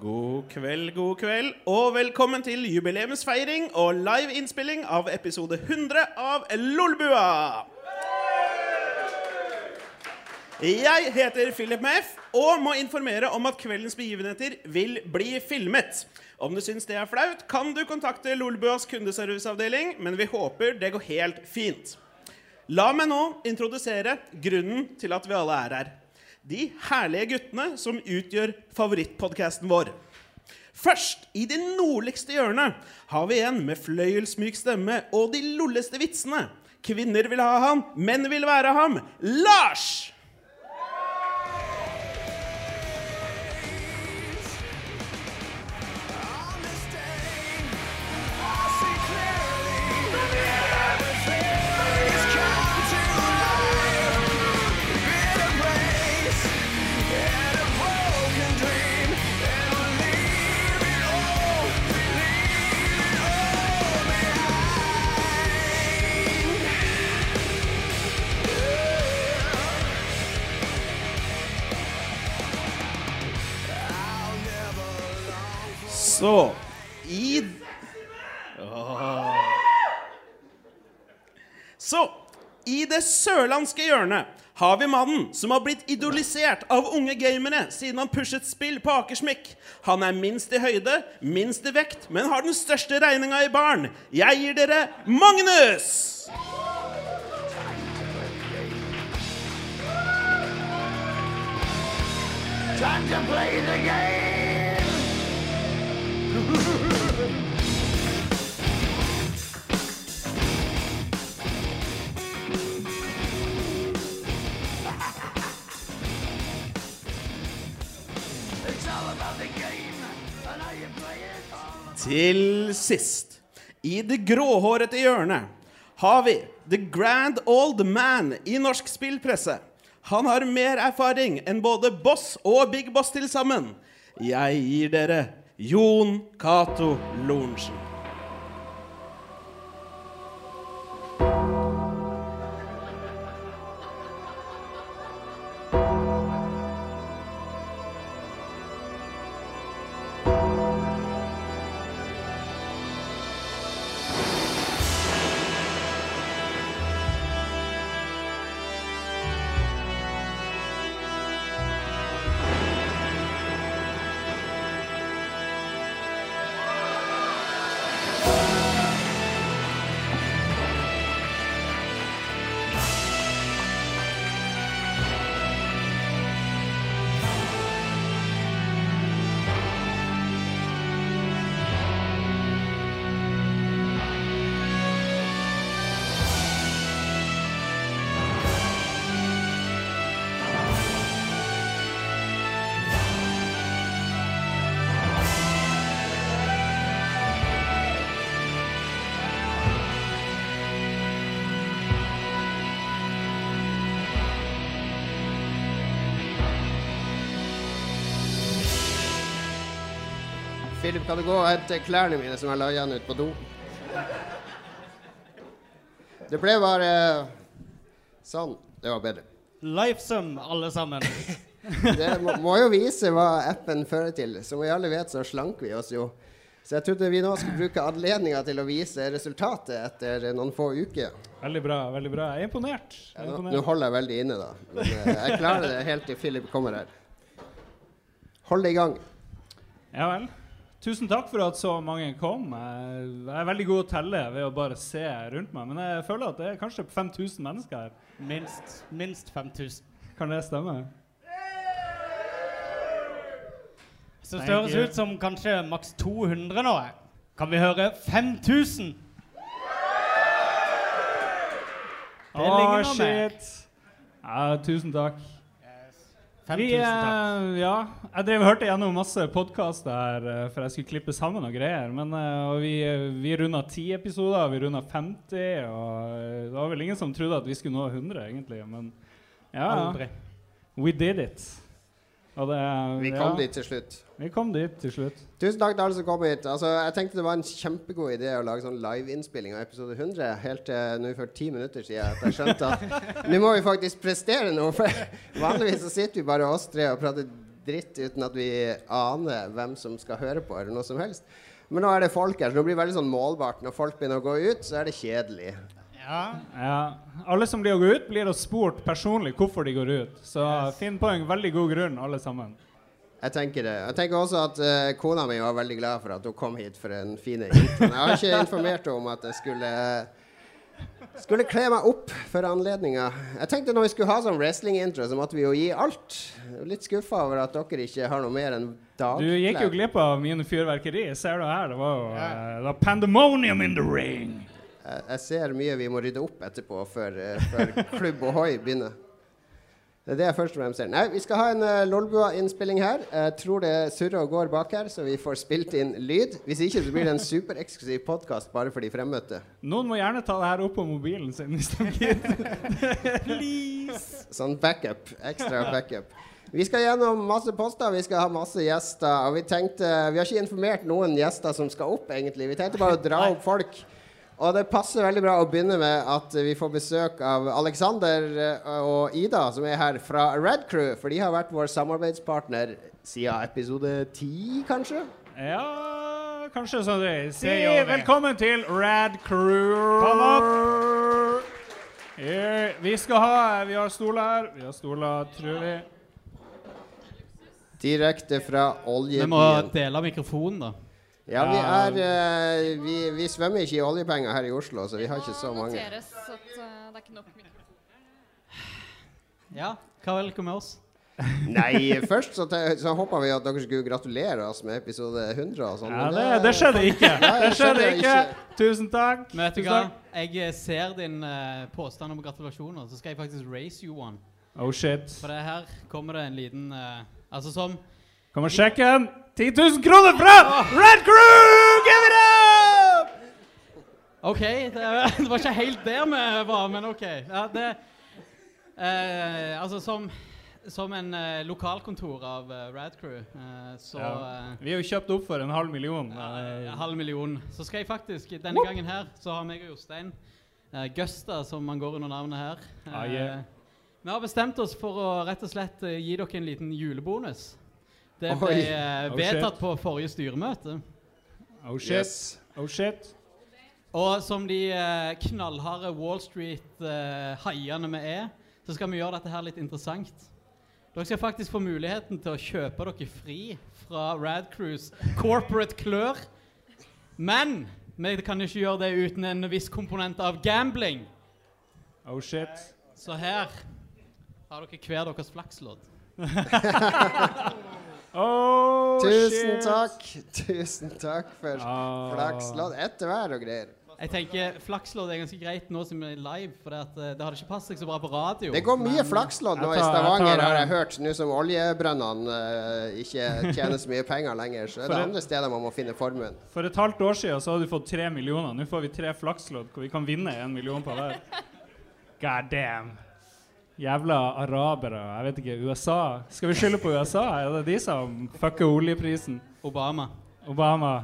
God kveld, god kveld, og velkommen til jubileumsfeiring og live innspilling av episode 100 av Lolbua. Jeg heter Philip Meff og må informere om at kveldens begivenheter vil bli filmet. Om du syns det er flaut, kan du kontakte Lolbuas kundeserviceavdeling, men vi håper det går helt fint. La meg nå introdusere grunnen til at vi alle er her. De herlige guttene som utgjør favorittpodkasten vår. Først, i det nordligste hjørnet, har vi en med fløyelsmyk stemme og de lolleste vitsene. Kvinner vil ha ham, menn vil være ham. Lars! Så i. Så i det sørlandske hjørnet har vi mannen som har blitt idolisert av unge gamere siden han pushet spill på Akersmikk. Han er minst i høyde, minst i vekt, men har den største regninga i baren. Jeg gir dere Magnus! Time to play the game! Til sist, i det gråhårete hjørnet, har vi The Grand Old Man i norsk spillpresse. Han har mer erfaring enn både Boss og Big Boss til sammen. Jeg gir dere Jon Cato Lorentzen. Kan du gå og hente klærne mine som jeg la igjen ute på do? Det ble bare sånn. Det var bedre. Lifesum, alle sammen. Det må, må jo vise hva appen fører til. Som vi alle vet, så slanker vi oss jo. Så jeg trodde vi nå skulle bruke anledninga til å vise resultatet etter noen få uker. Veldig bra. veldig bra. Jeg er imponert. Jeg er Nå, imponert. nå holder jeg veldig inne, da. Men eh, jeg klarer det helt til Philip kommer her. Hold det i gang. Ja vel. Tusen takk for at så mange kom. Jeg jeg er veldig god å telle ved å bare se rundt meg, men jeg føler at det er kanskje 5000 mennesker her. Minst, minst 5000. Kan det stemme? Så Thank det høres ut som kanskje maks 200 nå. Kan vi høre 5000? Det ligner noe med. shit. Ja, tusen takk. 5000 Vi, eh, ja, jeg drev hørte gjennom masse podkaster her, eh, for jeg skulle klippe sammen og greier. Men eh, og vi, eh, vi runda 10 episoder, vi runda 50, og det var vel ingen som trodde at vi skulle nå 100, egentlig. Men ja, Aldri. we did it. Det, Vi ja, kom dit til slutt. Vi kom dit til slutt. Tusen takk til alle som kom hit. Altså, jeg tenkte det var en kjempegod idé å lage sånn liveinnspilling av episode 100 helt til nå for ti minutter siden. At jeg skjønte at nå må vi faktisk prestere noe. For vanligvis så sitter vi bare oss tre og prater dritt uten at vi aner hvem som skal høre på, eller noe som helst. Men nå er det folk her, så det blir veldig sånn målbart. Når folk begynner å gå ut, så er det kjedelig. Ja. Ja. Alle som blir å gå ut, blir da spurt personlig hvorfor de går ut. Så finn på en veldig god grunn, alle sammen. Jeg tenker det. Jeg tenker også at uh, kona mi var veldig glad for at hun kom hit for en fin intro. Jeg har ikke informert henne om at jeg skulle skulle kle meg opp for anledninga. Jeg tenkte når vi skulle ha sånn wrestling-intro, så måtte vi jo gi alt. Litt skuffa over at dere ikke har noe mer enn Du gikk jo glipp av mine fyrverkeri. Ser du her? Det var jo uh, det var pandemonium in the ring. Jeg, jeg ser mye vi må rydde opp etterpå før, eh, før Klubb Ohoi begynner. Det er det jeg først og fremst ser. Nei, vi skal ha en uh, Lolbua-innspilling her. Jeg tror det surrer og går bak her, så vi får spilt inn lyd. Hvis ikke så blir det en supereksklusiv podkast bare for de fremmøtte. Noen må gjerne ta det her opp på mobilen sin hvis de gidder. Please. Sånn backup. Ekstra backup. Vi skal gjennom masse poster, vi skal ha masse gjester. Og vi tenkte Vi har ikke informert noen gjester som skal opp, egentlig. Vi tenkte bare å dra opp folk. Og det passer veldig bra å begynne med at vi får besøk av Alexander eh, og Ida, som er her fra Red Crew. For de har vært vår samarbeidspartner siden episode ti, kanskje? Ja, kanskje sånn det er. Si velkommen til Rad Crew. Kom Ja, vi skal ha Vi har stoler her. Vi har stoler, tror vi. Direkte fra Vi må dele mikrofonen, da. Ja, vi er uh, vi, vi svømmer ikke i oljepenger her i Oslo, så vi har ikke så mange. noteres at eh, det er ikke nok mikrofon. Ja, hva vel med oss? Nei, først så, så håpa vi at dere skulle gratulere oss med episode 100 og sånn. Ja, det, det, det skjedde ikke. Det det skjedde ikke. Tusen takk. Men vet du hva? Jeg eh, ser din uh, påstand om gratulasjoner, så skal jeg faktisk raise you one. Oh shit. For det her kommer det en liten uh, Altså som Kommer sjekken. 10 000 kroner fra Red Crew! Give it up! OK, det, det var ikke helt der vi var, men OK. Ja, det eh, Altså, som, som en eh, lokalkontor av eh, Rad Crew, eh, så Ja. eh, Vi er jo kjøpt opp for en halv million. Eh, Eh, halv million. Så skal jeg faktisk, denne gangen her, så har meg og Jostein Gusta, som man går under navnet her Ah, yeah. Vi har bestemt oss for å rett og slett gi dere en liten julebonus. Det ble eh, Oh, vedtatt shit. på forrige styremøte. Oh shit. Yes. Oh shit. Og som de eh, knallharde Wall Street-haiene vi er, så skal vi gjøre dette her litt interessant. Dere skal faktisk få muligheten til å kjøpe dere fri fra Rad Crews corporate klør. Men vi kan ikke gjøre det uten en viss komponent av gambling. Oh shit. Så her har dere hver deres flakslodd. Oh Tusen shit. takk. Tusen takk for oh. flakslodd etter hver og greier. Jeg tenker Flakslodd er ganske greit nå som vi er live, for det, at, eh, det hadde ikke passet seg så bra på radio. Det går mye flakslodd nå tar, i Stavanger, jeg har jeg hørt. Nå som oljebrønnene uh, ikke tjener så mye penger lenger, så er det det- andre steder man må finne formuen. For et halvt år siden så hadde du fått tre millioner. Nå får vi tre flakslodd hvor vi kan vinne en million på hver. God damn. Jævla arabere. Jeg vet ikke. USA. Skal vi skylde på USA? Er det de som fucker oljeprisen? Obama. Obama.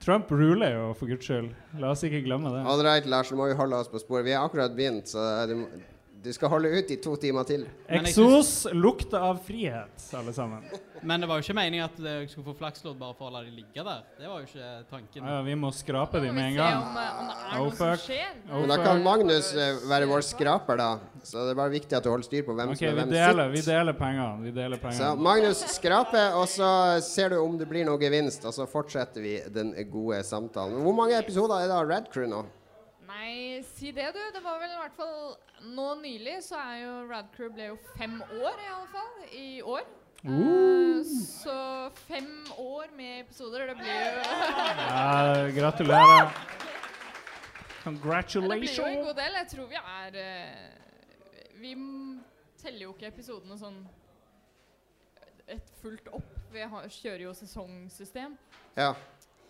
Trump ruler jo, for guds skyld. La oss ikke glemme det. All right, Lars, nå må vi holde oss på sporet. Vi har akkurat begynt, så du, må- du skal holde ut i to timer til. Men Eksos lukter av frihet, alle sammen. Men det var jo ikke meningen at jeg skulle få flakslodd bare for å la de ligge der. Det var jo ikke tanken. Ja, vi må skrape dem med en gang. om, eh, om det er Oh, noe som skjer. Oh, Men da kan Magnus uh, være vår skraper, da. Så det er bare viktig at du holder styr på hvem okay, som er hvem deler, vi deler pengene. Vi deler Så. Magnus skraper, og så ser du om det blir noe gevinst, og så fortsetter vi den gode samtalen. Hvor mange episoder er det av Red Crew nå? Si det, du. Det var vel i hvert fall Nå nylig så er jo Rad Crew ble jo fem år, i alle fall. I år. Eh, så fem år med episoder, det blir jo Ja, gratulerer. Men det blir jo en god del. Jeg tror vi er uh, Vi teller jo ikke episodene sånn et fullt opp. Vi har, kjører jo sesongsystem. Ja.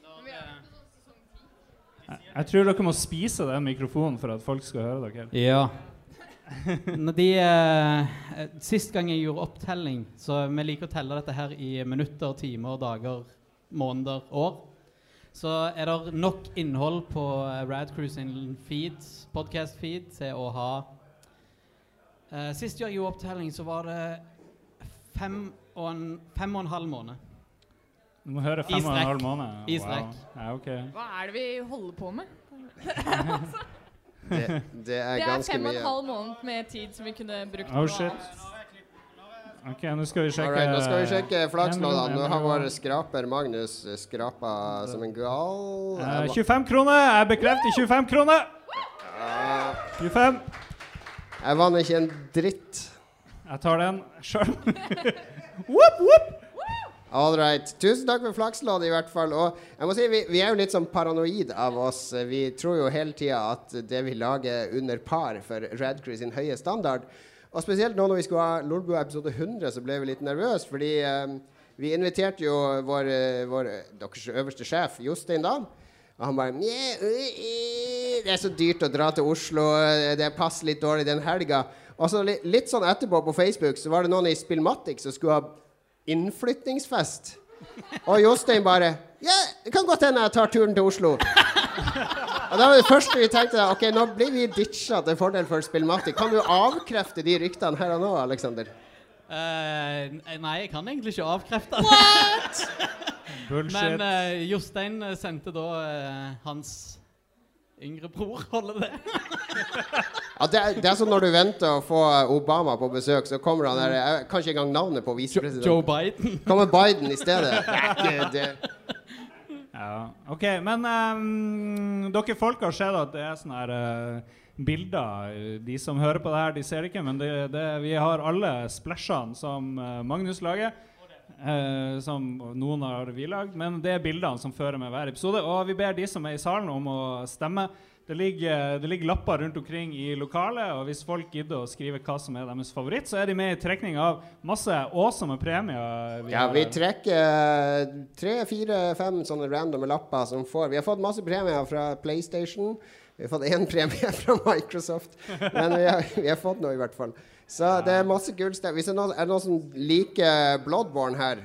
Nå, vi er på sånn sesong ti. Jeg tror dere må spise den mikrofonen for at folk skal høre dere. Ja. De, eh, sist gang jeg gjorde opptelling, så vi liker å telle dette her i minutter, timer, dager, måneder, år, så er det nok innhold på eh, Rad sin feed, podcast-feed til å ha eh, Sist jeg gjorde opptelling, så var det fem og en, fem og en halv måned. Du må høre fem og en halv måned. Wow. Ja, okay. Hva er det vi holder på med? Det, det er Det er fem og en halv måned med tid som vi kunne brukt Oh, shit. Ok, nå skal vi sjekke Alright, nå skal vi sjekke flaksloddene. Nå har vår skraper Magnus skrapa som en gal. Uh, 25 kroner! Jeg bekrefter 25 kroner! 25. Jeg vant ikke en dritt. Jeg tar den sjøl. whoop, whoop. All right. Tusen takk for flakslodd, i hvert fall. Og jeg må si, vi, vi er jo litt sånn paranoid av oss. Vi tror jo hele tida at det vi lager under par for Radcrew sin høye standard. Og spesielt nå når vi skulle ha Lolbua episode 100, så ble vi litt nervøse. Fordi eh, vi inviterte jo vår, vår deres øverste sjef, Jostein, da. Og han bare «Nje, ø, ø, Det er så dyrt å dra til Oslo. eh, Det passer litt dårlig den helga. Og så li, litt sånn etterpå på Facebook så var det noen i Spillmatic som skulle ha innflytningsfest. Og Jostein bare Ja, det kan godt hende jeg tar turen til Oslo. Og da var det første vi tenkte Ok, nå blir vi ditcha til fordel for Spillmatic. Kan du avkrefte de ryktene her og nå, Aleksander? Eh, nei, jeg kan egentlig ikke avkrefte det. Bullshit. Men eh, Jostein sendte da eh, hans yngre bror holde det. Ja, det, er, det er som når du venter å få Obama på besøk, så kommer han der Jeg kan engang navnet på Joe. Biden. Kommer Biden i stedet. Det er ikke det. Ja. OK, men um, dere folk har sett at det er sånne her uh, bilder. De som hører på det her, de ser det ikke, men det, det, vi har alle splashene som eh, Magnus lager. eh, som noen har vi lagd, men det er bildene som fører med hver episode. Og vi ber de som er i salen, om å stemme. Det ligger, det ligger lapper rundt omkring i lokalet, og hvis folk gidder å skrive hva som er deres favoritt, så er de med i trekning av masse awesome premier. Ja, har vi trekker eh, tre, fire, fem sånne randome lapper som får Vi har fått masse premier fra PlayStation. Vi har fått én premie fra Microsoft. Men vi har, vi har fått noe, i hvert fall. Så det er masse gullstøv. Hvis det er noen, er det noen som liker Bloodborne her,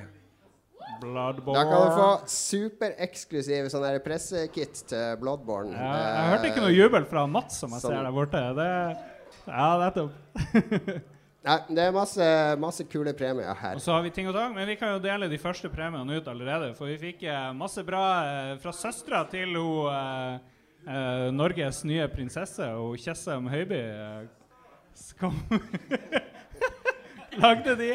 Bloodborne. da kan du få supereksklusiv sånn pressekit til Bloodborne. Ja, jeg hørte ikke noe jubel fra Mats som jeg Sånn. ser der borte. Det, ja, nettopp. Nei, det er masse, masse kule premier her. Og så har vi ting og tang, men vi kan jo dele de første premiene ut allerede. For vi fikk eh, masse bra eh, fra søstera til hun eh, eh, Norges nye prinsesse, og Tjessem Høiby. Skal Lagde de.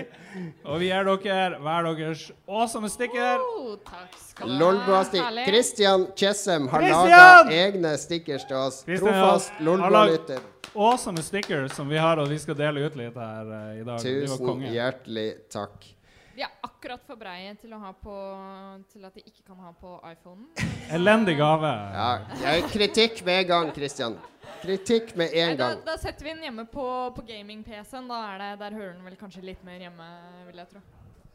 Og vi gir dere hver deres awesome sticker. Oh, takk skal du ha. Christian Chessem har laga egne stickers til oss. Christian, Trofast Lolbua-lytter. Awesome stickers som vi har, og vi skal dele ut litt her uh, i dag. Tusen hjertelig takk. De er akkurat for breie til, å ha på, til at de ikke kan ha på iPhonen. Elendig gave. Ja, jeg kritikk med en gang, Christian. Kritikk med Nei, en da, gang. da setter vi den hjemme på, på gaming-PC-en. Da er det, Der hører den vel kanskje litt mer hjemme, vil jeg tro.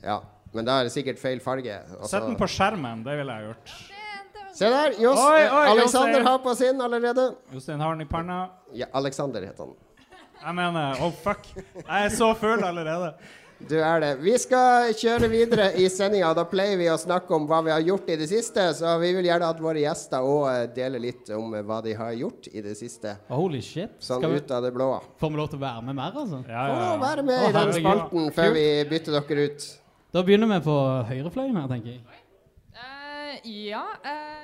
Ja, men da er det sikkert feil farge. Og Sett den på skjermen. Det ville jeg gjort. Se der! Jost, Oi, oi, Alexander Jostein. har på sin allerede. Jostein har den i panna. Ja, Alexander heter han. Jeg mener Oh, fuck. Jeg er så full allerede. Du er det. Vi skal kjøre videre i sendinga. Da pleier vi å snakke om hva vi har gjort i det siste. Så vi vil gjerne at våre gjester òg deler litt om eh, hva de har gjort i det siste. Holy shit. Sånn Skal vi, ut av det blå. får vi lov til å være med mer, altså? Ja, ja, ja. være med Å, i den spalten før vi bytter dere ut. Da begynner vi på høyrefløyen her, tenker jeg. Uh, ja. Uh,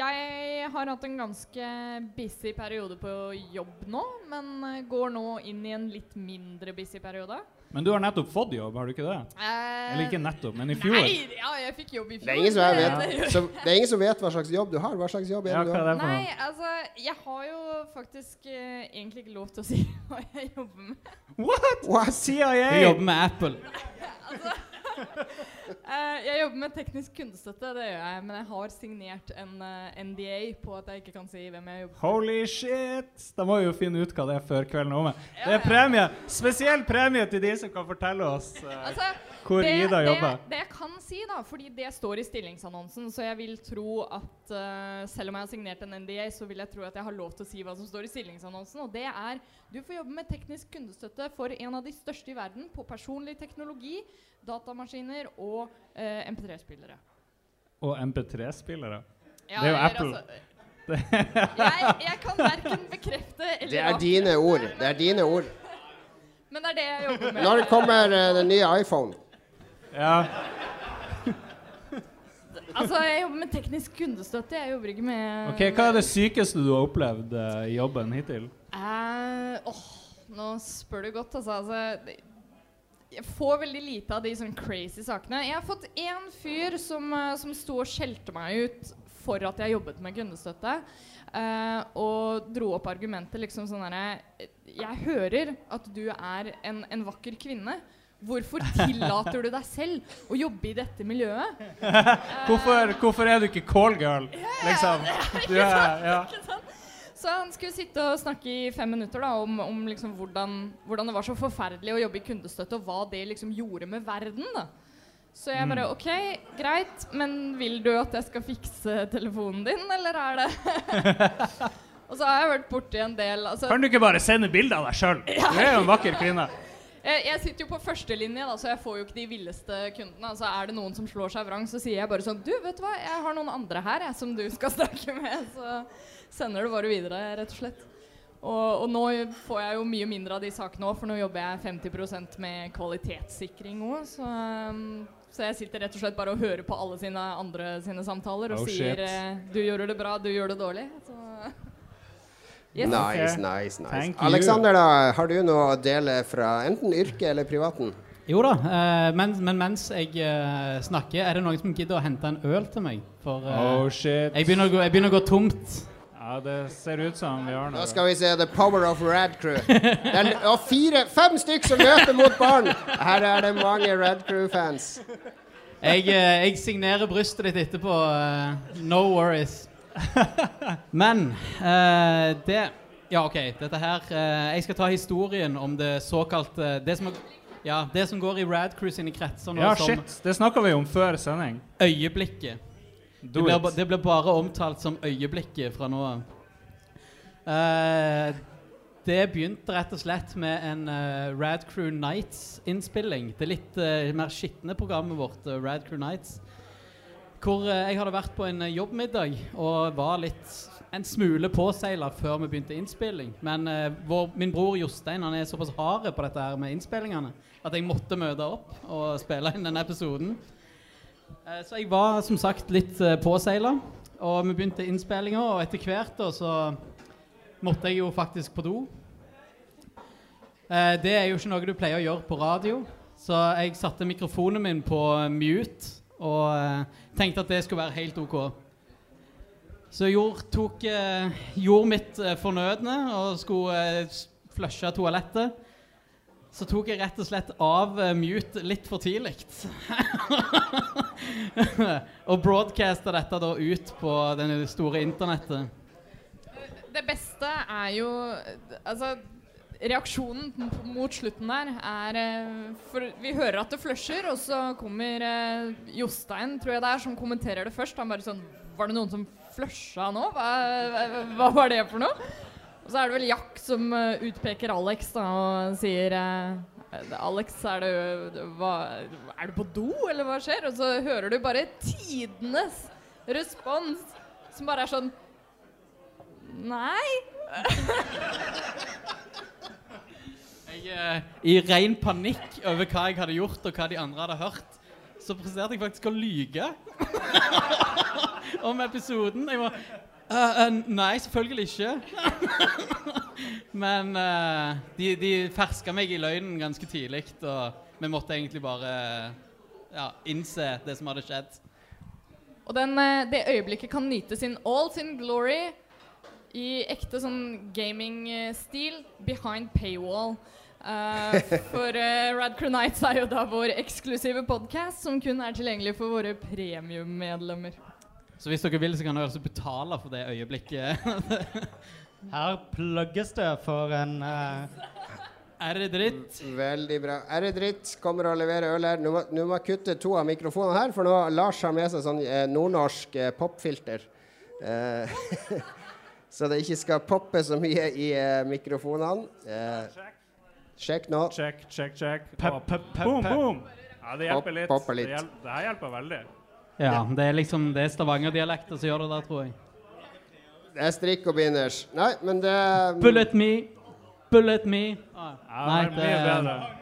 jeg har hatt en ganske busy periode på jobb nå, men eh, går nå inn i en litt mindre busy periode. Men du har nettopp fått jobb, har du ikke det? Eh, Eller ikke nettopp, men i fjor. Nei, ja, jeg fikk jobb i fjor. Det er ingen som, vet, så, det er ingen som vet hva slags jobb du har. Hva slags jobb er Ja, det du har? det Nei, altså, jeg har jo faktisk uh, egentlig ikke lov til å si hva jeg jobber med. What? What? CIA! Du jobber med Apple. Eh, jeg jobber med teknisk kundestøtte, det gjør jeg, men jeg har signert en eh, NDA på at jeg ikke kan si hvem jeg jobber med. Holy shit! Da må vi jo finne ut hva det er før kvelden er omme. Det er premie! Spesiell premie til de som kan fortelle oss uh, Altså, hvor Ida jobber. Det, det jeg kan si, da, fordi det står i stillingsannonsen, så jeg vil tro at uh, selv om jeg har signert en NDA, så vil jeg tro at jeg har lov til å si hva som står i stillingsannonsen. Og det er du får jobbe med teknisk kundestøtte for en av de største i verden på personlig teknologi, datamaskiner og eh, MP3-spillere. Og MP3-spillere. Ja, Det er jo Apple. Altså, jeg, jeg kan verken bekrefte eller Det er dine ord. Det er dine ord. Men det er det jeg jobber med. Når kommer uh, den nye iPhone? Ja. Altså, jeg jobber med teknisk kundestøtte. Jeg jobber ikke med Ok, Hva er det sykeste du har opplevd eh, i jobben hittil? Uh, oh, nå spør du godt, altså. altså det, jeg får veldig lite av de sånn crazy sakene. Jeg har fått én fyr som, eh, som sto og skjelte meg ut for at jeg jobbet med kundestøtte. Uh, og dro opp argumentet liksom sånn herre Jeg hører at du er en, en vakker kvinne. Hvorfor tillater du deg selv å jobbe i dette miljøet? Hvorfor, hvorfor er du ikke callgirl, liksom? Du er, ja. Ikke sant? Så han skulle sitte og snakke i fem minutter da, om, om liksom hvordan, hvordan det var så forferdelig å jobbe i kundestøtte, og hva det liksom gjorde med verden. da. Så jeg bare OK, greit, men vil du at jeg skal fikse telefonen din, eller er det Og så har jeg vært borti en del altså, Kan du ikke bare sende bilde av deg sjøl? Du er jo en vakker kvinne. jeg, jeg sitter jo på førstelinje, så jeg får jo ikke de villeste kundene. Altså, er det noen som slår seg vrang, så sier jeg bare sånn Du, vet du hva, jeg har noen andre her jeg, som du skal snakke med. Så sender du bare videre, rett og slett. Og, og nå får jeg jo mye mindre av de sakene òg, for nå jobber jeg 50% med kvalitetssikring òg. Så, um, så jeg sitter rett og slett bare og hører på alle sine andre sine samtaler og Oh, sier shit. eh, Du gjør det bra, du gjør det dårlig. Så yes. Nice, nice, nice. Thank. Alexander, da, har du noe å dele fra enten yrket eller privaten? Jo da, uh, men, men mens jeg uh, snakker, er det noen som gidder å hente en øl til meg? For uh, Oh shit. jeg, begynner å gå, jeg begynner å gå tomt. Ja, det ser ut som vi har Da skal vi se The Power of Rad Crew. Er og fire, fem stykk som løper mot barn! Her er det mange Rad Crew-fans. Jeg, eh, jeg signerer brystet ditt etterpå. eh, no worries. Men uh, det Ja, OK. Dette her uh, Jeg skal ta historien om det såkalte Det som, ja, det som går i Rad Crew sine kretser nå Ja, som shit. Det snakka vi om før sending. øyeblikket. Det blir, det blir bare omtalt som øyeblikket fra nå av. Uh, det begynte rett og slett med en uh, Rad Crew Nights-innspilling. Det litt uh, mer skitne programmet vårt, uh, Rad Crew Nights. Hvor jeg hadde vært på en jobbmiddag og var litt en smule påseila før vi begynte innspilling. Men vår, min bror Jostein han er såpass hard på dette her med innspillingene at jeg måtte møte opp og spille inn denne episoden. Eh, Så jeg var som sagt litt uh, påseila, og vi begynte innspillinga, og etter hvert da så måtte jeg jo faktisk på do. Eh, det er jo ikke noe du pleier å gjøre på radio, så jeg satte mikrofonen min på mute og eh, tenkte at det skulle være helt OK. Så jeg tok, jord mitt eh, fornødne og skulle eh, flushe toalettet. Så tok jeg rett og slett av eh, mute litt for tidlig. og broadcasta dette da ut på det store internettet. Det beste er jo Altså, reaksjonen mot slutten der er eh, For vi hører at det flusher, og så kommer eh, Jostein, tror jeg det er, som kommenterer det først. Han bare sånn Var det noen som flusha nå? Hva, hva, var det for noe? Og så er det vel Jack som eh, utpeker Alex da, og sier eh, Alex, er du, hva, er du på do, eller hva skjer? Og så hører du bare tidenes respons, som bare er sånn Nei. Jeg, eh, I ren panikk over hva jeg hadde gjort, og hva de andre hadde hørt, så presterte jeg faktisk å lyge om episoden. Jeg var «Eh, uh, Nei, selvfølgelig ikke. Men uh, de, de ferska meg i løgnen ganske tidlig, og vi måtte egentlig bare ja, innse det som hadde skjedd. Og den, det øyeblikket kan nyte sin all sin glory i ekte sånn gaming-stil behind paywall. For uh, Rad Crew Nights er jo da vår eksklusive podkast som kun er tilgjengelig for våre premiummedlemmer. Så hvis dere vil, så kan dere også betale for det øyeblikket. Her plugges det for en uh... er det dritt? Veldig bra. Er det dritt? Kommer og leverer øl her. Nå må, nå må jeg kutte to av mikrofonene her, for nå har Lars har med seg sånn eh, nordnorsk eh, popfilter. Eh, så det ikke skal poppe så mye i eh, mikrofonene. Eh, sjekk nå. Sjekk, sjekk, sjekk. Boom, boom. Ja, det hjelper litt. popper litt. Det, hjel det her hjelper veldig. Ja, det er liksom Det er Stavanger-dialekten som gjør det der, tror jeg. Det er strikk og binders. Nei, men det Bullet me, bullet me. Ah, Ja, Nei, det er mye det- bedre.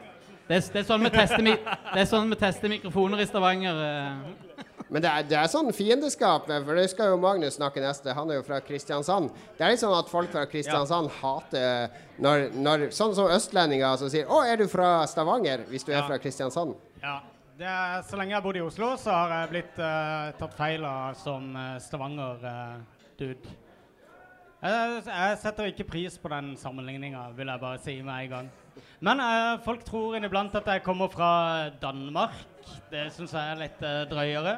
Det er, det er sånn vi tester, det er sånn vi tester mikrofoner i Stavanger. eh. Men det er, det er sånn fiendeskap, for det skal jo Magnus snakke neste. Han er jo fra Kristiansand. Det er litt sånn at folk fra Kristiansand hater når, når Sånn som østlendinger som sier 'Å, er du fra Stavanger?' hvis du er fra Kristiansand. Ja. Det er, så lenge jeg har bodd i Oslo, så har jeg blitt uh, tatt feil av som uh, Stavanger-dude. jeg, jeg setter ikke pris på den sammenligninga, vil jeg bare si med en gang. Men uh, folk tror inniblant at jeg kommer fra Danmark. Det syns jeg er litt eh, drøyere.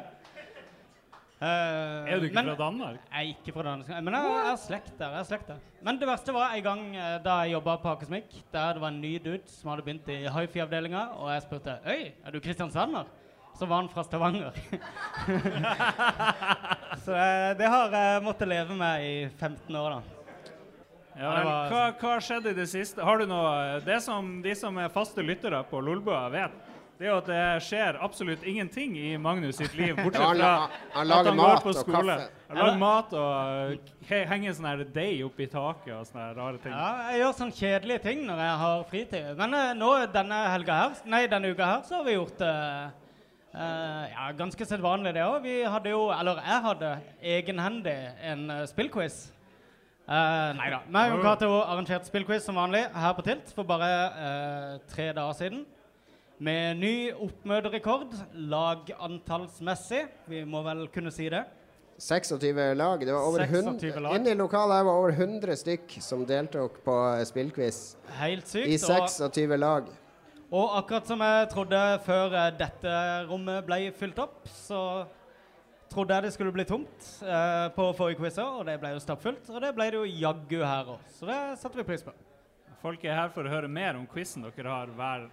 Eh, Er du ikke men- fra Danmark? Jeg er ikke fra Danmark, men jeg, jeg har slekt der. jeg er slekt der. Men det verste var en gang eh, da jeg jobba på Akersmik, der det var en ny dude som hadde begynt i hifi-avdelinga, og jeg spurte Øy, er du kristiansander? Så var han fra Stavanger. Så eh, det har jeg måttet leve med i 15 år, da. Ja, var- hva, hva skjedde i det siste? Har du noe Det som de som er faste lyttere på Lolbua, vet, det er jo at det skjer absolutt ingenting i Magnus sitt liv, bortsett fra at han går på skole. Han lager mat og he- henger sånn her deig oppi taket og sånne rare ting. Ja, jeg gjør sånne kjedelige ting når jeg har fritid. Men uh, nå denne helga her, nei, denne uka her, så har vi gjort uh, uh, ja, ganske sedvanlig det òg. Vi hadde jo, eller jeg hadde egenhendig en uh, spillquiz. Uh, nei da. Meg og Cato arrangerte spillquiz som vanlig her på Tilt for bare eh, tre dager siden. Med ny oppmøterekord lagantallsmessig. Vi må vel kunne si det. 26 lag. Det var over 100, lag. Inne i lokalet her var over 100 stykk som deltok på eh, spillquiz. Helt sykt. I og- 26 lag. Og akkurat som jeg trodde før eh, dette rommet ble fylt opp, så trodde jeg det skulle bli tomt eh, på forrige quiz og det ble jo stappfullt. Og det ble det jo jaggu her òg, så det setter vi pris på. Folk er her for å høre mer om quizen dere har hver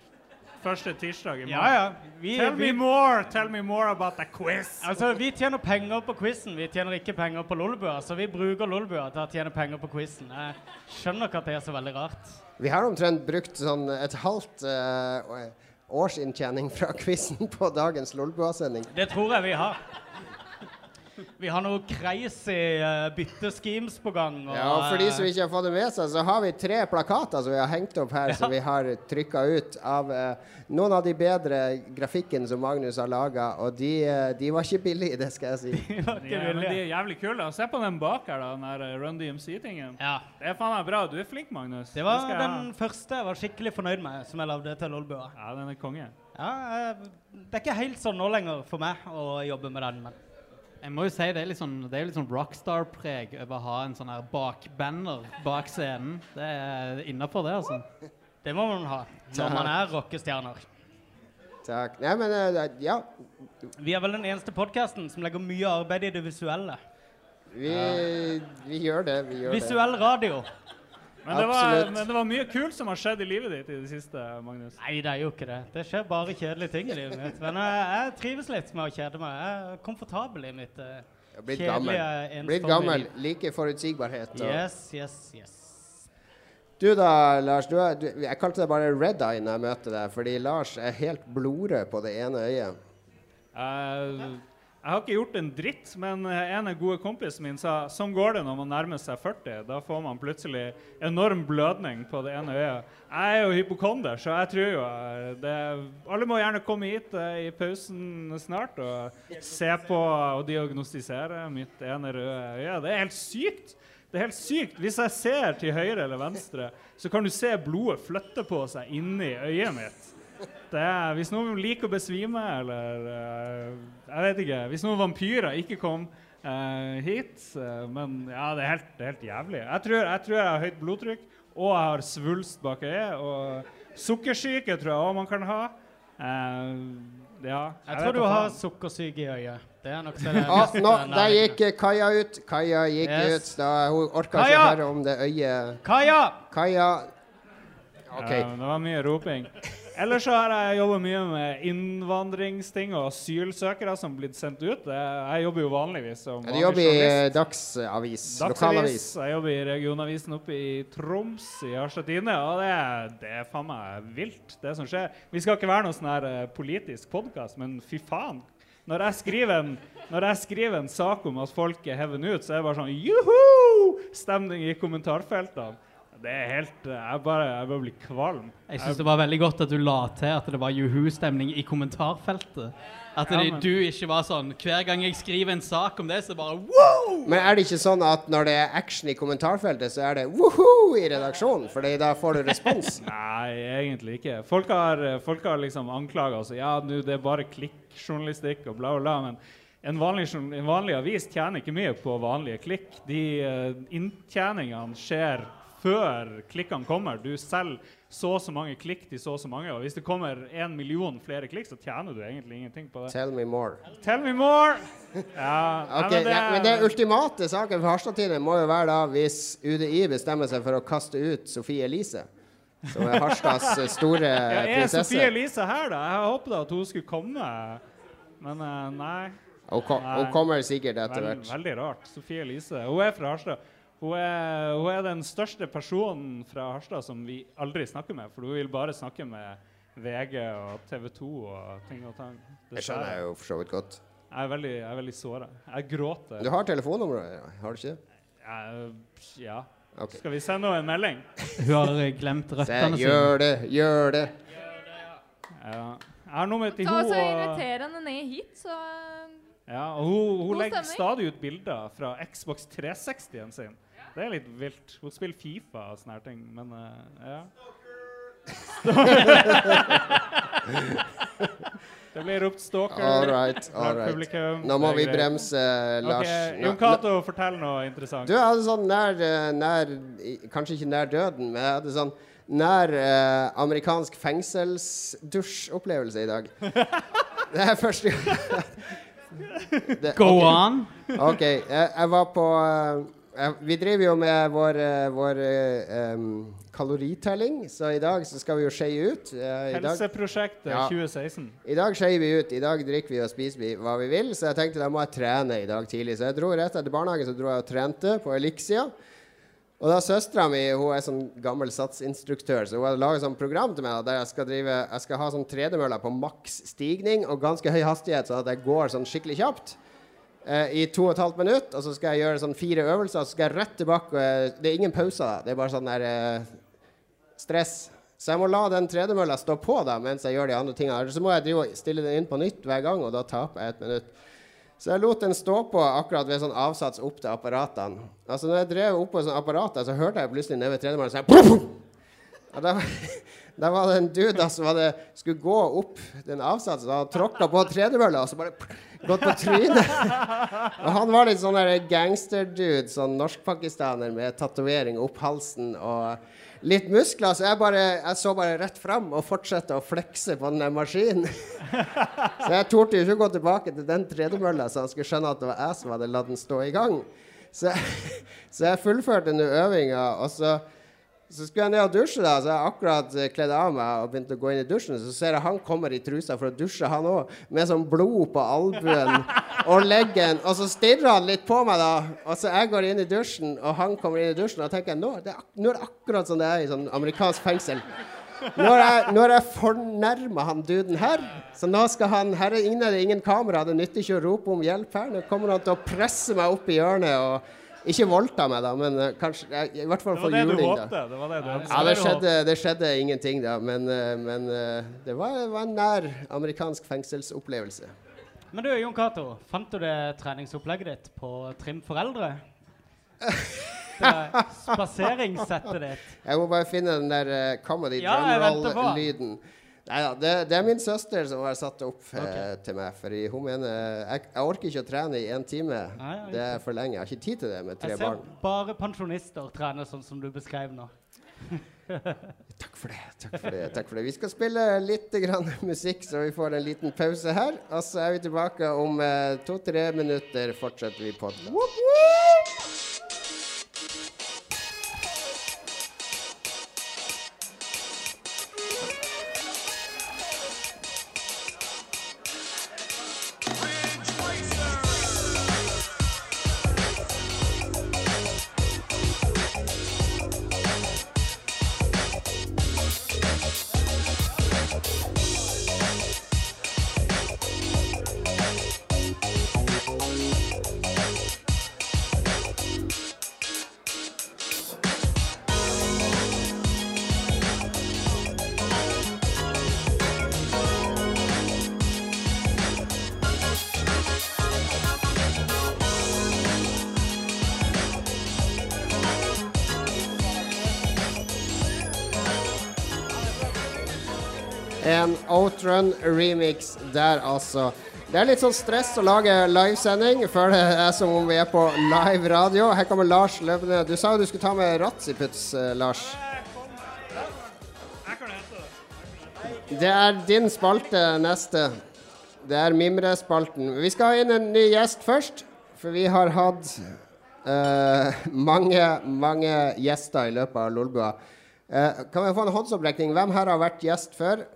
første tirsdag i morgen. Ja, ja. Vi, Tell me more! Tell me more about the quiz! altså, vi tjener penger på quizen, vi tjener ikke penger på Lolbua, så vi bruker Lolbua til å tjene penger på quizen. Jeg skjønner ikke at det er så veldig rart. Vi har omtrent brukt sånn et halvt uh, årsinntjening fra quizen på dagens Lolbua-sending. Det tror jeg vi har. Vi har noe crazy uh, bytteschemes på gang. Og, Ja, og For de som eh, ikke har fått det med seg, så har vi tre plakater som vi har hengt opp her, som vi har trykka ut av uh, noen av de bedre grafikken som Magnus har laga. Og de, uh, de var ikke billige, det skal jeg si. De var er, men de er jævlig kule. Se på den bak her, da, den der eh, Run DMC-tingen. Ja. Det er faen meg bra. Du er flink, Magnus. Det var jeg den første jeg var skikkelig fornøyd med, som jeg lagde til Lolbua. Ja, den er konge. Ja, eh, det er ikke helt sånn nå lenger for meg å jobbe med den, men Jeg må jo si Det er litt sånn, det er litt sånn rockstar-preg over å ha en sånn her bakbanner bak scenen. Det er innafor, det, altså. det må man ha når man er rockestjerner. Takk. Nei, men uh, ja. Vi er vel den eneste podkasten som legger mye arbeid i det visuelle. Vi, vi gjør det. Vi gjør det. Visuell radio. Men det, var, men det var mye kult som har skjedd i livet ditt i det siste, Magnus. Nei, det er jo ikke det. Det skjer bare kjedelige ting i livet mitt. Men jeg, jeg trives litt med å kjede meg. Jeg er komfortabel i mitt uh, blitt kjedelige, gammel. Blitt gammel. Like forutsigbarhet. Og. Yes, yes, yes. Du da, Lars. Du er, du, jeg kalte deg bare Red Eye når jeg møter deg, fordi Lars er helt blodrød på det ene øyet. Eh, jeg har ikke gjort en dritt, men eh, en av gode kompisen min sa sånn går det når man nærmer seg 40. Da får man plutselig enorm blødning på det ene øyet. Jeg er jo hypokonder, så jeg tror jo eh, det, Alle må gjerne komme hit eh, i pausen snart og se på og diagnostisere mitt ene røde øye. Det er helt sykt! Det er helt sykt. Hvis jeg ser til høyre eller venstre, så kan du se blodet flytte på seg inni øyet mitt. Det er, hvis noen liker å besvime, eller uh, Jeg vet ikke. Hvis noen vampyrer ikke kom uh, hit uh, Men ja, det er helt, det er helt jævlig. Jeg tror, jeg tror jeg har høyt blodtrykk, og jeg har svulst bak øyet. Og sukkersyke tror jeg òg man kan ha. Eh, ja. Jeg tror du har sukkersyke i øyet. Det er nok så det Ah, nå, der gikk Kaja ut. Kaja gikk Yes. ut. Da, hun orka ikke høre om det øyet. Kaja! Kaja Okay. Ja, det var mye roping. Ellers så har jeg jobba mye med innvandringsting og asylsøkere som blitt sendt ut. Jeg, jobber jo vanligvis som Ja, du jobber i eh, dagsavis. Dagsavis. Lokalavis. Jeg jobber i regionavisen oppe i Troms, i Harstad Og det er, det er faen meg vilt, det som skjer. Vi skal ikke være noen sånn her eh, politisk podkast, men fy faen. Når jeg, skriver en, når jeg skriver en sak om at folk er hevet ut, så er det bare sånn juhu! Stemning i kommentarfeltene. Det er helt Jeg bare, jeg bare blir kvalm. Jeg syns det var veldig godt at du la til at det var Juhu-stemning i kommentarfeltet. At Ja, men- du ikke var sånn Hver gang jeg skriver en sak om det, så bare wow! Men er det ikke sånn at når det er action i kommentarfeltet, så er det woho i redaksjonen? Fordi da får du respons. Nei, egentlig ikke. Folk har, folk har liksom anklaga oss. Ja, nå det er bare klikkjournalistikk og bla, bla, bla. Men en vanlig, en vanlig avis tjener ikke mye på vanlige klikk. De uh, inntjeningene skjer før klikkene kommer. Du selger så og så mange klikk til så og så mange. Og hvis det kommer en million flere klikk, så tjener du egentlig ingenting på det. Tell me more. Tell me more! Ja, nei, det, ja, men det ultimate saken for Harstad-tiden må jo være da hvis UDI bestemmer seg for å kaste ut Sofie Elise. Som er Harstads eh, store ja, Er prinsesse. Sofie Elise her, da? Jeg håpet at hun skulle komme. Men eh, nei. Hun, kom, hun kommer sikkert etter hvert. hvert. veldig rart. Sofie Elise. Hun er fra Harstad. Hun er, hun er den største personen fra Harstad som vi aldri snakker med. For hun vil bare snakke med VG og TV 2 og ting og tang. Det skjønner jeg jo for så vidt godt. Jeg er veldig, jeg er veldig såra. Jeg gråter. Du har telefonnummeret, har du ikke det? Jeg, ja. Okay. Skal vi sende henne en melding? Hun har eh, glemt røttene sine. gjør det, gjør det. Ja. Jeg har nummeret til Ta henne. Irriter henne ned hit, så Ja, og hun, hun legger stadig ut bilder fra Xbox 360-en sin. Det er litt vilt. Hun spiller Fifa og sånne ting, men uh, ja. det blir ropt stalker. All right, all right. publikum. Nå må vi bremse, Lars. Okay, Jon Cato, fortell noe interessant. Du, jeg hadde sånn nær, eh, nær Kanskje ikke nær døden, men jeg hadde sånn nær eh, amerikansk fengselsdusjopplevelse i dag. Det er første gang Go on! OK. Jeg, jeg var på jeg, Vi driver jo med vår, eh, vår um, kaloritelling, så i dag så skal vi jo skeie ut. Uh, Helseprosjektet Ja. 2016. I dag skeier vi ut. I dag drikker vi og spiser vi hva vi vil, så jeg tenkte da må jeg trene i dag tidlig. Så jeg dro rett etter barnehagen så dro jeg og trente på Elixia. Og da søstera mi hun er sånn gammel satsinstruktør, så hun har laget sånn program til meg der jeg skal, drive, jeg skal ha sånn tredemøller på maks stigning og ganske høy hastighet, så at jeg går sånn skikkelig kjapt. Eh, I to og et halvt minutt, og så skal jeg gjøre sånn fire øvelser, og så skal jeg rett tilbake. eh, det er ingen pauser. Det er bare sånn der eh, stress. Så jeg må la den tredemølla stå på da, mens jeg gjør de andre tingene. Eller så må jeg stille den inn på nytt hver gang, og da taper jeg et minutt. Så jeg lot den stå på akkurat ved sånn avsats opp til apparatene. Altså når jeg drev opp på sånne apparater, så hørte jeg plutselig nede ved tredemølla sånn og da, da var det en dude som hadde, skulle gå opp den avsatsen, han tråkka på tredemølla og så bare gått på trynet. Og han var litt sånn gangsterdude, sånn norsk-pakistaner med tatovering opp halsen og litt muskler. Så jeg, bare, jeg så bare rett fram og fortsatte å flekse på den maskinen. Så jeg torde ikke ikke gå tilbake til den tredemølla, så han skulle skjønne at det var jeg som hadde latt den stå i gang. Så, så jeg fullførte nå øvinga, og så så skulle jeg ned og dusje, da, så jeg akkurat kledde kledd av meg og begynte å gå inn i dusjen. Så ser jeg han kommer i trusa for å dusje, han òg, med sånn blod på albuen og leggen. Og så stirrer han litt på meg, da. Og så jeg går inn i dusjen, og han kommer inn i dusjen, og tenker nå, det nå er det akkurat som det er i sånn amerikansk fengsel. Nå har jeg, nå jeg fornærma han duden her, så nå skal han Her er det ingen kamera, det nytter ikke å rope om hjelp her. Nå kommer han til å presse meg opp i hjørnet og ikke voldta meg, da, men eh, kanskje I hvert fall for det juling, da. Det var det du håpte? Ja, det skjedde, det skjedde ingenting, da. Men, eh, men eh, det var, var en nær amerikansk fengselsopplevelse. Men du, Jon Cato, fant du det treningsopplegget ditt på Trim foreldre? Spaseringssettet ditt. Jeg må bare finne den der uh, comedy Ja, drumroll-lyden. Nei da, det, det er min søster som har satt det opp eh, til meg. Fordi hun mener jeg, jeg orker ikke å trene i én time. Nei, ja, Det er for lenge. Jeg har ikke tid til det med tre barn. Jeg ser barn. bare pensjonister trene sånn som du beskrev nå. Takk for det. takk for det, takk for det. Vi skal spille litt grann musikk, så vi får en liten pause her. Og så er vi tilbake om eh, to-tre minutter. Fortsetter vi på den. En Outrun-remix der, altså. Det er litt sånn stress å lage livesending. før det er som om vi er på live radio. Her kommer Lars løpende. Du sa jo du skulle ta med Ratsiputs, eh, Lars. Det er din spalte neste. Det er Mimre-spalten. Vi skal ha inn en ny gjest først, for vi har hatt uh, mange, mange gjester i løpet av Lolbua. Uh, kan vi få en håndsopprekning? Hvem her har vært gjest før?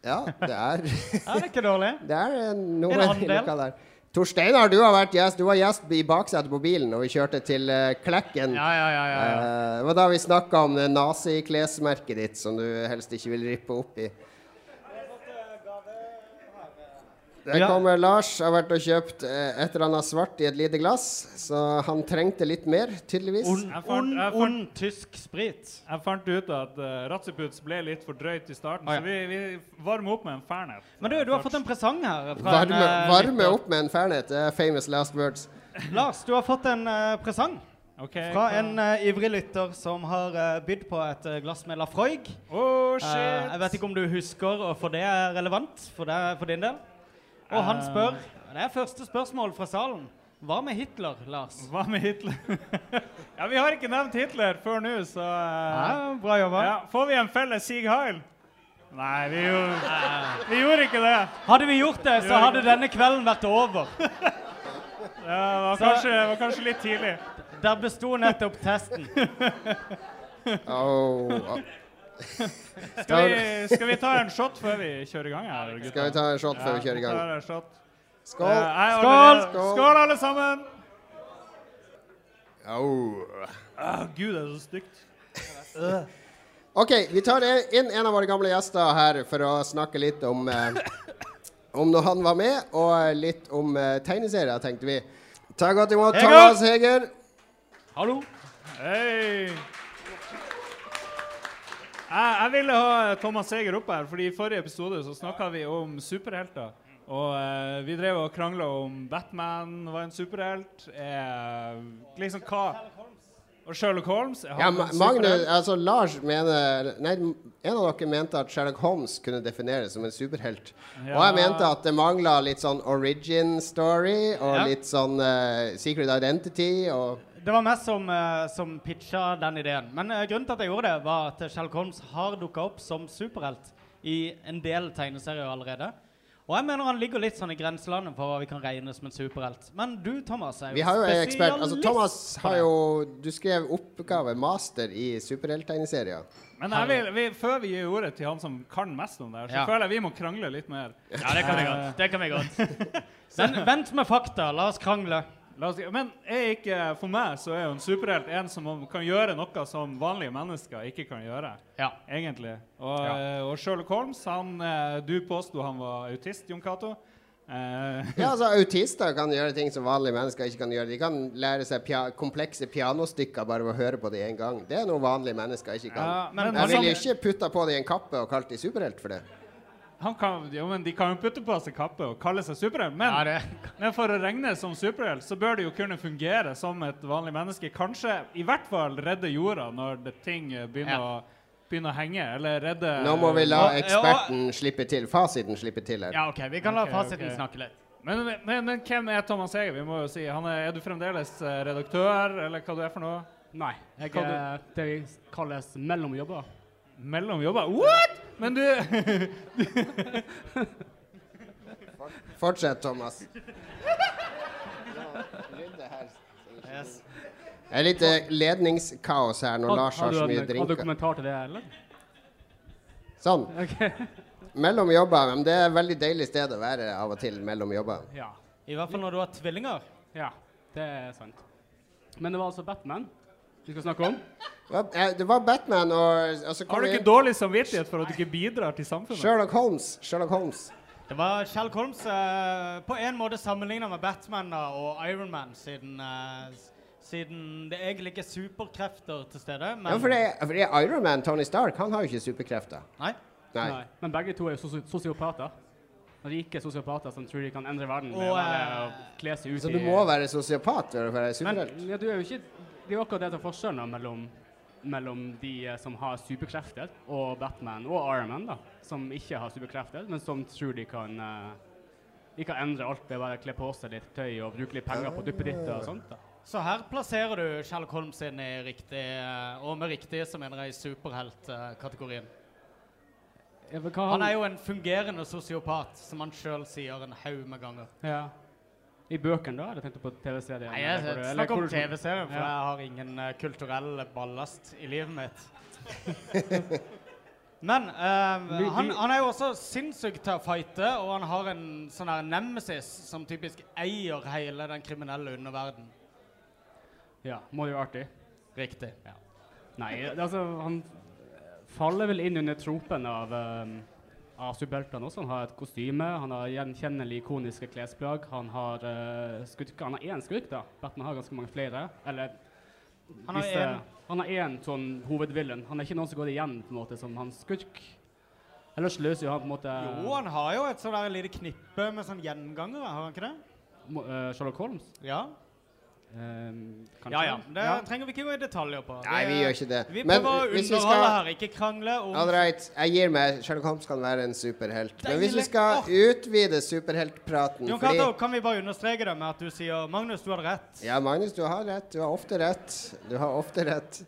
Ja, det er Ja, det er ikke dårlig. Det er noe En andel. Torsteinar, du har vært gjest. Du var gjest i baksetet på bilen og vi kjørte til uh, Klekken. Ja, ja, ja. ja, ja. Uh, det var da vi snakka om det naziklesmerket ditt som du helst ikke vil rippe opp i. Der Ja. kommer Lars. Har vært og kjøpt eh, et eller annet svart i et lite glass, så han trengte litt mer, tydeligvis. Ond, ond, ond tysk sprit. Jeg fant ut at uh, Ratziputs ble litt for drøyt i starten, ah, ja. så vi, vi varmer opp med en Fernet. Men du, du har fått en presang her. Fra Varme, en, eh, varme opp med en Fernet. Er famous last words. Lars, du har fått en uh, presang Okay, fra en uh, ivrig lytter som har uh, bydd på et uh, glass med Lafroig. Oh, Eh, shit! jeg vet ikke om du husker, og for det er relevant for, det, for din del. Og han Eh. spør Det er første spørsmål fra salen. Hva med Hitler, Lars? Hva med Hitler? ja, vi har ikke nevnt Hitler før nå, så uh, Ja, bra jobba. ja, Får vi en felles Sieg Heil? Nei, vi gjorde, vi gjorde ikke det. Hadde vi gjort det, så hadde denne kvelden vært over. Ja, det var Så- kanskje, det var kanskje litt tidlig. Der besto nettopp testen. Oh. Skal vi, skal vi ta en shot før vi kjører i gang her? gutta? Skal vi ta en shot før vi kjører i gang? shot. Skål. Eh, Skål! Skål, alle sammen! Oh. oh Gud, det er så stygt. OK, vi tar inn en av våre gamle gjester her for å snakke litt om eh, Om når han var med, og litt om eh, tegneserier, tenkte vi. Ta godt imot Heger! Thomas Heger. Hallo? Hei! Jeg, jeg ville ha Thomas Seger opp her, fordi i forrige episode så snakka vi om superhelter. Og eh, vi drev og krangla om Batman var en superhelt. Eh, liksom hva Og Sherlock Holmes. er Ja, Ma- en Magnus, superhelt? altså Lars mener Nei, en av dere mente at Sherlock Holmes kunne defineres som en superhelt. Ja. Og jeg mente at det mangla litt sånn origin story og Ja. litt sånn eh, secret identity og Det var meg som, uh, som pitcha den ideen. Men eh, grunnen til at jeg gjorde det, var at Sherlock Holmes har dukka opp som superhelt i en del tegneserier allerede. Og jeg mener han ligger litt sånn i grenselandet for hva vi kan regne som en superhelt. Men du, Thomas, er jo Vi har jo spesialist. Altså, Thomas har jo Du skrev oppgave, master, i superhelttegneserier. Men jeg vil, vi, før vi gir ordet til han som kan mest om det, så Ja. føler jeg vi må krangle litt mer. Ja, det kan vi godt. Det kan vi godt. Men vent med fakta. La oss krangle. La oss, men er ikke, for meg så er jo en superhelt en som kan gjøre noe som vanlige mennesker ikke kan gjøre. Ja. Egentlig. Og, Ja. og Sherlock Holmes, han, eh, du påsto han var autist, Jon Cato. Eh, Ja, altså Autister kan gjøre ting som vanlige mennesker ikke kan gjøre. De kan lære seg pia komplekse pianostykker bare ved å høre på dem én gang. Det er noe vanlige mennesker ikke kan. ja, men Men Jeg han, ville jo ikke putta på dem en kappe og kalt dem superhelt for det. Han kan, jo, men de kan jo putte på seg kappe og kalle seg superhelt. Men, Ja, men for å regne som superhelt, så bør de jo kunne fungere som et vanlig menneske. Kanskje i hvert fall redde jorda når det ting eh, begynner, Ja. å, begynne å henge. Eller redde Nå må vi la eksperten slippe til. Fasiten slippe til her. Ja, OK. Vi kan la fasiten okay. snakke litt. Men, men, men hvem er Thomas Eger? Vi må jo si, han er, er du fremdeles eh, redaktør, eller hva du er for noe? Nei. Jeg Hva du- er det kalles mellomjobber. Mellom jobber? What?! Men du Fortsett, Thomas. Yes. Det er litt eh, ledningskaos her når Lars har så mye drinker. har du kommentar til det, eller? Sånn. Mellom jobber. Men det er et veldig deilig sted å være av og til mellom jobber. Ja. I hvert fall når du har tvillinger. ja, det er sant. Men det var altså Batman vi skal snakke om. Eh, Det var Batman og, altså, Har du ikke dårlig samvittighet for at du ikke bidrar til samfunnet? Sherlock Holmes. Sherlock Holmes. Det var Sherlock Holmes eh, på en måte sammenligna med Batman da, og Iron Man, siden, eh, siden det egentlig ikke er superkrefter til stede. Men Ja, for det, for det er Iron Man, Tony Stark, han har jo ikke superkrefter. Nei. Nei. Men begge to er jo sosi sosiopater. Rike sosiopater som tror de kan endre verden Og, med, eh, å kle seg ut Så du må være sosiopat for å være Men superhelt? ja, du er jo ikke Det er akkurat det som er forskjellen mellom mellom de eh, som har superkrefter, og Batman og Iron Man, da, som ikke har superkrefter, men som tror de kan eh, de kan endre alt ved bare kle på seg litt tøy og bruke litt penger på duppeditter og sånt. da. Så her plasserer du Sherlock Holmes inn i riktig eh, Og med riktig så mener jeg i superheltkategorien. Han er jo en fungerende sosiopat, som han sjøl sier en haug med ganger. Ja. I bøkene, da? Eller tenkte du på TV-serien? Nei, eller jeg eller snakker om TV-serien, for Ja. jeg har ingen uh, kulturell ballast i livet mitt. Men uh, han, han er jo også sinnssykt til å fighte, og han har en sånn her nemesis som typisk eier hele den kriminelle underverden. Ja, må jo artig. Riktig. Ja. Nei, altså, han faller vel inn under tropen av, um, av superheltene også. Han har et kostyme, han har gjenkjennelig ikoniske klesplagg. Han har uh, skurker. Han har én skurk, da. Batman har ganske mange flere. Eller Han har visse- en- han har én sånn hovedvillain. Han er ikke noen som går igjen på en måte som hans skurk. Ellers løser jo han på en måte Jo, han har jo et sånn lite knippe med sånn gjengangere, har han ikke det? Mo- eh, Sherlock Holmes. Ja. Um. Ja ja. Det Ja. trenger vi ikke gå i detaljer på. Nei, vi gjør ikke det. Vi Men prøver å underholde skal- her, ikke krangle om All right, jeg gir meg. Sherlock Holmes kan være en superhelt. Men hvis vi skal utvide superheltpraten Jon fordi Cato, kan vi bare understreke det med at du sier Magnus, du hadde rett. Ja, Magnus, du har rett. Du har ofte rett. Du har ofte rett.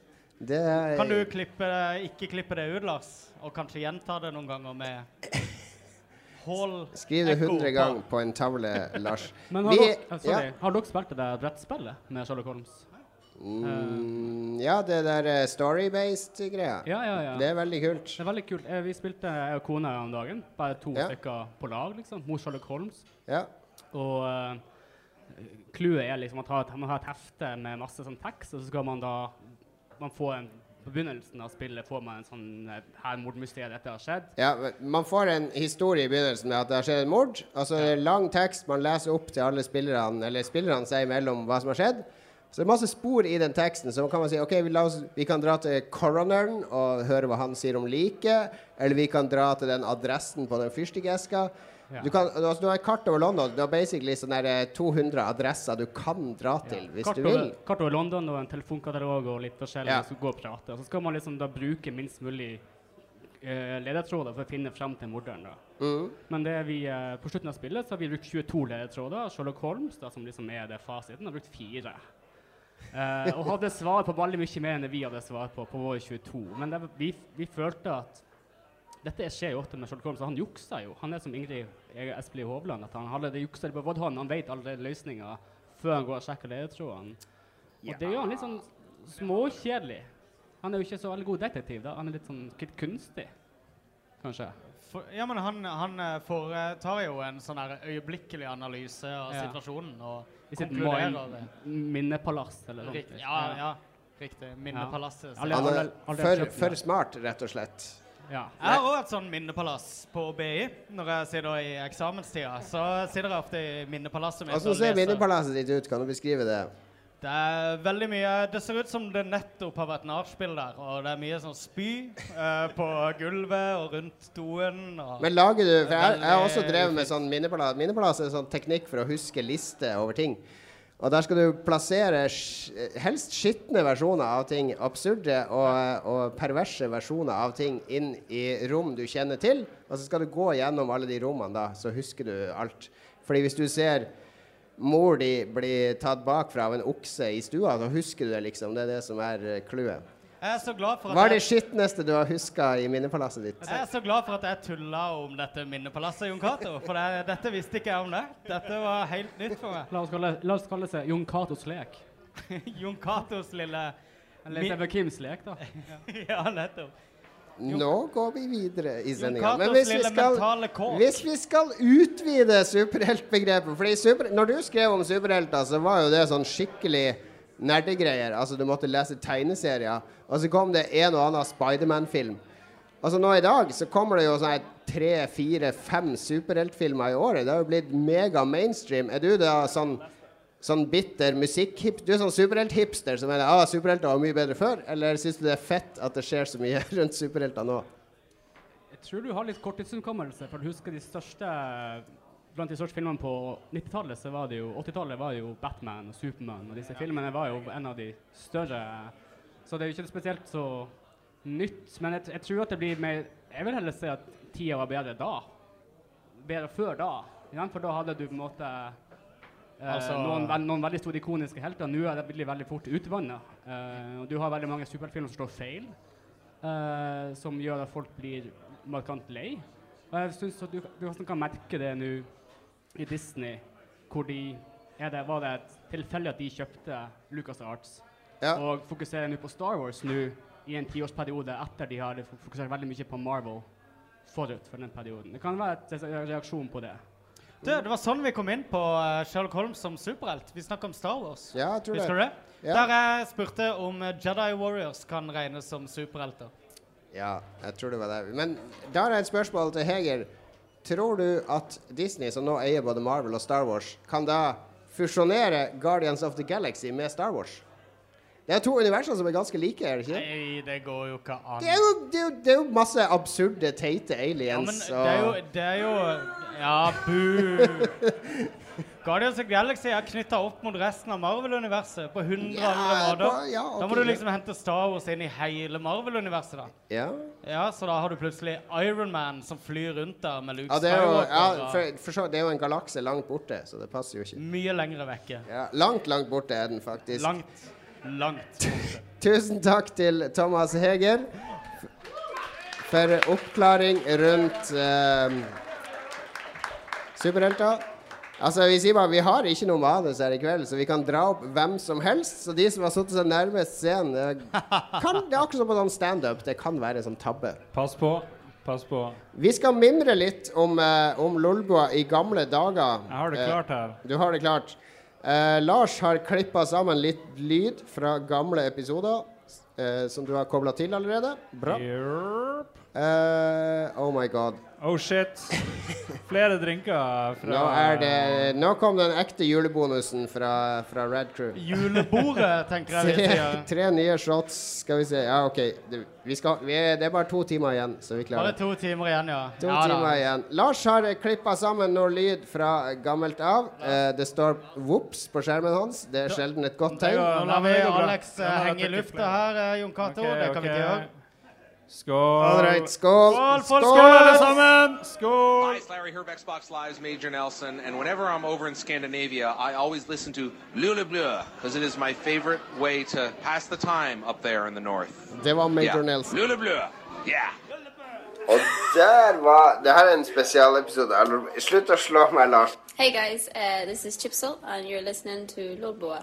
Det er Kan du klippe, ikke klippe det ut, Lars? Og kanskje gjenta det noen ganger med Hall Skriv det ekko 100 på. ganger på en tavle, Lars. Men har, Vi- dere, eh, sorry, ja. har dere spilt det der brettspillet med Sherlock Holmes? Mm, ja, det der eh, story-based greia. Ja, ja, ja. Det er veldig kult. Det er veldig kult. Eh, Vi spilte jeg og kona om dagen. Bare to Ja. stykker på lag, liksom. Mot Sherlock Holmes. Ja. Og uh, er liksom at man har, et, man har et hefte med masse sånn tekst, og så skal man da man får en, På begynnelsen av spillet får man en sånn eh, Her mordmysteriet, dette har skjedd. Ja, Man får en historie i begynnelsen med at det har skjedd et mord. Altså er lang tekst man leser opp til alle spillerne, eller spillerne seg imellom hva som har skjedd. Så det er masse spor i den teksten. Så kan man si ok, vi, oss, vi kan dra til coroneren og høre hva han sier om liket. Eller vi kan dra til den adressen på den fyrstikkeska. Du, kan, altså, du har et kart over London. Du har basically sånne eh, 200 adresser du kan dra til hvis kart du over, vil. Kart over London og en telefonkatalog og litt forskjellig Ja. så går og prater. Så skal man liksom da bruke minst mulig uh, ledetråder for å finne frem til morderen. da. Mm. Men det vi, uh, på slutten av spillet så har vi brukt 22 ledetråder. Sherlock Holmes, da, som liksom er det fasiten, har brukt fire. Uh, og hadde svar på veldig mye mer enn vi hadde svar på på våre 22. Men det, vi, vi følte at dette skjer jo ofte med Sherlock Holmes, og han juksa jo. Han er som Ingrid Espelid Hovland. at Han hadde det juksa på Vodhånd. Han vet allerede løsninga før han går og sjekker ledetrådene. Og det gjør han litt sånn småkjedelig. Han er jo ikke så veldig god detektiv. da. Han er litt sånn litt kunstig, kanskje. For, ja, men han, han eh, foretar jo en sånn her øyeblikkelig analyse av Ja. situasjonen og I sitt minnepalass eller noe. Ja, ja. Riktig. Minnepalasset. Alle- Han alle- alle for, kjøpt smart, rett og slett. Ja. Jeg har òg et sånn minnepalass på BI. Når jeg sitter i eksamenstida, så sitter jeg ofte i minnepalasset mitt. Hvordan ser minnepalasset ditt ut? Kan du beskrive det? Det er veldig mye Det ser ut som det nettopp har vært nachspiel der. Og det er mye sånn spy uh, på gulvet og rundt doen. Og Men lager du For jeg, jeg har også drevet med sånn minnepalass. Minnepalass er en sånn teknikk for å huske liste over ting. Og der skal du plassere helst skitne versjoner av ting, absurde og, og perverse versjoner av ting, inn i rom du kjenner til. Og så skal du gå gjennom alle de rommene, da, så husker du alt. Fordi hvis du ser mor di bli tatt bakfra av en okse i stua, så husker du det, liksom. Det er det som er eh, clouet. Jeg er så glad for at Hva er det skitneste du har huska i minnepalasset ditt? jeg er så glad for at jeg tulla om dette minnepalasset, Jon Cato. For det, dette visste ikke jeg om det. Dette var helt nytt for meg. La oss kalle, la oss kalle seg Jon Catos lek. Jon Catos lille Eller Stephen Kims lek, da. Ja, nettopp. Nå går vi videre i Jon sendinga. Men hvis vi lille skal. Hvis vi skal utvide superheltbegrepet fordi super, Når du skrev om superhelter, så var jo det sånn skikkelig nerdegreier. Altså Du måtte lese tegneserier. Og så kom det en og annen Spiderman-film. Altså Nå i dag så kommer det jo sånn tre, fire, fem superheltfilmer i året. Det har jo blitt mega mainstream. Er du da sånn Sånn bitter musikkhip Du er sånn superhelthipster som mener ah, superhelter var mye bedre før? Eller syns du det er fett at det skjer så mye rundt superhelter nå? Jeg tror du har litt korttidshukommelse, for du husker de største Blant de største filmene på 90-tallet så var det jo 80-tallet var jo Batman og Supermann, og disse filmene var jo en av de større Så det er jo ikke spesielt så nytt. Men jeg, jeg tror at det blir mer Jeg vil heller si at tida var bedre da. Bedre før da. For da hadde du på en måte eh, Altså- noen, ve noen veldig store ikoniske helter. Nå er det veldig, veldig fort utvanna. Eh, og du har veldig mange superheltfilmer som slår feil, eh, som gjør at folk blir markant lei. Og jeg synes at du, du kan merke det nå i Disney, hvor de er det, Var det tilfeldig at de kjøpte Lucas Arts Ja. og fokuserer nå på Star Wars nå i en tiårsperiode etter de har fokusert veldig mye på Marvel forut for den perioden. Det kan være en reaksjon på det. Du, det var sånn vi kom inn på eh, Sherlock Holmes som superhelt. Vi snakka om Star Wars. Ja, jeg tror Husker du det. det? Ja. Der jeg spurte om eh, Jedi Warriors kan regnes som superhelter. Ja, jeg tror det var det. Men da har jeg et spørsmål til Heger. Tror du at Disney, som nå eier både Marvel og Star Wars, kan da fusjonere Guardians of the Galaxy med Star Wars? Det er to universer som er ganske like, er det ikke? Nei, det går jo ikke an. Det er jo, det er jo, det er jo masse absurde, teite Ja, men og det er jo, det er jo Ja, bu. Guardians of Galaxy er knytta opp mot resten av Marvel-universet på 100 Ja, andre måter. ja, Da må du ja. liksom hente Star Wars inn i hele Marvel-universet, da. Ja, Ja, Så da har du plutselig Iron Man som flyr rundt der med Luke ja, det, er jo, Skywalker. ja for, for så, det er jo en galakse langt borte, så det passer jo ikke. Mye lengre vekke. Ja, langt, langt borte er den faktisk. Langt, langt. borte. Tusen takk til Thomas Heger for oppklaring rundt uh, superhelter. Altså, vi sier bare vi har ikke noe manus her i kveld, så vi kan dra opp hvem som helst. Så de som har sittet seg nærmest scenen, kan, det er akkurat som på sånn standup. Det kan være som tabbe. Pass på. Pass på. Vi skal mimre litt om, uh, om Lolbua i gamle dager. Jeg har det Eh, klart her. du har det klart. Eh, Lars har klippa sammen litt lyd fra gamle episoder som du har kobla til allerede. Bra. Yerp. Eh, oh my god. Oh shit. Flere drinker fra Nå, er det, nå kom den ekte julebonusen fra, fra Red Crew. Julebordet, tenker jeg vi Tre, sier. tre nye shots. Skal vi se. Ja, OK. Det, vi skal, vi er, det er bare to timer igjen, så vi Bare klarer det. to timer igjen, ja. To ja, da. timer igjen. Lars har klippa sammen noe lyd fra gammelt av. Uh, det står 'vops' på skjermen hans. Det er sjelden et godt tegn. Nå lar vi. Alex eh, har jeg henge i lufta her, eh, Jon Cato. Okay, det kan vi ikke gjøre. Skål. All right, skål. Skål, folk, skål, alle sammen! Skål! Hi, it's Larry Herb, Xbox Live's Major Nelson, and whenever I'm over in Scandinavia, I always listen to Lule Bleu, because it is my favorite way to pass the time up there in the north. Det var Major yeah. Nelson. Lule Bleu, yeah. Og der var Det her er en spesialepisode. Eller, Slutt å slå meg, Lars. Hey guys, uh, this is Chipsel, and you're listening to Lolboa.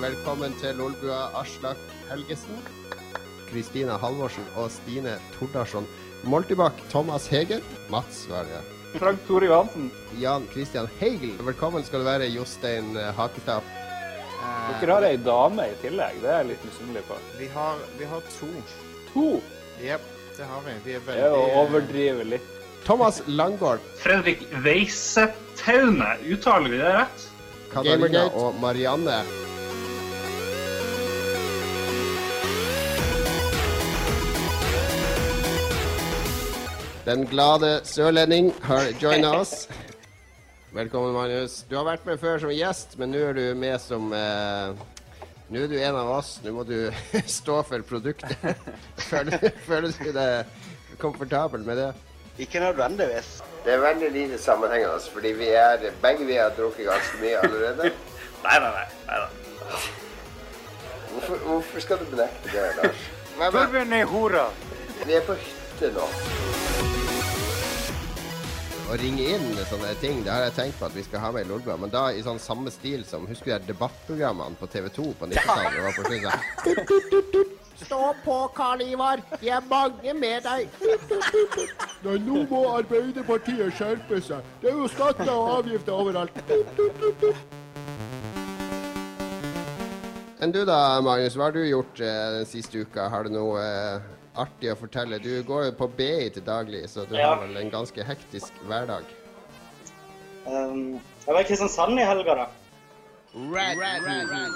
Velkommen til Lolbua Aslak Helgesen, Kristina Halvorsen og Stine Tordarsson. Moltibakk, Thomas Heger, Mats det. Frank Tore Johansen. Jan Christian Heigel. Velkommen skal du være, Jostein eh, Hakestad. Dere har ei dame i tillegg. Det er jeg litt misunnelig på. Vi har, vi har to. To? Jep, det har vi. Vi er Det er å veldig overdrive litt. Thomas Langgaard, Fredrik Weisetaune, uttaler vi det rett? Katarina Gamergate. Og Marianne. Den glade sørlending har joina oss. Velkommen, Magnus. Du har vært med før som gjest, men nå er du med som eh, Nå er du en av oss. Nå må du stå for produktet. Føler, føler du deg komfortabel med det? Ikke nødvendigvis. Det er veldig lite sammenhengende, fordi vi er, begge vi har drukket ganske mye allerede. Nei, nei, nei. nei, nei. Hvorfor, hvorfor skal du benekte det, Lars? Torbjørn er hora. Vi er på hytte nå. Å ringe inn sånne ting, det har jeg tenkt på at vi skal ha med i Lolbua, men da i sånn samme stil som Husker du de debattprogrammene på TV 2 på 90-tallet? Det var på slutt sånn tut, tut, tut, tut. Stå på, Karl Ivar. Vi er mange med deg. Nei, nå må Arbeiderpartiet skjerpe seg. Det er jo skatter og avgifter overalt. Enn du da, Magnus? Hva har du gjort eh, den siste uka? Har du noe eh, artig å fortelle? Du går jo på BI til daglig, så du Ja. har vel en ganske hektisk hverdag. Um, jeg var i Kristiansand i helga, da. Red, red, red, red,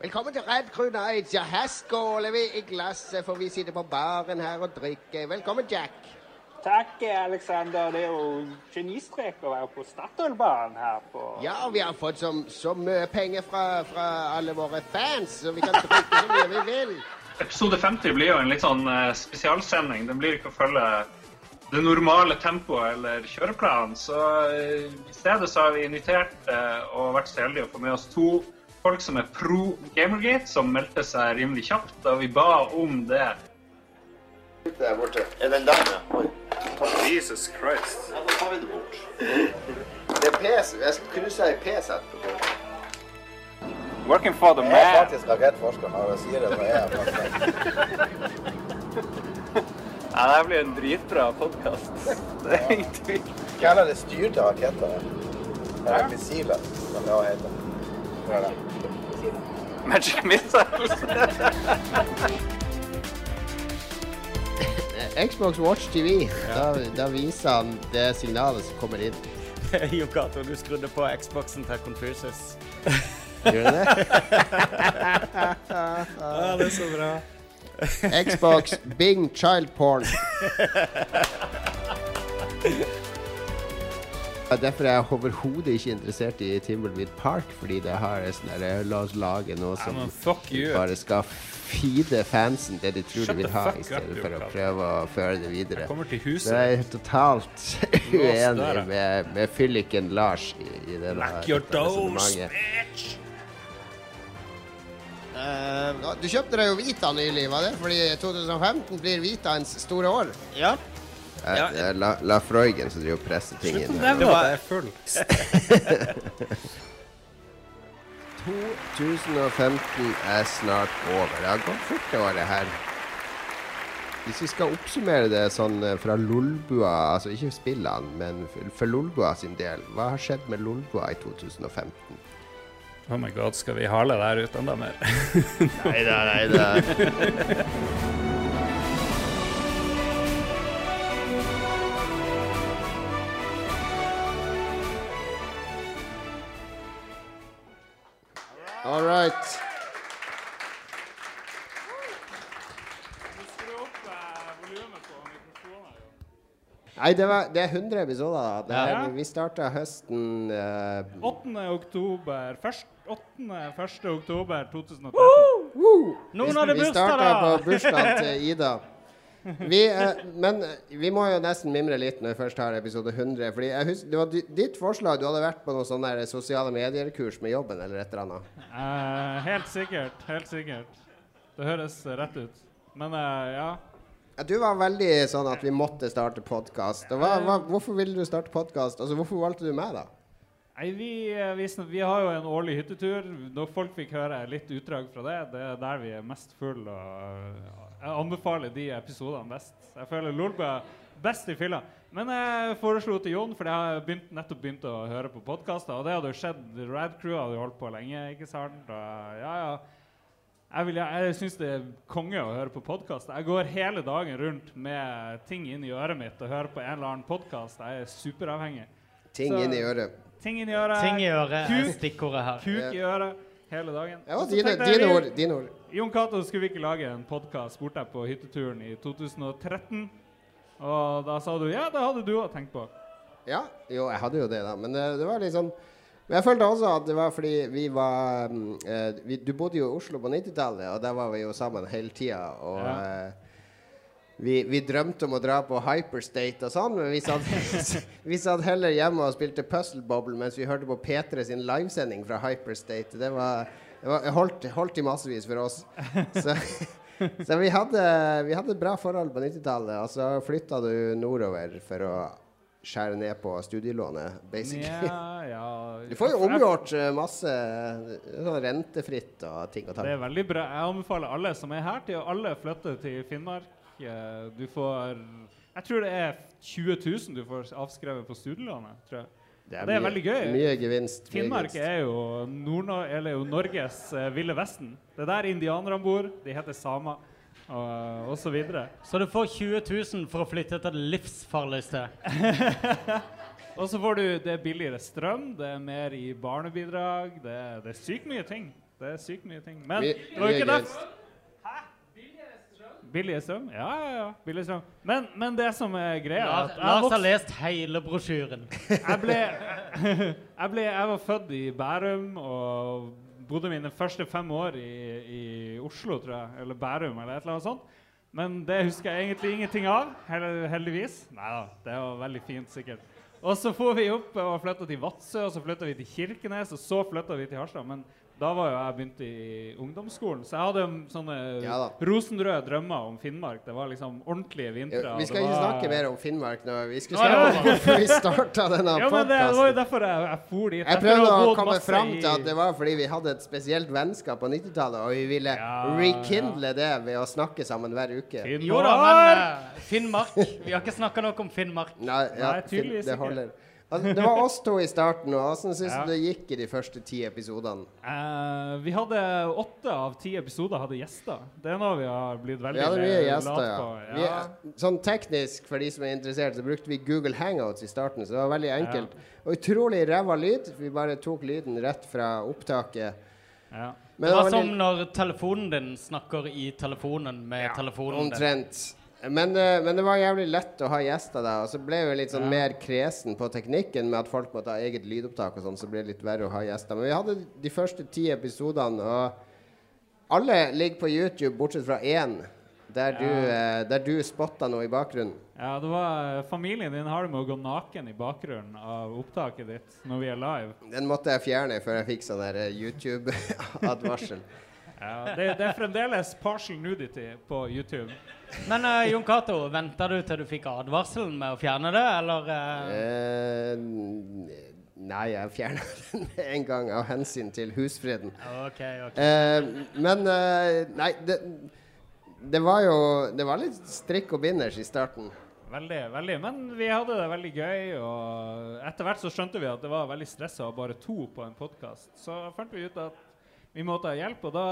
Velkommen til Red Crew Nights. Ja, her skåler vi i glasset, for vi sitter på baren her og drikker. Velkommen, Jack. Takk, Alexander. Det er jo genistrek å være på Statoilbanen her på Ja, og vi har fått så, så mye penger fra, fra alle våre fans, så vi kan bruke så mye vi vil. Episode 50 blir jo en litt sånn eh, spesialsending. Den blir ikke å følge det normale tempoet eller kjøreplanen. Så eh, i stedet så har vi invitert eh, og vært så heldige å få med oss to folk som er pro Gamergate, som meldte seg rimelig kjapt. Da vi ba om det. Der borte. Er den der, ja? Oi. Jesus Christ. Ja, da tar vi det bort. Det er PC. Jeg kunne si PC etterpå. Working for the Jeg er faktisk rakettforsker når jeg sier det. når jeg er. Ja, det blir en dritbra podkast. Det er ingen tvil. Hva er det styrte raketter? Eller missiler, som det også heter. Hva er det? Magic missiles. Xbox Watch TV, da, da viser han det signalet som kommer inn. Jo Cato, du skrudde på Xboxen til Confucius. Gjør du det? Ja, det er så bra. Xbox Bing Child Porn. Derfor er jeg overhodet ikke interessert i Timbleweed Park, fordi det har sånn La oss lage noe som bare skal feede fansen det de tror Shut de vil ha, i up, stedet for å prøve å føre det videre. Jeg kommer til huset. Så jeg er totalt uenig med, med fylliken Lars i, i det Lock your doors, resonnementet. Uh, du kjøpte deg jo Vita nylig, var det? Fordi 2015 blir Vitaens store år. Ja. Eh, Ja. det er La, La Freugen som driver og presser ting inn. Slutt å nevne at jeg er full. 2015 er snart over. Det har gått fort det året her. Hvis vi skal oppsummere det sånn eh, fra Lolbua, altså ikke spillene, men for, Lolbua sin del, hva har skjedd med Lolbua i 2015? Oh my god, skal vi hale det her ut enda mer? Neida, neida. All right. Nei, det, var, det er 100 episoder. da. Det er, Ja. Vi starta høsten uh, 8. oktober først, 8. 1. oktober 2013. Noen vi, hadde vi starta på bursdagen til Ida. Vi, eh, men eh, vi må jo nesten mimre litt når vi først har episode 100. Fordi jeg husker, Det var ditt forslag. Du hadde vært på noen sånne der sosiale medier-kurs med jobben eller et eller annet. Eh, helt sikkert. Helt sikkert. Det høres rett ut. Men eh, ja. Ja, Du var veldig sånn at vi måtte starte podkast. Hvorfor ville du starte podkast? Altså, hvorfor valgte du meg, da? Nei, vi, eh, vi, sn- vi har jo en årlig hyttetur. Når folk fikk høre litt utdrag fra det, det er der vi er mest full. Og ja, jeg anbefaler de episodene best. Jeg føler Lolbø er best i fylla. Men jeg foreslo til Jon, for jeg har begynt, nettopp begynt å høre på podkaster. Og det hadde jo skjedd. Rad Crew hadde jo holdt på lenge, ikke sant? Og, ja, ja. Jeg, vil- jeg syns det er konge å høre på podkast. Jeg går hele dagen rundt med ting inn i øret mitt og hører på en eller annen podkast. Jeg er superavhengig. Ting Så- inn i øret. Ting inn i øret. Ting i øret er Kuk, stikkordet her. Kuk i øret hele dagen. Ja, dine, dine ord. Dine ord. Jon Cato, skulle vi ikke lage en podkast spurte jeg på hytteturen i 2013. Og da sa du ja, det hadde du òg tenkt på. Ja, jo, jeg hadde jo det, da. Men det, det var litt sånn Men jeg følte også at det var fordi vi var mm, eh, vi, Du bodde jo i Oslo på 90-tallet, og der var vi jo sammen hele tida. Og Ja. Vi, vi drømte om å dra på Hyperstate og sånn, men vi satt, vi satt heller hjemme og spilte Puzzle Bobble mens vi hørte på P3 sin livesending fra Hyperstate. Det var, det var holdt, holdt i massevis for oss. Så, så vi, hadde, vi hadde bra forhold på 90-tallet, og så flytta du nordover for å skjære ned på studielånet, basically. Ja, ja. Du får jo omgjort eh, masse sånn rentefritt og ting og tang. Det er veldig bra. Jeg anbefaler alle som er her, til å alle flytte til Finnmark. Eh, Du får Jeg tror det er 20 000 du får avskrevet på studielånet. tror jeg. Det er det er mye- veldig gøy. mye gevinst, mye Finnmark gevinst. er jo, Nord eller jo Norges eh, ville vesten. Det er der indianerne bor. De heter samer. Og, og så videre. Så du får 20 000 for å flytte til det livsfarligste? Og så får du det er billigere strøm, det er mer i barnebidrag. Det, er- det er sykt mye ting. Det er sykt mye ting. Men My, det var mye ikke gevinst. derfor Billig strøm? Ja, ja, ja. Billig strøm. Men, men det som er greia er Lars at Lars har lest hele brosjyren. jeg ble, jeg ble Jeg var født i Bærum og bodde mine første fem år i, i Oslo, tror jeg. Eller Bærum, eller et eller annet sånt. Men det husker jeg egentlig ingenting av, heldigvis. Nei da, det var veldig fint, sikkert. Og så for vi opp og flytta til Vadsø, og så flytta vi til Kirkenes, og så flytta vi til Harstad. Men da var jo jeg begynt i ungdomsskolen, så jeg hadde sånne Ja rosenrøde drømmer om Finnmark. Det var liksom ordentlige vintre. Ja, vi skal ikke var- snakke mer om Finnmark nå. Vi skulle snakke om hvorfor vi starta denne Ja, men det, det var jo derfor jeg, jeg for dit. Jeg prøvde å komme fram til at det var fordi vi hadde et spesielt vennskap på 90-tallet, og vi ville rekindle det ved å snakke sammen hver uke. Jo da, men uh, Finnmark Vi har ikke snakka noe om Finnmark. Nei, ja, Nei, tydeligvis det ikke. Altså, det var oss to i starten, og hvordan syns Ja. du det gikk i de første ti episodene? Uh, vi hadde åtte av ti episoder hadde gjester. Det er noe vi har blitt veldig Vi hadde mye lat gjester, ja. på. Vi, sånn teknisk, for de som er interessert, så brukte vi Google Hangouts i starten, så det var veldig enkelt. Og utrolig ræva lyd. Vi bare tok lyden rett fra opptaket. Ja. Men det var veldig- som når telefonen din snakker i telefonen med telefonen din. Omtrent. Men, eh, men det var jævlig lett å ha gjester da. Og så ble vi litt sånn mer kresen på teknikken med at folk måtte ha eget lydopptak og sånn, så ble det litt verre å ha gjester. Men vi hadde de første ti episodene, og alle ligger på YouTube bortsett fra én, der du, eh, der du spotta noe i bakgrunnen. Ja, det var Familien din har det med å gå naken i bakgrunnen av opptaket ditt når vi er live. Den måtte jeg fjerne før jeg fikk sånn der eh, YouTube-advarsel. Ja, det, det er fremdeles partial nudity på YouTube. Men uh, Jon Cato, venta du til du fikk advarselen med å fjerne det, eller? Uh... Uh, nei, jeg fjerna den med en gang av hensyn til husfreden. Okay, okay. Eh, men eh, Nei, det, det var jo Det var litt strikk og binders i starten. Veldig, veldig. Men vi hadde det veldig gøy, og etter hvert så skjønte vi at det var veldig stressa å ha bare to på en podkast. Så fant vi ut at vi måtte ha hjelp, og da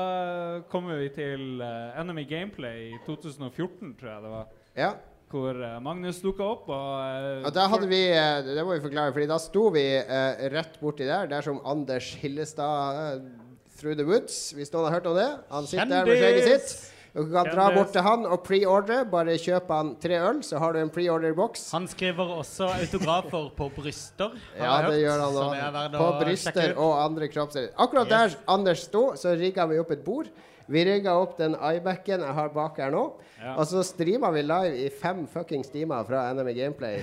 kommer vi til uh, Enemy Gameplay i 2014, tror jeg det var. Ja. Hvor uh, Magnus dukka opp, og eh, Og da hadde vi eh, Det må vi forklare, Fordi da sto vi eh, rett borti der, der som Anders Hillestad eh, Through the Woods, hvis noen har hørt om det. Han sitter der med skjegget Kjendis! Sitt. Dere kan dra bort til han og pre-ordre. Bare kjøp han tre øl, så har du en pre-order-boks. Han skriver også autografer på bryster. Ja, det hørt, gjør han òg. På bryster og andre kroppsdeler. Akkurat der Anders sto, så rigga vi opp et bord. Vi rigga opp den iBac-en jeg har bak her nå. Ja. Og så streama vi live i fem fuckings timer fra NME Gameplay.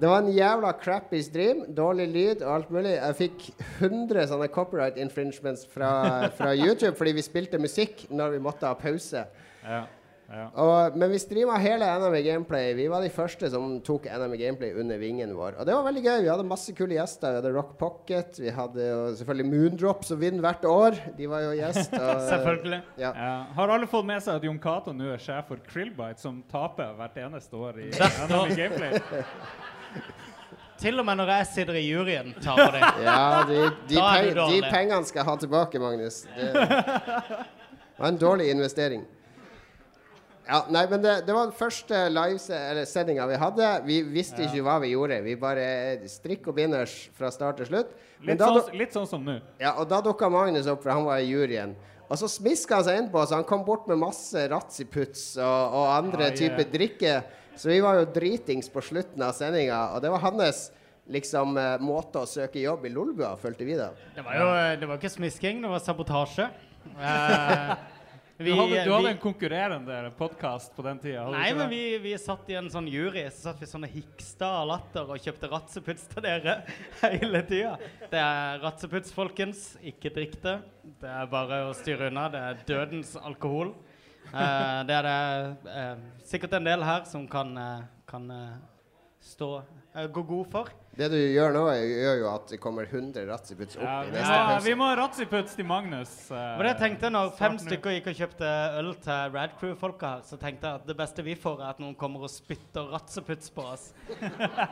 Det var en jævla crappy stream. Dårlig lyd og alt mulig. Jeg fikk 100 sånne copyright infringements fra, fra YouTube fordi vi spilte musikk når vi måtte ha pause. Ja, ja. Og, men vi streama hele NME Gameplay. Vi var de første som tok NME Gameplay under vingen vår. Og det var veldig gøy. Vi hadde masse kule gjester. Vi hadde Rock Pocket. Vi hadde jo selvfølgelig Moondrop som vinner hvert år. De var jo gjest. og- Selvfølgelig. Ja. Ja. Har alle fått med seg at Jon Cato nå er sjef for Krillbite, som taper hvert eneste år i. NM Gameplay? Til og med når jeg sitter i juryen, taper de. Ja, de, de, peng, de pengene skal jeg ha tilbake, Magnus. Det var en dårlig investering. Ja, nei, men det, det var den første livesendinga vi hadde. Vi visste ikke hva vi gjorde. Vi bare strikk og binders fra start til slutt. Litt da, sånn, litt sånn som nå. ja, og da dukka Magnus opp, for han var i juryen. Og så smiska han seg innpå, så han kom bort med masse Ratsiputs og, og andre Ah, typer yeah. drikke. Så vi var jo dritings på slutten av sendinga, og det var hans liksom eh, måte å søke jobb i Lolbua, følte vi da. Det var jo det var ikke smisking, det var sabotasje. Eh, Du hadde, du hadde en konkurrerende podkast på den tida? Nei, men vi, vi satt i en sånn jury. Så satt vi sånne hiksta av latter og kjøpte ratseputs til dere hele tida. Det er ratseputs, folkens. Ikke drikk det. Det er bare å styre unna. Det er dødens alkohol. Eh, det er det eh, sikkert en del her som kan, eh, kan eh, stå gå god for. Det du gjør nå, gjør jo at det kommer 100 Ratziputs opp Ja, i vi, neste pause. vi må ha Ratziputs til Magnus. Og Det tenkte jeg tenkte når fem stykker gikk og kjøpte øl til Radcrew-folka her, så tenkte jeg at det beste vi får, er at noen kommer og spytter ratseputs på oss.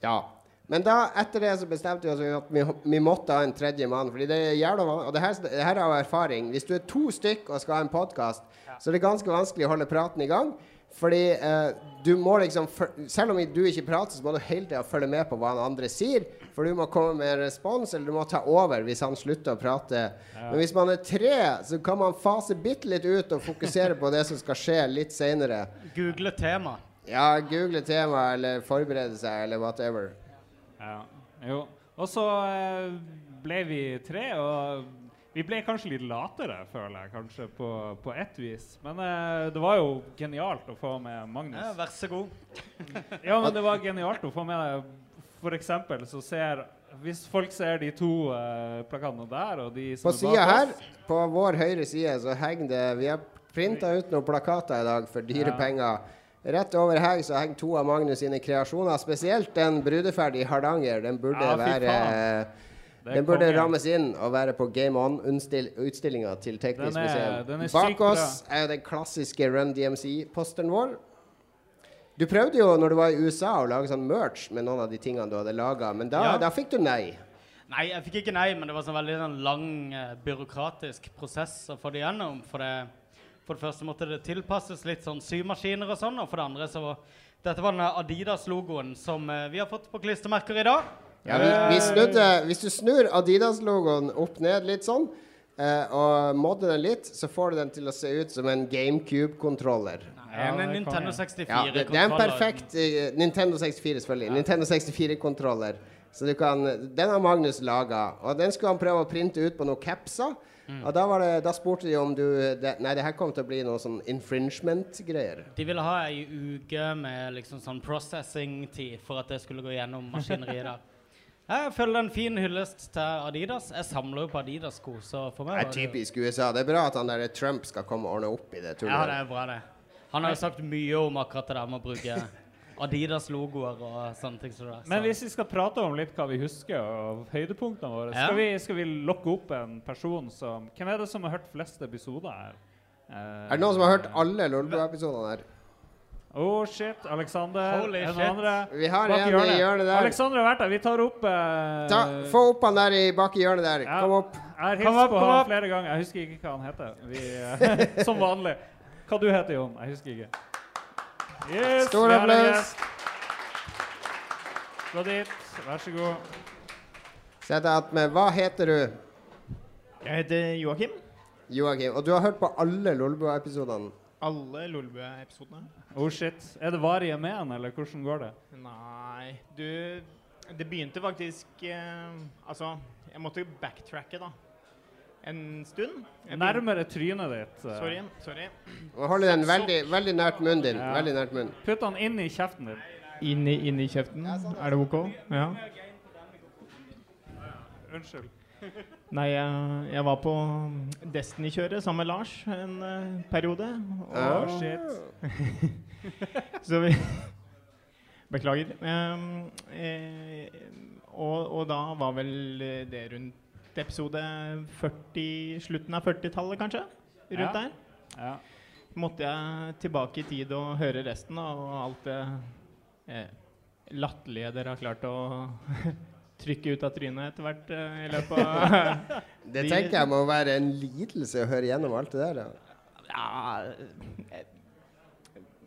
Ja. Men da, etter det så bestemte vi oss for at vi, vi måtte ha en tredje mann. Fordi det er jævla Og det her, det her er av erfaring. Hvis du er to stykk og skal ha en podkast, så er det ganske vanskelig å holde praten i gang. Fordi eh, du må liksom Selv om du ikke prater, så må du hele tida følge med på hva han andre sier. For du må komme med en respons, eller du må ta over hvis han slutter å prate. Men hvis man er tre, så kan man fase bitte litt ut og fokusere på det som skal skje litt seinere. Google tema. Ja, google tema eller forberede seg eller whatever. Ja. Jo. Og så eh, ble vi tre, og vi ble kanskje litt latere, føler jeg, kanskje, på, på ett vis. Men eh, det var jo genialt å få med Magnus. Ja, vær så god. Ja, men det var genialt å få med For eksempel så ser Hvis folk ser de to eh, plakatene der, og de som På sida her, på vår høyre side, så henger det Vi har printa ut noen plakater i dag for dyre Ja. penger. Rett over her så henger to av Magnus sine kreasjoner. Spesielt den brudeferdige Hardanger. Den burde Ja, være er Den burde kongen. rammes inn og være på Game On-utstillinga til Teknisk Den er- museum. den er Bak oss er jo den klassiske Run DMC-posteren vår. Du prøvde jo når du var i USA å lage sånn merch med noen av de tingene du hadde laga, men da, Ja. da fikk du nei. Nei, jeg fikk ikke nei, men det var sånn veldig sånn lang eh, byråkratisk prosess å få det gjennom. For det, for det første måtte det tilpasses litt sånn symaskiner og sånn, og for det andre så var dette var den Adidas-logoen som eh, vi har fått på klistremerker i dag. Ja, vi, vi snudde, hvis du snur Adidas-logoen opp ned litt sånn, eh, og modder den litt, så får du den til å se ut som en GameCube-kontroller. En Nintendo 64 Ja, det, det er en perfekt eh, Nintendo 64, selvfølgelig. Nintendo 64-kontroller. Så du kan Den har Magnus laga, og den skulle han prøve å printe ut på noen capser. Mm. Og da, var det, da spurte de om du det, Nei, det her kom til å bli noe sånn infringement-greier. De ville ha ei uke med liksom sånn processing-tid for at det skulle gå gjennom maskineriet der. Jeg føler en fin hyllest til Adidas. Jeg samler jo på Adidas-sko, så for meg Det er typisk USA. Det er bra at han der Trump skal komme og ordne opp i det tullet. Ja, det er bra, det. Han har jo sagt mye om akkurat det der med å bruke Adidas-logoer og sånne ting. Så det så. Men hvis vi skal prate om litt hva vi husker og høydepunktene våre, Ja. skal, vi, skal vi lokke opp en person som Hvem er det som har hørt flest episoder her? Eh, Er det noen som har hørt alle Lolbua-episodene her? Oh shit, Alexander. Holy en shit. andre? Vi har Bak en i hjørnet der. Alexander har vært der. Vi tar opp uh, Ta, få opp han der i bak i hjørnet der. Ja. Kom opp. Jeg har hilst på han flere ganger. Jeg husker ikke hva han heter. Vi, uh, som vanlig. Hva du heter Jon? Jeg husker ikke. Yes, Stor applaus. Gå dit. Vær så god. Sett deg attmed. Hva heter du? Jeg heter Joakim. Joakim. Og du har hørt på alle Lolbua-episodene? Alle Lolbø-episodene. Oh shit. Er det varige med han, eller hvordan går det? Nei, du Det begynte faktisk eh, Altså, jeg måtte backtracke, da. En stund. Nærmere trynet ditt. eh. Sorry. sorry. Og Hold den veldig, veldig nært munnen din. Ja. Veldig nært munnen. Putt den inn i kjeften din. Inn i, inn i kjeften. Er det OK? Ja. Unnskyld. Nei, jeg, jeg var på Destiny-kjøret sammen med Lars en uh, periode. Ah. shit. Så vi Beklager. Um, eh, og, og da var vel det rundt episode 40 Slutten av 40-tallet, kanskje? Rundt Ja. der. Ja. Måtte jeg tilbake i tid og høre resten og alt det eh, latterlige dere har klart å trykke ut av trynet etter hvert Uh, i løpet av Det tenker jeg må være en lidelse å høre gjennom alt det der. Ja. Ja eh,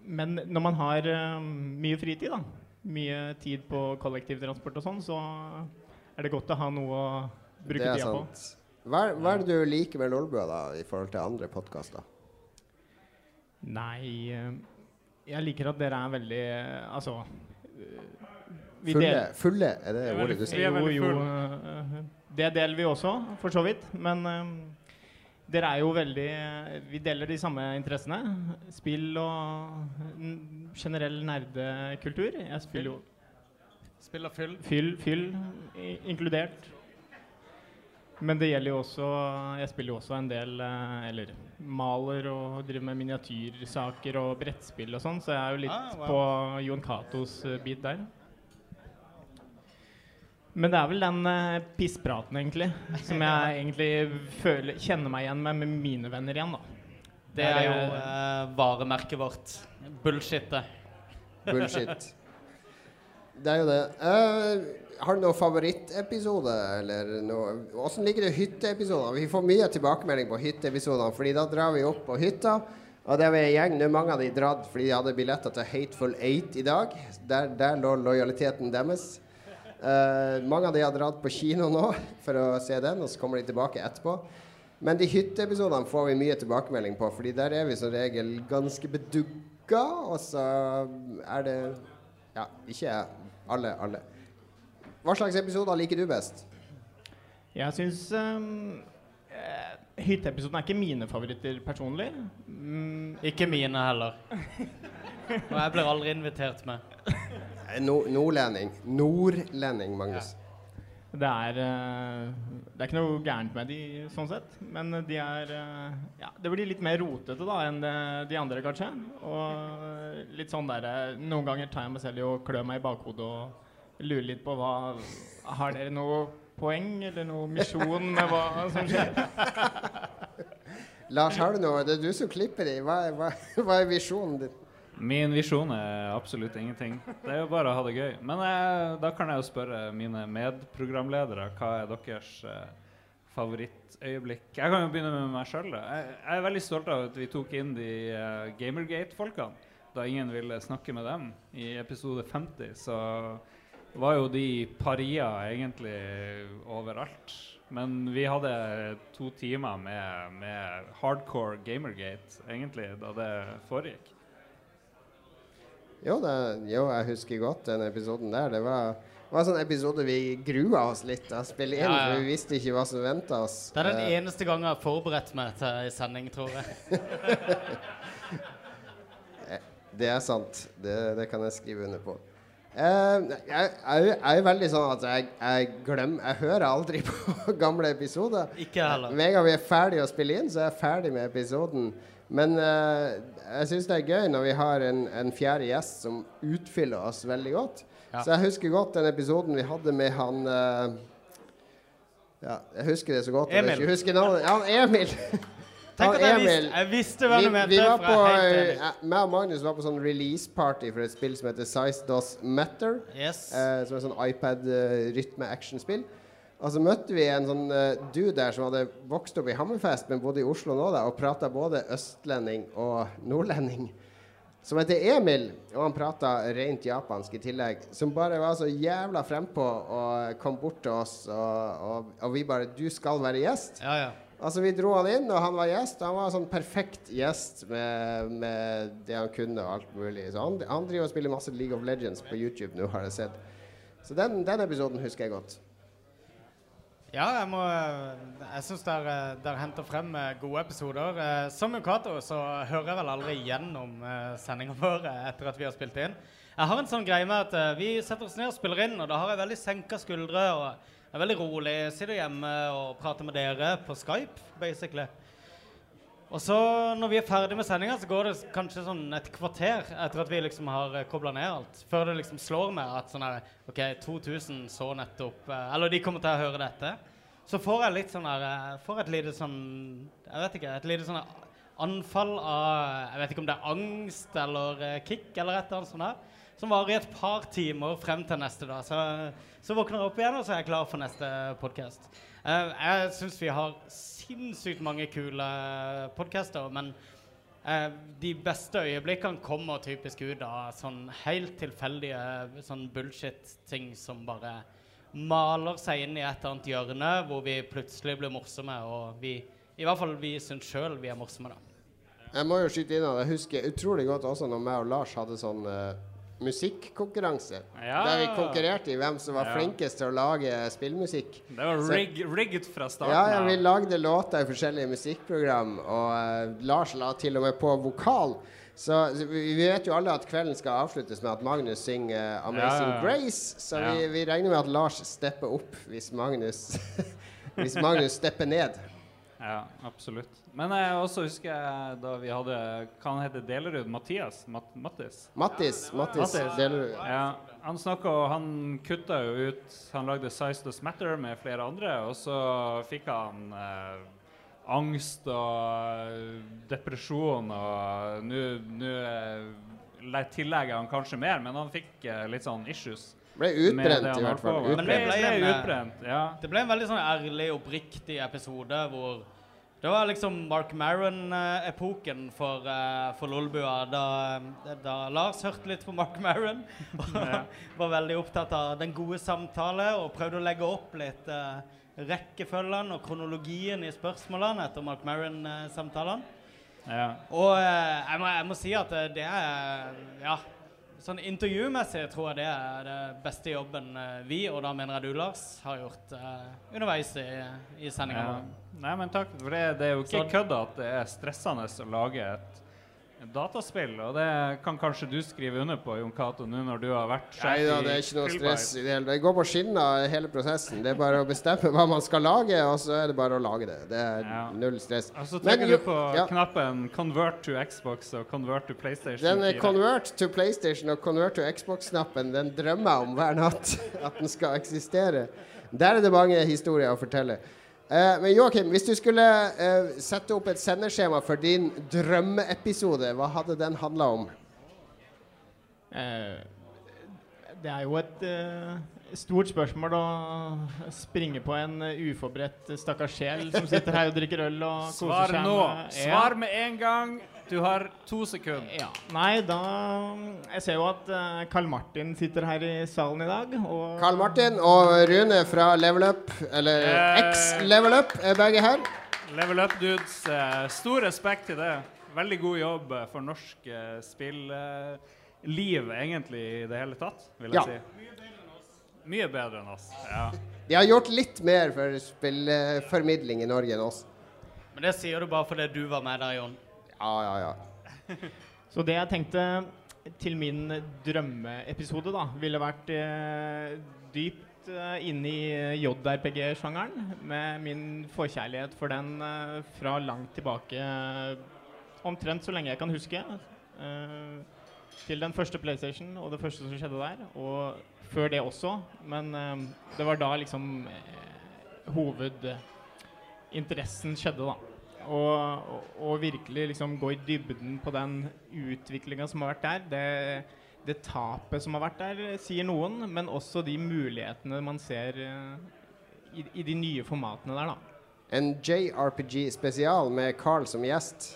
Men når man har uh, mye fritid, da, mye tid på kollektivtransport og sånn, så er det godt å ha noe å bruke tida på. Hva, hva er det du liker med Lolbua da, i forhold til andre podkaster? Nei Jeg liker at dere er veldig Altså vi Fulle, del- fulle, er det er ordet du sier? Jo, jo. eh, det deler vi også, for så vidt. Men eh, dere er jo veldig eh, Vi deler de samme interessene. Spill og generell nerdekultur. Jeg spiller jo Spill og fyll. Fyll, fyll inkludert. Men det gjelder jo også Jeg spiller jo også en del eh, Eller maler og driver med miniatyrsaker og brettspill og sånn, så jeg er jo litt Ah, wow. på Jon Catos eh, bit der. Men det er vel den eh, pisspraten, egentlig, som jeg egentlig føler, kjenner meg igjen med med mine venner igjen, da. Det er jo eh, varemerket vårt. Bullshitet. Bullshit. Det er jo det. Eh, har du noen favorittepisode, eller noe Åssen ligger det hytteepisoder? Vi får mye tilbakemelding på hytteepisodene, fordi da drar vi opp på hytta, Og det var en gjeng, nå mange av de dratt fordi de hadde billetter til Hateful Eight i dag. Der, der lå lojaliteten deres. Eh, mange av de har dratt på kino nå for å se den, og så kommer de tilbake etterpå. Men de hytteepisodene får vi mye tilbakemelding på, Fordi der er vi som regel ganske bedugga, og så er det Ja, ikke alle, alle. Hva slags episoder liker du best? Jeg syns um, eh, Hytteepisoden er ikke mine favoritter personlig. Mm, Ikke mine heller. Og jeg blir aldri invitert med. No, nordlending. Nordlending, Magnus. Det er, eh, det er ikke noe gærent med de sånn sett, men de er eh, Ja, det blir litt mer rotete da enn de andre, kanskje. Og litt sånn der eh, Noen ganger tar jeg meg selv i å klø meg i bakhodet og lure litt på hva Har dere noe poeng eller noe misjon med hva som skjer? Lars, har du noe? Det er du som klipper i. Hva, er- hva, hva er visjonen din? Min visjon er absolutt ingenting. Det er jo bare å ha det gøy. Men eh, da kan jeg jo spørre mine medprogramledere hva er deres eh, favorittøyeblikk. Jeg kan jo begynne med meg sjøl. Jeg, jeg er veldig stolt av at vi tok inn de eh, Gamergate-folkene. Da ingen ville snakke med dem i episode 50, så var jo de paria egentlig overalt. Men vi hadde to timer med, med hardcore Gamergate egentlig da det foregikk. Jo, det, jo, jeg husker godt den episoden der. Det var, var en sånn episode vi grua oss litt til å spille inn. Ja, ja. For vi visste ikke hva som venta oss. Det er den uh, eneste gangen jeg har forberedt meg til en sending, tror jeg. eh, det er sant. Det, det kan jeg skrive under på. Uh, jeg, jeg, jeg er veldig sånn at jeg, jeg glemmer Jeg hører aldri på gamle episoder. Ikke heller. Med en gang vi er ferdig å spille inn, så er jeg ferdig med episoden. Men eh, jeg syns det er gøy når vi har en, en fjerde gjest som utfyller oss veldig godt. Ja. Så jeg husker godt den episoden vi hadde med han eh, Ja, jeg husker det så godt. Emil. jeg Emil. husker navnet. Ja, Emil. Tenk at jeg visste- jeg visste hva du mente, Vi var på, enig. eh, meg og Magnus var på sånn release-party for et spill som heter Size Does Matter. Yes. Eh, som er sånn iPad-rytme-actionspill. Og så møtte vi en sånn uh, dude der som hadde vokst opp i Hammerfest, men bodde i Oslo nå, da, og prata både østlending og nordlending. Som heter Emil, og han prata rent japansk i tillegg. Som bare var så jævla frempå og kom bort til oss, og, og, og vi bare 'Du skal være gjest'. Ja, ja. Altså Vi dro han inn, og han var gjest. Han var sånn perfekt gjest med, med det han kunne og alt mulig. Så han, han driver og spiller masse League of Legends på YouTube nå, har jeg sett. Så den, den episoden husker jeg godt. Ja, jeg må Jeg syns dere, dere henter frem eh, gode episoder. Eh, Som Ukato så hører jeg vel aldri gjennom sendinga vår eh, etter at vi har spilt inn. Jeg har en sånn greie med at eh, vi setter oss ned og spiller inn, og da har jeg veldig senka skuldre og er veldig rolig. Sitter hjemme og prater med dere på Skype, basically. Og så når vi er ferdig med sendinga, så går det kanskje sånn et kvarter etter at vi liksom har kobla ned alt, før det liksom slår meg at sånn her OK, 2000 så nettopp eh, Eller de kommer til å høre dette. Så får jeg litt sånn her eh, Får et lite sånn Jeg vet ikke. Et lite sånn anfall av Jeg vet ikke om det er angst eller eh, kick eller et eller annet sånt der. Som varer i et par timer frem til neste dag. Så, så våkner jeg opp igjen, og så er jeg klar for neste podkast. jeg syns vi har sinnssykt mange kule podcaster, men eh, de beste øyeblikkene kommer typisk ut av sånn helt tilfeldige sånn bullshit-ting som bare maler seg inn i et eller annet hjørne hvor vi plutselig blir morsomme, og vi, i hvert fall vi syns sjøl vi er morsomme, da. Jeg må jo skyte inn at jeg husker utrolig godt også når meg og Lars hadde sånn uh, musikkonkurranse. Ja. Der vi konkurrerte i hvem som var Ja. flinkest til å lage spillmusikk. Det var rig, rigget fra starten Ja, ja, vi lagde låter i forskjellige musikkprogram, og uh, Lars la til og med på vokal. Så, så vi, vet jo alle at kvelden skal avsluttes med at Magnus synger eh, 'Amazing Ja. Grace'. Så vi, vi regner med at Lars stepper opp hvis Magnus Hvis Magnus stepper ned. Ja, absolutt. Men jeg også husker jeg da vi hadde Hva han heter Delerud? Mathias? Mat Mattis? Mattis. Mattis Delerud. Ja, han snakka og han kutta jo ut Han lagde 'Size Does Matter' med flere andre, og så fikk han eh, angst og eh, depresjon, og nå eh, tillegger han kanskje mer, men han fikk eh, litt sånn issues. Ble utbrent i hvert fall. Utbrent. det ble, ble en, eh, utbrent, ja. det ble en veldig sånn ærlig, oppriktig episode hvor Det var liksom Mark Maron-epoken for, uh, for Lolbua. Da, da Lars hørte litt på Mark Maron og var veldig opptatt av den gode samtale og prøvde å legge opp litt uh, rekkefølgen og kronologien i spørsmålene etter Mark Maron-samtalene. Ja. Og uh, jeg, må, jeg må si at eh, det er Ja, sånn intervjumessig tror jeg det er det beste jobben eh, vi, og da mener jeg du, Lars, har gjort eh, underveis i, i sendinga. Ja. Nei, men takk. For det, det er jo ikke kødd at det er stressende å lage et dataspill. Og det kan kanskje du skrive under på, Jon Cato, nå når du har vært sjef Nei da, det er ikke noe stress. i Det hele- det går på skinner, hele prosessen. Det er bare å bestemme hva man skal lage, og så er det bare å lage det. Det er null stress. Og så trykker du på ja. knappen 'convert to Xbox' og 'convert to PlayStation'. Den er 4. convert to PlayStation og convert to Xbox-knappen, den drømmer jeg om hver natt at den skal eksistere. Der er det mange historier å fortelle. Eh, men Joakim, hvis du skulle eh, sette opp et sendeskjema for din drømmeepisode, hva hadde den handla om? Eh, det er jo et eh, stort spørsmål å springe på en eh, uforberedt stakkars sjel som sitter her og drikker øl og koser seg. Svar nå. med- Ja. Svar med en gang. Du har to sekunder. Ja. Nei, da Jeg ser jo at eh, Carl Martin sitter her i salen i dag. Og Carl Martin og Rune fra Level Up, eller Eh. X-Level Up, er begge her. Level Up Dudes, eh, stor respekt til det. Veldig god jobb eh, for norsk eh, spillliv, egentlig, i det hele tatt, vil jeg Ja. si. Mye bedre enn oss. Ja. De har gjort litt mer for spillformidling i Norge enn oss. Men det sier du bare fordi du var med der, Jon. Ja, ja, ja. Så det jeg tenkte til min drømmeepisode, da, ville vært eh, dypt eh, inne i JRPG-sjangeren. Med min forkjærlighet for den eh, fra langt tilbake, eh, omtrent så lenge jeg kan huske. eh, til den første PlayStation og det første som skjedde der. Og før det også. Men eh, det var da liksom eh, hovedinteressen skjedde, da. Og, og, virkelig liksom gå i dybden på den utviklinga som har vært der. Det, det tapet som har vært der, sier noen, men også de mulighetene man ser eh, i, i de nye formatene der, da. En JRPG-spesial med Carl som gjest.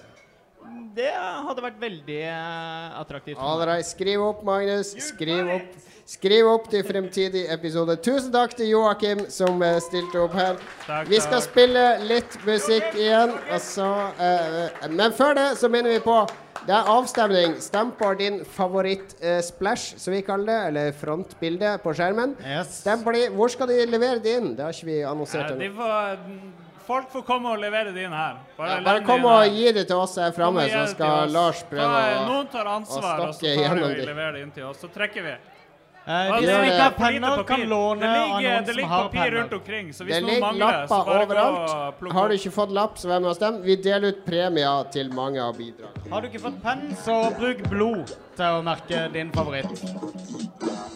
Det hadde vært veldig eh, attraktivt. right, skriv opp, Magnus. Skriv opp. Skriv opp til fremtidig episode. Tusen takk til Joakim som eh, stilte opp her. Takk, vi skal takk. spille litt musikk igjen. Altså, så, eh, men før det så minner vi på det er avstemning. Stem på din favoritt-splash, som vi kaller det. Eller frontbilde på skjermen. Stem på de. Hvor skal de levere det inn? Det har ikke vi annonsert ennå. Folk får komme og levere det inn her. Ja, bare kom og her. gi det til oss her framme, så skal. Lars prøve Da, å Noen tar ansvar, og så tar vi de. leverer det inn til oss. Så trekker vi. Eh, vi de som ikke har penner, kan låne det av ligger, noen det som ligger har papir penner. rundt omkring, så hvis Det noen ligger mangler, så lapper bare gå og overalt. Har du ikke fått lapp, så vær med oss dem. Vi deler ut premier til mange av bidragene. Har du ikke fått penn, så bruk blod til å merke din favoritt.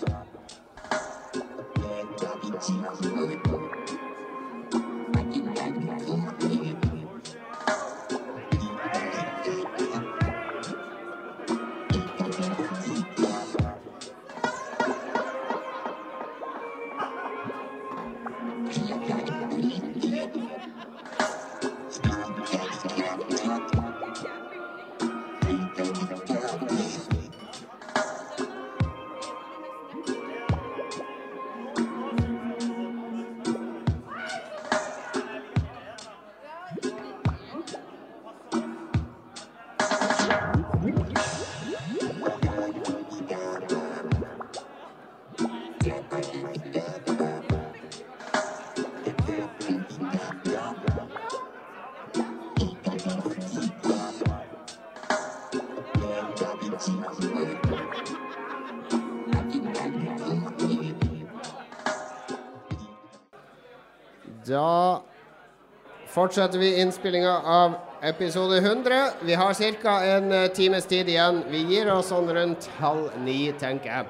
Fortsetter vi innspillinga av episode 100. Vi har ca. en eh, times tid igjen. Vi gir oss sånn rundt halv ni, tenker jeg.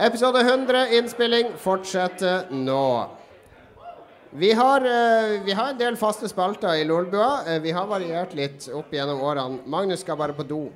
Episode 100 innspilling fortsetter nå. Vi har, eh, vi har en del faste spalter i Lolbua. Eh, vi har variert litt opp gjennom årene. Magnus skal bare på do.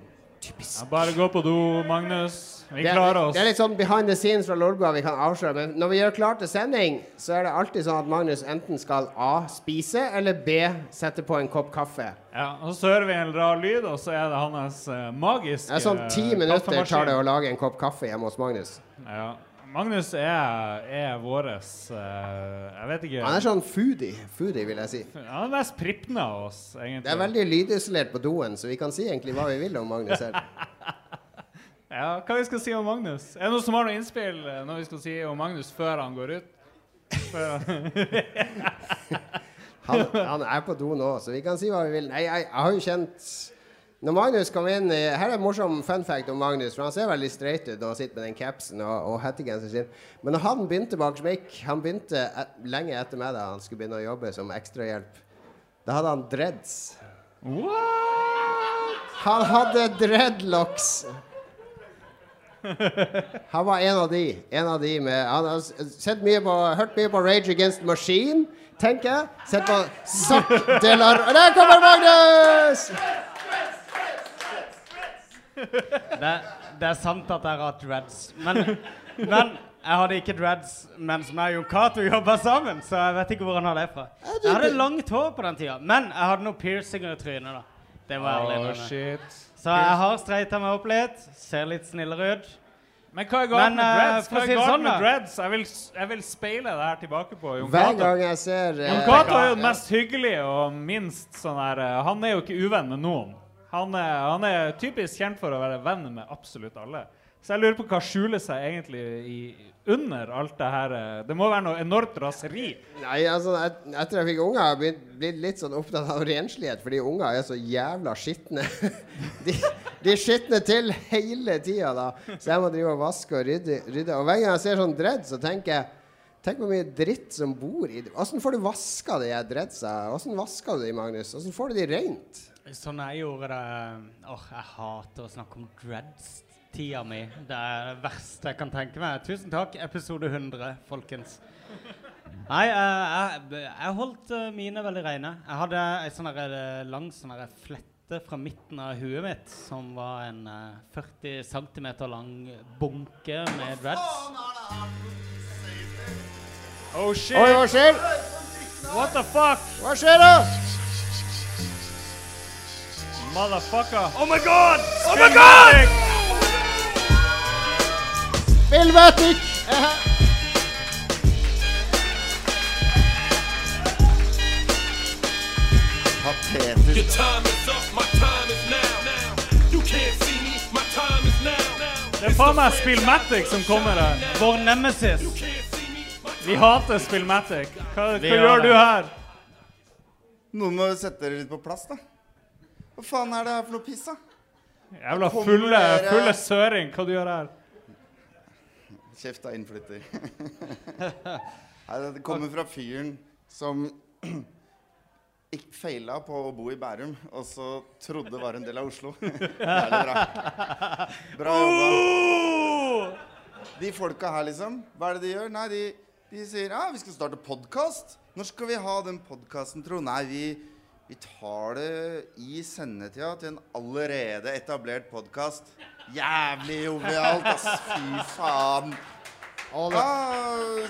Ja, bare gå på do, Magnus. Vi Det er, klarer oss. det er litt sånn behind the scenes fra Lolbua vi kan avsløre. Men når vi gjør klart til sending, så er det alltid sånn at Magnus enten skal A. spise, eller B. sette på en kopp kaffe. Ja, og så hører vi en rar lyd, og så er det hans uh, magiske Det er sånn ti minutter tar det å lage en kopp kaffe hjemme hos Magnus. Ja. Magnus er, er våres uh, Jeg vet ikke Han er sånn foodie, foodie vil jeg si. Han er mest prippende av oss, egentlig. Det er veldig lydisolert på doen, så vi kan si egentlig hva vi vil om Magnus her. Ja, hva vi skal si om Magnus? Er det noen som har noe innspill eh, når vi skal si om Magnus før han går ut? Han Han, han er på do nå, så vi kan si hva vi vil. Nei, jeg, jeg har jo kjent Når Magnus kom inn i- Her er en morsom fun fact om Magnus, for han ser veldig streit ut når han sitter med den capsen og, og hettegenseren sin. Men når han begynte bak smikk Han begynte et, lenge etter meg da han skulle begynne å jobbe som ekstrahjelp. Da hadde han dreads. What? Han hadde dreadlocks. Han var en av de. En av de med Han har sett mye på, hørt mye på Rage Against Machine, tenker jeg. Sett på Zack Delar der kommer Magnus! Det, det er sant at jeg har hatt dreads. Men, men jeg hadde ikke dreads mens meg og Jon Cato jobba sammen, så jeg vet ikke hvor han har det fra. Jeg hadde langt hår på den tida, men jeg hadde noen piercinger i trynet. da. Det var. Oh, shit. Så jeg har streita meg opp litt. Ser litt snillere ut. Men hva er galt med eh, dreads? Hva er det galt sånn, med dreads? Jeg vil, jeg vil speile det her tilbake på Jon Hver gang jeg ser eh, Jon Cato er jo den mest hyggelige og minst sånn her eh, Han er jo ikke uvenn med noen. Han er, han er typisk kjent for å være venn med absolutt alle. Så jeg lurer på hva skjuler seg egentlig i, under alt det her eh, Det må være noe enormt raseri. Nei, altså, et, etter jeg fikk unger, har jeg blitt, litt sånn opptatt av renslighet, fordi unger er så jævla skitne. De, de skitner til hele tida, da. Så jeg må drive og vaske og rydde. rydde. Og hver gang jeg ser sånn dread, så tenker jeg Tenk hvor mye dritt som bor i det. Åssen får du vaska de her dreadsa? Åssen vasker du de, Magnus? Åssen får du de rent? Sånn jeg gjorde det Åh, jeg hater å snakke om dreads-tida mi. Det er det verste jeg kan tenke meg. Tusen takk. Episode 100, folkens. Nei, jeg, jeg, jeg holdt eh, mine veldig reine. Jeg hadde ei sånn eh, lang sånn flette fra midten av huet mitt som var en eh, 40 cm lang bunke med dreads. Oh shit! Oi, hva skjer? What the fuck? Hva skjer da? Motherfucker. Oh my god! Oh my god! Spillmatic er her. Patetisk. Your time is up, my time is now. You can't see me, my time is now. Det er faen meg Spillmatic som kommer her. Vår nemesis. Vi hater Spillmatic. Hva, hva gjør det. du her? Noen må sette dere litt på plass, da. Hva faen er det her for noe piss, da? Jævla fulle, fulle søring. Hva du gjør her? Kjeft da, innflytter. Nei, det kommer fra fyren som feila på å bo i Bærum, og så trodde det var en del av Oslo. Jævlig bra. Bra jobba. De folka her, liksom, hva er det de gjør? Nei, de, de sier ja, vi skal starte podkast. Når skal vi ha den podkasten, tro? Nei, vi, vi tar det i sendetida til en allerede etablert podkast. Jævlig jovialt, ass. Fy faen. Ja,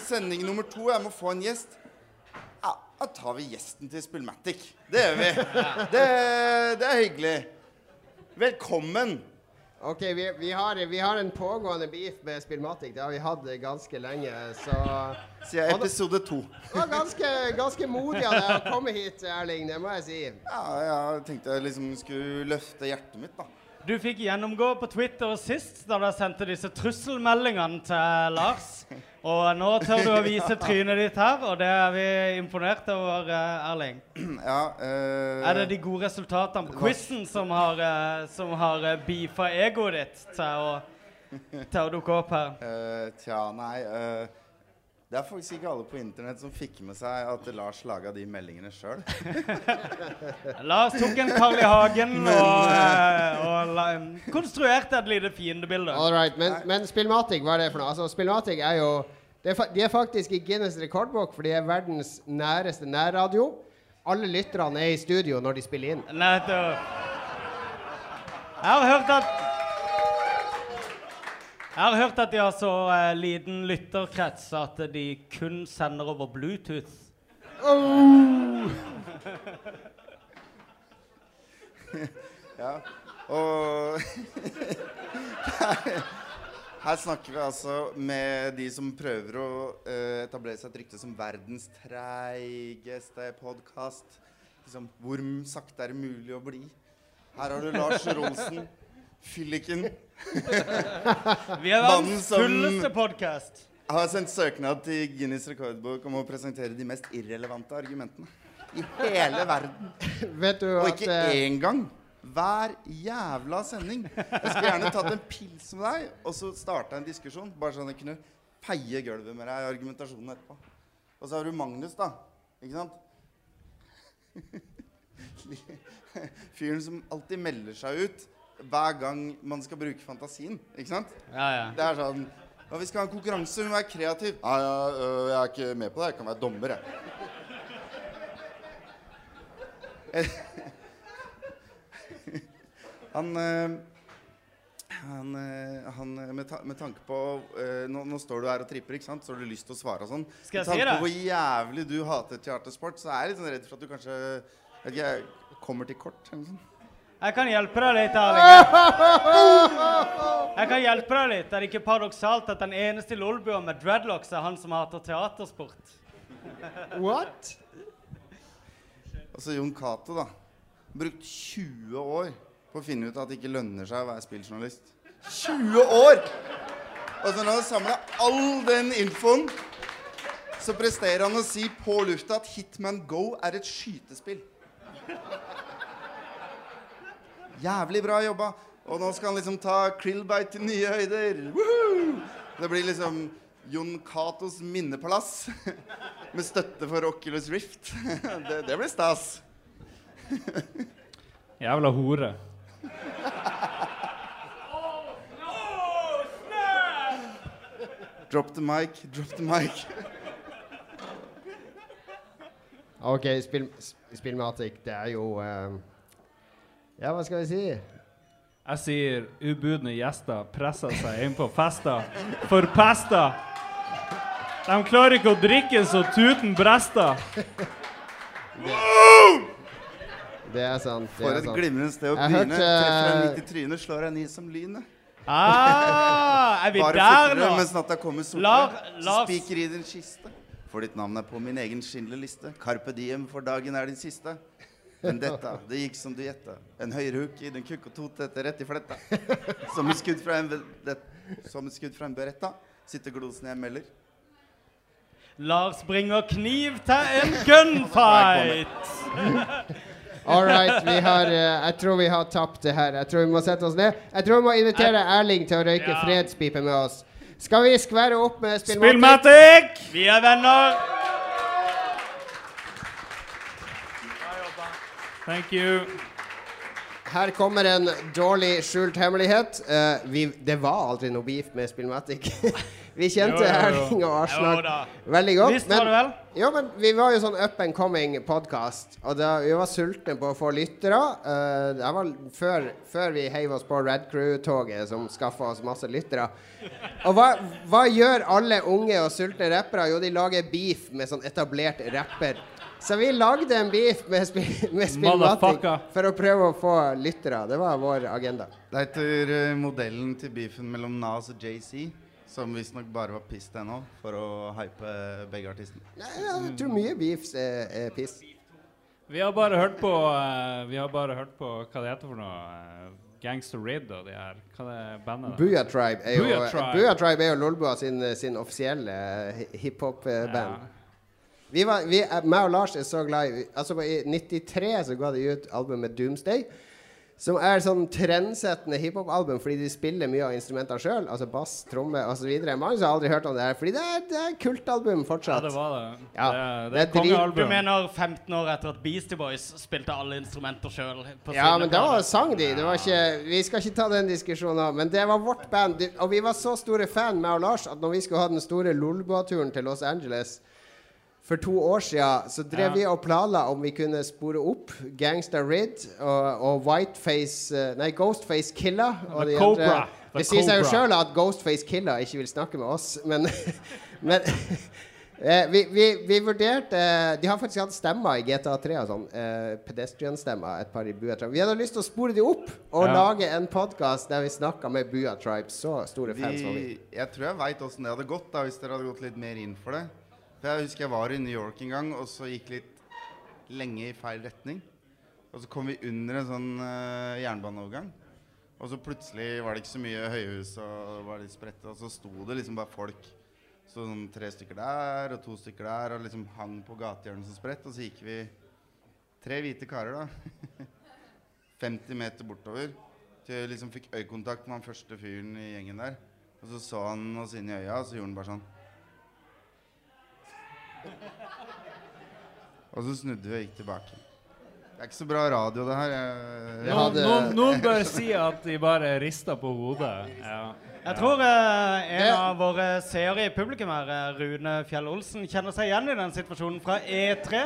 sending nummer to. Jeg må få en gjest. Ja, da tar vi gjesten til Spillmatic. Det gjør vi. Det, det er hyggelig. Velkommen. Ok, vi, vi, har, vi har en pågående beef med Spillmatic. Det har vi hatt ganske lenge, så Siden episode to. Det var ganske, ganske modig av deg å komme hit, Erling. Det må jeg si. Ja, jeg tenkte jeg liksom skulle løfte hjertet mitt, da. Du fikk gjennomgå på Twitter sist da du sendte disse trusselmeldingene til Lars. Og nå tør du å vise trynet ditt her, og det er vi imponert over, eh, Erling. Ja, øh, Er det de gode resultatene på quizen som har, uh, som har beefa egoet ditt til å, til å dukke opp her? Uh, tja, nei eh, Det er faktisk ikke alle på internett som fikk med seg at Lars laga de meldingene sjøl. Lars tok en Carl I. Hagen Men, og, eh, eh, og la, konstruerte et lite fiendebilde. All right, men, men Spillmatic, hva er det for noe? Altså, Spillmatic er jo det er, fa- De er faktisk i Guinness rekordbok, for de er verdens næreste nærradio. Alle lytterne er i studio når de spiller inn. Nettopp. Jeg har hørt at Jeg har hørt at de har så eh, liten lytterkrets at de kun sender over Bluetooth. Oh! Ja, og Her snakker vi altså med de som prøver å eh, etablere seg et rykte som verdens treigeste podkast. Liksom, hvor sakte er det mulig å bli? Her har du Lars Rolsen, fylliken. Vi er verdens fulleste podcast. Har sendt søknad til Guinness rekordbok om å presentere de mest irrelevante argumentene i hele verden. Vet du Og at ikke eh, én gang. Hver jævla sending. Jeg skulle gjerne tatt en pils med deg og så starta en diskusjon. Bare sånn jeg kunne peie gulvet med deg i argumentasjonen etterpå. Og så har du Magnus, da. Ikke sant? Fyren som alltid melder seg ut hver gang man skal bruke fantasien. Ikke sant? Ja, ja. Det er sånn ja, Vi skal ha en konkurranse, vi må være kreativ. Ja, ja, jeg er ikke med på det. Jeg kan være dommer, jeg. Han, han, han med, ta med tanke på øh, nå, nå står du her og tripper, ikke sant? så har du lyst til å svare og sånn. Skal jeg med tanke si det? på hvor jævlig du hater teatersport, så er jeg litt sånn redd for at du kanskje vet ikke, kommer til kort. Eller noe sånt. Jeg kan hjelpe deg litt, Erling. Jeg kan hjelpe deg litt. Er det ikke paradoksalt at den eneste lolbua med dreadlocks er han som hater teatersport? What? Altså Jon Cato, da. Brukt 20 år på å finne ut at det ikke lønner seg å være spilljournalist. 20 år! Og så når han samla all den infoen, så presterer han å si på lufta at Hitman Go er et skytespill. Jævlig bra jobba. Og nå skal han liksom ta Krillbite til nye høyder. Woohoo! Det blir liksom Jon Catos minnepalass. Med støtte for Oculus Rift. Det, det blir stas. Jævla hore. Drop the mic, drop the mic. OK, spill, sp- spillmatic, det er jo eh, Ja, hva skal vi si? Jeg sier ubudne gjester presser seg inn på fester. Forpesta! De klarer ikke å drikke så tuten brester. Det er sant. det For et glimrende sted å begynne. Treffer en eh, midt i trynet, slår jeg ned som lynet. Ah, er vi Bare der nå? mens natta kommer sortere. Spiker i din kiste. For ditt navn er på min egen Schindler-liste. Carpe diem, for dagen er din siste. Men dette, det gikk som du gjetta. En høyrehuk i den kukk og totete rett i fletta. Som et skudd fra en, det, som et skudd fra en beretta. Sitter glosen jeg melder. Lars bringer kniv til en gunfight! All right, vi har, uh, jeg tror vi har tapt det her. Jeg tror vi må sette oss ned. Jeg tror vi må invitere Erling til å røyke Ja. fredspipe med oss. Skal vi skvære opp med Spillmatic? Spillmatic! Vi er venner. Thank you. Her kommer en dårlig skjult hemmelighet. Uh, vi, det var aldri noe beef med Spillmatic. vi kjente. Erling og Arsenal veldig godt. Visst var det vel? jo, men vi var jo sånn up and coming podkast, og da, vi var sultne på å få lyttere. Uh, det var før, før vi heiv oss på Red Crew-toget, som skaffa oss masse lyttere. Og hva, hva gjør alle unge og sultne rappere? Jo, de lager beef med sånn etablert rapper. Så vi lagde en beef med, spi med Spillmatic for å prøve å få lyttere. Det var vår agenda. Det heter uh, modellen til beefen mellom Nas og JC. Som visstnok bare var piss ennå, for å hype begge artistene. Nei, jeg tror mye beefs er, er piss. Vi har bare hørt på uh, Vi har bare hørt på hva det heter for noe. eh, Gangster Rid og de her Hva det er bandet? Booyah Tribe er jo, Booyah Tribe. Booyah Tribe er jo Lolbua sin, sin offisielle hi- hiphop-band. Vi var, vi, er- meg og Lars er så glad i Altså I 93 så ga de ut albumet Doomsday. Som er sånn trendsettende hiphop-album fordi de spiller mye av instrumentene sjøl. Altså bass, tromme osv. Mange som har aldri hørt om det her. Fordi det er, det er kultalbum Ja, fortsatt. det var det. Ja, det, det det kongealbum. Du mener 15 år etter at Beastie Boys spilte alle instrumenter sjøl? Ja, men da sang de. Det var ikke, vi skal ikke ta den diskusjonen. Men det var vårt band. Og vi var så store fan, meg og Lars, at når vi skulle ha den store Lolbua-turen til Los Angeles For to år siden så drev Ja. vi og planla om vi kunne spore opp Gangsta Rid og, og Whiteface eh, Nei, Ghostface Killa. Og The de Cobra. andre. Det sier seg jo sjøl at Ghostface Killa ikke vil snakke med oss, men, men eh, vi, vi, vi vurderte De har faktisk hatt stemmer i GTA3 og sånn. Eh, Pedestrian-stemmer, et par i Bua Tribe. Vi hadde lyst til å spore de opp og Ja. lage en podkast der vi snakka med Bua Tribe. Så store fans var vi. Vi, jeg tror jeg veit åssen det hadde gått da hvis dere hadde gått litt mer inn for det. For Jeg husker jeg var i New York en gang, og så gikk litt lenge i feil retning. Og så kom vi under en sånn uh, jernbaneovergang. Og så plutselig var det ikke så mye høyhus og var litt spredt, og så sto det liksom bare folk. Så sånn tre stykker der og to stykker der, og liksom hang på gatehjørnet som spredt. Og så gikk vi tre hvite karer, da. 50 meter bortover. Til jeg liksom fikk øyekontakt med han første fyren i gjengen der. Og så så han oss inn i øya, og så gjorde han bare sånn. Og så snudde vi og gikk tilbake. Det er ikke så bra radio, det her. Jeg, Noen, noen, noen bør si at de bare rister på hodet. Ja. Jeg tror eh, en av våre seere i publikum her, eh, Rune Fjell Olsen, kjenner seg igjen i den situasjonen fra E3.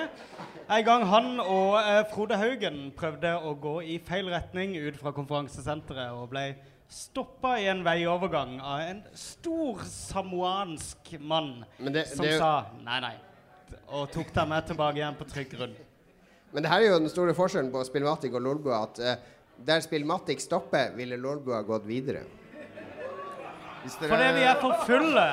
En gang han og eh, Frode Haugen prøvde å gå i feil retning ut fra konferansesenteret og ble stoppa i en veiovergang av en stor samoansk mann det- som det- sa nei, nei, og tok dem med tilbake igjen på trygg grunn. Men det her er jo den store forskjellen på Spillmatic og Lolbua. At eh, der Spillmatic stopper, ville Lolbua gått videre. Fordi vi er for fulle.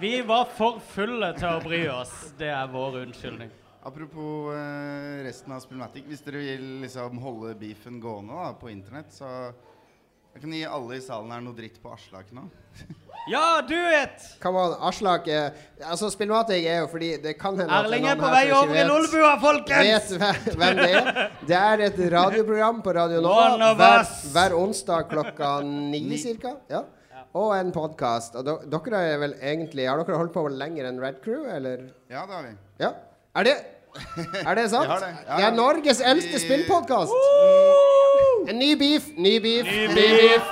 Vi var for fulle til å bry oss. Det er vår unnskyldning. Apropos eh, resten av Spillmatic. Hvis dere vil liksom holde beefen gående da, på internett, så jeg kan gi alle i salen her noe dritt på Aslak nå. Ja, du vet! Come on, Aslak eh, Altså, Spillmatic er jo fordi det kan hende Erling er på vei over i Lolbua, folkens! Vet hvem det er. Det er et radioprogram på Radio Nova hver, hver onsdag klokka ni cirka. Ja. Og en podkast. Og dere er vel egentlig Har dere holdt på lenger enn Red Crew, eller? Ja, det har vi. Ja. Er det Er det sant? Det. Ja, Det er Norges eldste spillpodkast. En ny beef, ny beef, ny beef.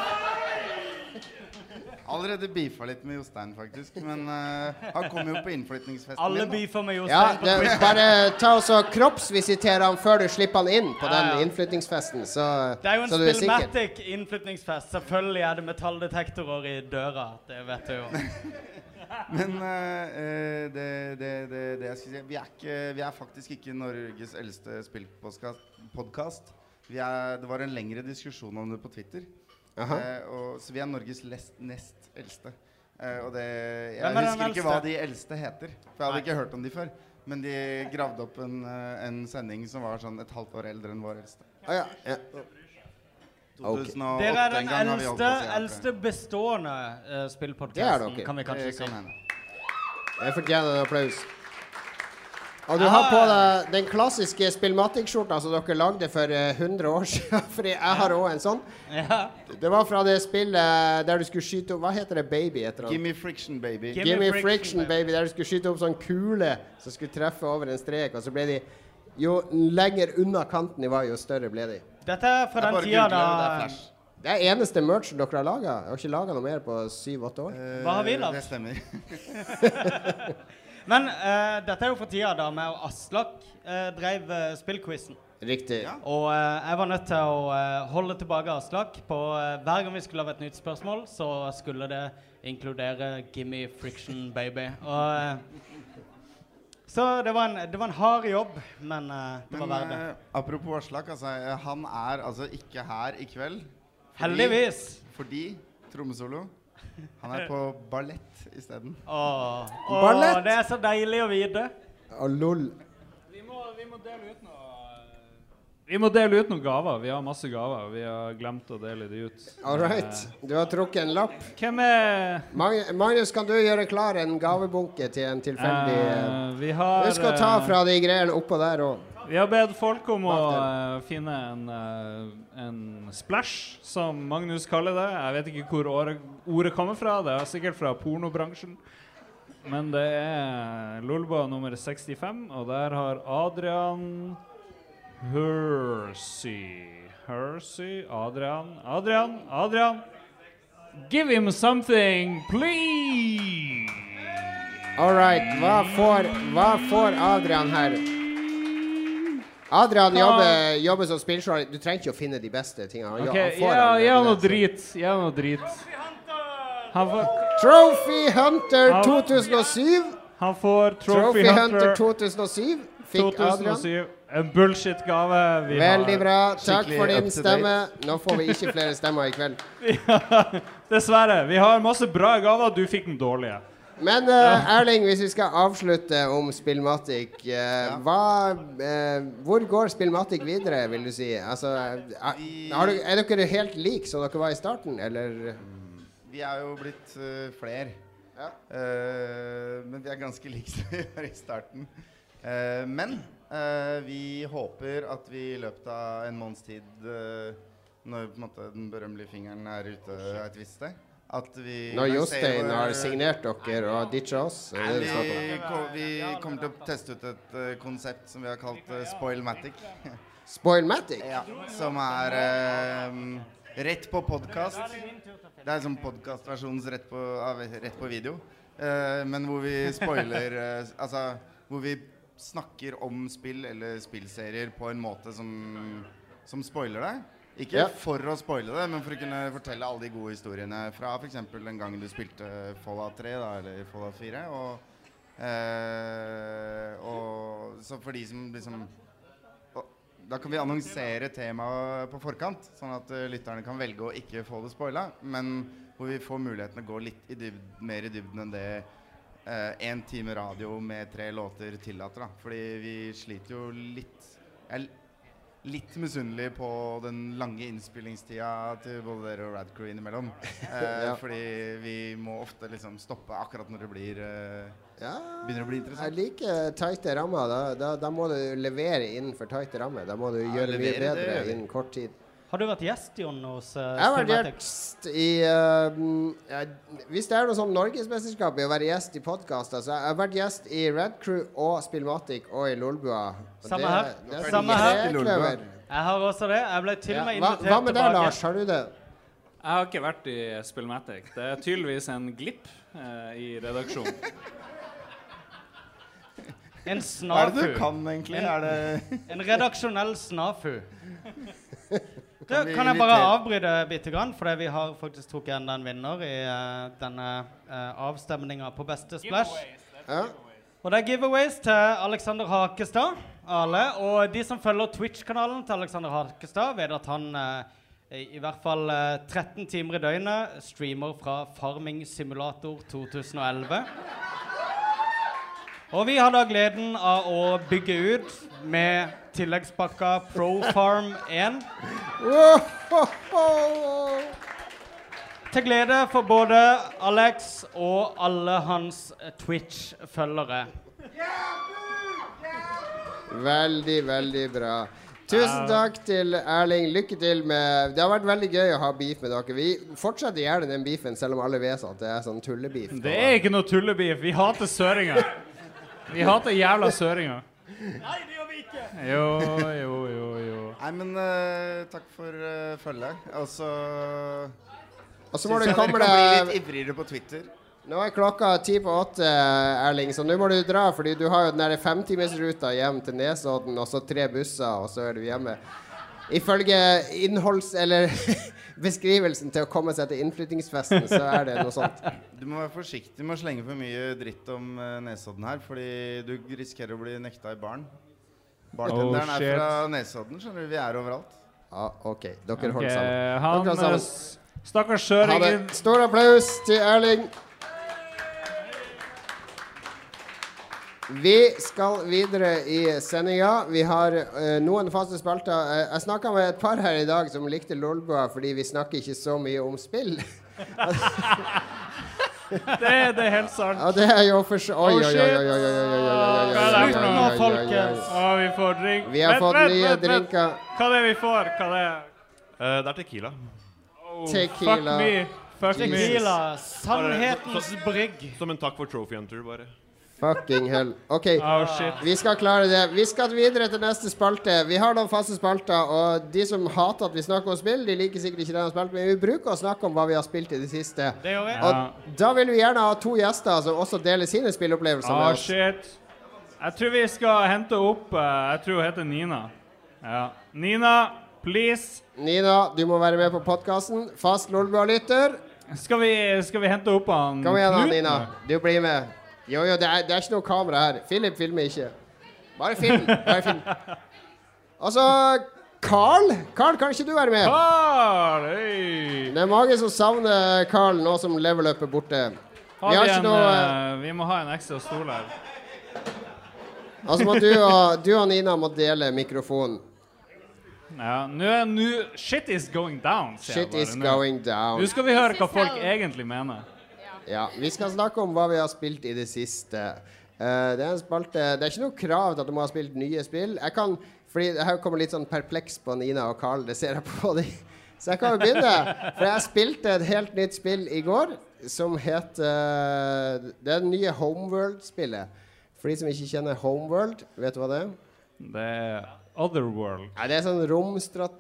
Allerede beefa litt med Jostein, faktisk. Men uh, han kom jo på innflytningsfesten Alle min. beefer med Ja, Jostein på det, bare ta og så kroppsvisitere han før du slipper han inn på Ja, ja. den innflyttingsfesten, så, Det er jo en. Spillmatic innflytningsfest. Selvfølgelig er det metalldetektorer i døra. Det vet du jo. Men det, det, det, det jeg skal si vi er, ikke, vi er faktisk ikke Norges eldste spillpodkast. Det var en lengre diskusjon om det på Twitter. Eh, og, så vi er Norges lest, nest eldste. Eh, og det, jeg Hvem er den husker ikke hva de eldste heter. For jeg hadde Nei. ikke hørt om de før. Men de gravde opp en, eh, en sending som var sånn et halvt år eldre enn vår eldste. Ah, ja. ja. okay. Dere er den eldste, si, eldste bestående uh, spillpodkasten, kan vi kanskje Det si. kan hende. Jeg fortjener en applaus. Og du har på deg den klassiske Spillmatic-skjorta som dere lagde for eh, 100 år siden. Fordi jeg har òg en sånn. Ja. Det var fra det spillet der du skulle skyte opp Hva heter det? Baby? Heter det. Gimme friction, baby. Gimme, friction, baby. Der du skulle skyte opp sånn kule som skulle treffe over en strek. Og så ble de Jo lenger unna kanten de var, jo større ble de. Dette er fra den tida da det er eneste merchen dere har laga. Jeg har ikke laga noe mer på syv-åtte år. Hva har vi Eh, lagd? Det stemmer. Men eh, dette er jo for tida da vi og Aslak uh, drev uh, spillquizen. Riktig. Og eh, jeg var nødt til å eh, holde tilbake Aslak på eh, Hver gang vi skulle lage et nytt spørsmål, så skulle det inkludere 'Gimme friction, baby'. Og, eh, så det var, en, det var en hard jobb, men eh, det var Men verdt det. eh, apropos Aslak, altså, eh, han er altså ikke her i kveld. Heldigvis. Fordi trommesolo Han er på ballett isteden. Åh, Ballett? det er så deilig å vite. Og lol. Vi må, vi må dele ut noe Vi må dele ut noen gaver. Vi har masse gaver. Vi har glemt å dele de ut. All right. Du har trukket en lapp. Hvem er Magnus, kan du gjøre klar en gavebunke til en tilfeldig uh, vi har, Husk skal ta eh, fra de greiene oppå der òg. Vi har bedt folk om å eh, finne en, uh, en splash, som Magnus kaller det. Jeg vet ikke hvor ordet, ordet kommer fra. Det er sikkert fra pornobransjen. Men det er Lolba nummer 65, og der har Adrian Hersey Hersey Adrian Adrian Adrian Give him something, please! All right. Hva får, hva får Adrian her? Adrian jobber, jobber som spilljournalist. Du trenger ikke å finne de beste tingene. Han, okay, han får ja, Gi det, noe drit. Gi noe drit. Han får, Trophy Hunter 2007. han får Trophy, Trophy Hunter Hunter 2007 fikk Adrian. 2007. En bullshit-gave. Veldig bra. Takk for din stemme. Nå får vi ikke flere stemmer i kveld. Ja, dessverre. Vi har masse bra gaver. Du fikk den dårlige. Men uh, Erling, hvis vi skal avslutte om Spillmatic ja. hva, uh, Hvor går Spillmatic videre, vil du si? Altså, er, har du, er dere helt like som dere var i starten, eller? Vi er jo blitt uh, flere. Eh, men vi er ganske like som vi var i starten. Eh, men eh, vi håper at vi i løpet av en måneds tid, eh, når på en måte, den berømmelige fingeren er ute et visst sted at vi Når Jostein har signert dere og ditcha oss? vi, vi kommer til å teste ut et uh, konsept som vi har kalt uh, Spoilmatic. Spoilmatic? Ja, som er eh, rett på podkast. Det er sånn podkastversjonens rett, på- av rett på video. Uh, men hvor vi spoiler uh, Altså hvor vi snakker om spill eller spillserier på en måte som, som spoiler det. Ikke Ja. for å spoile det, men for å kunne fortelle alle de gode historiene fra f.eks. den gangen du spilte Fallout 3 da, eller Fallout 4. Og, eh, og så for de som liksom og Da kan vi annonsere temaet på forkant, sånn at uh, lytterne kan velge å ikke få det spoila. Men hvor vi får muligheten å gå litt i dybd, mer i dybden enn det én time radio med tre låter tillater. da Fordi vi sliter jo litt Jeg litt misunnelig på den lange innspillingstida til både dere og Radcrew innimellom. Eh, Ja. Fordi vi må ofte liksom stoppe akkurat når det blir eh, Ja, begynner å bli Jeg interessant. liker tighte rammer. Da, da, da må du levere innenfor tighte rammer. Da må du gjøre mye det bedre innen kort tid. Har du vært gjest, Jon, hos uh, Jeg har vært gjest i uh, jeg, Hvis det er noe sånn norgesmesterskap i å være gjest i podkaster, så jeg har vært gjest i Red Crew og Spillmatic og i Lolbua. Samme det- her. det er Samme her. er. Jeg har også det. Jeg ble til og med invitert tilbake. hva med deg. Lars? Har du det? Jeg har ikke vært i Spillmatic. Det er tydeligvis en glipp eh, i redaksjonen. En snafu. Hva er det du kan, egentlig? En, Er det en redaksjonell snafu. Du, Kan vi kan jeg bare avbryte bitte grann? For vi har faktisk trukket enda en vinner i uh, denne uh, avstemninga på beste splash. Ja. Og det er giveaways til Alexander Hakestad. Alle. Og de som følger Twitch-kanalen til Alexander Hakestad, vet at han uh, i, hvert fall eh, 13 timer i døgnet streamer fra Farming Simulator 2011. Og vi har da gleden av å bygge ut med tilleggspakka ProFarm 1. Til glede for både Alex og alle hans Twitch-følgere. Veldig, veldig bra. Tusen takk til Erling. Lykke til med Det har vært veldig gøy å ha beef med dere. Vi fortsetter gjerne den beefen, selv om alle vet at det er sånn tullebeef. Det er ikke noe tullebeef. Vi hater søringer. Vi hater jævla søringer. Nei, det gjør vi ikke! Jo, jo, jo, jo. Nei, men uh, takk for uh, følget. Og så Og så må du komme dere kan bli deg- litt ivrigere på Twitter. Nå er klokka ti på åtte, Erling, så nå må du dra. Fordi du har jo den femtimesruta hjem til Nesodden, og så tre busser, og så er du hjemme. Ifølge innholds... Eller beskrivelsen til å komme seg til innflyttingsfesten, så er det noe sånt. Du må være forsiktig med å slenge for mye dritt om uh, Nesodden her, fordi du risikerer å bli nekta i baren. Bartenderen Oh, er fra Nesodden, skjønner du. Vi er overalt. Ja, OK. Dere holder sammen. han, Dere holder sammen. eh, Stakkars søringen. Stor applaus til Erling. Vi skal videre i sendinga. Vi har uh, noen faste spalter. Uh, jeg snakka med et par her i dag som likte Lolbua fordi vi snakker ikke så mye om spill. det, er det helt sant. Ja, det er jo for så Oi, oi, oi. Hva er folkens? Vi får drink. Vi har fått nye drinker. Hva er det vi får? Hva det er uh, det? er tequila. Oh, tequila. Fuck me. Fuck tequila. Sannhetens brygg. Som en takk for Trophy Hunter, bare. Fucking hell. OK, Oh, vi skal klare det. Vi skal videre til neste spalte. Vi har noen faste spalter, og de som hater at vi snakker om spill, de liker sikkert ikke denne spalten, men vi bruker å snakke om hva vi har spilt i det siste. Det gjør vi. Og da vil vi gjerne ha to gjester som også deler sine spillopplevelser oh, med oss. shit. Jeg tror vi skal hente opp eh, Jeg tror hun heter Nina. Ja. Nina, please. Nina, du må være med på podkasten. Fast Lolbua-lytter. Skal vi, skal vi hente opp han Kom igjen, da, Nina. Du blir med. Jo, jo, det er, det er ikke noe kamera her. Philip filmer ikke. Bare film. Bare film. Altså Carl. Carl, kan ikke du være med? Carl, hei. Det er mange som savner Carl nå som level up er borte. Har Vi har vi, en, noe eh, vi må ha en ekstra stol her. Altså må du og, du og Nina må dele mikrofonen. Ja, nå er nå Shit is going down, sier Shit jeg is bare nå. going down. Nå skal vi høre hva folk egentlig mener. Ja, Vi skal snakke om hva vi har spilt i det siste. Uh, det er en spalte Det er ikke noe krav til at du må ha spilt nye spill. Jeg kan, fordi Her kommer litt sånn perpleks på Nina og Carl. Det ser jeg på dem. Så jeg kan jo begynne. For jeg spilte et helt nytt spill i går som heter Det er det nye Homeworld-spillet. For de som ikke kjenner Homeworld, vet du hva det er? Det er Otherworld. Ja, det, er sånn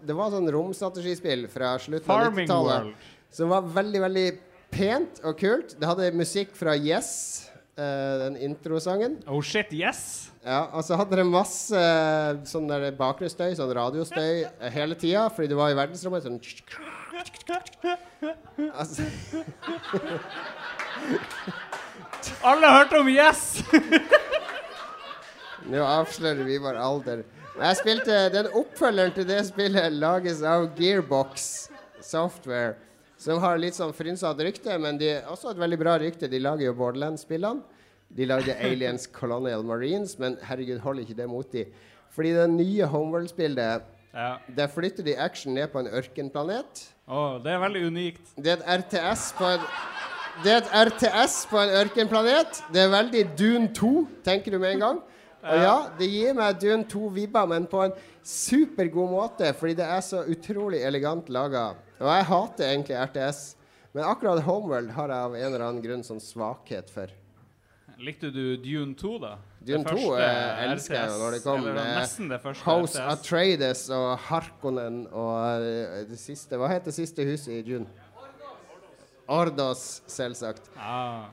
det var sånn romstrategispill fra slutten av 90-tallet. World. Som var veldig, veldig pent og kult. Det hadde musikk fra Yes, Uh, den introsangen. Oh shit, yes! Ja, og så hadde det masse eh, sånn der bakgrunnsstøy, sånn radiostøy, eh, hele tida, fordi du var i verdensrommet. Sånn altså, Alle hørte om Yes! Nå avslører vi vår alder. Jeg spilte Den oppfølgeren til det spillet lages av Gearbox Software, som har litt sånn frynsete rykte, men de har også et veldig bra rykte. De lager jo Borderlands-spillene. De lagde Aliens Colonial Marines, men herregud, holder ikke det mot de. Fordi det nye Homeworld-spillet Ja. Der flytter de action ned på en ørkenplanet. Oh, det er veldig unikt. Det er et RTS på en Det er et RTS på en ørkenplanet. Det er veldig Dune 2, tenker du med en gang. Og ja, det gir meg Dune 2-vibber, men på en supergod måte, fordi det er så utrolig elegant laga. Og jeg hater egentlig RTS, men akkurat Homeworld har jeg av en eller annen grunn sånn svakhet for. Likte du Dune 2, da? Dune 2 eh, elsker jeg når det kom. Eller det første House RTS. Atreides og Harkonnen og eh, det siste Hva heter det siste huset i Dune? Ordos, selvsagt. Ah.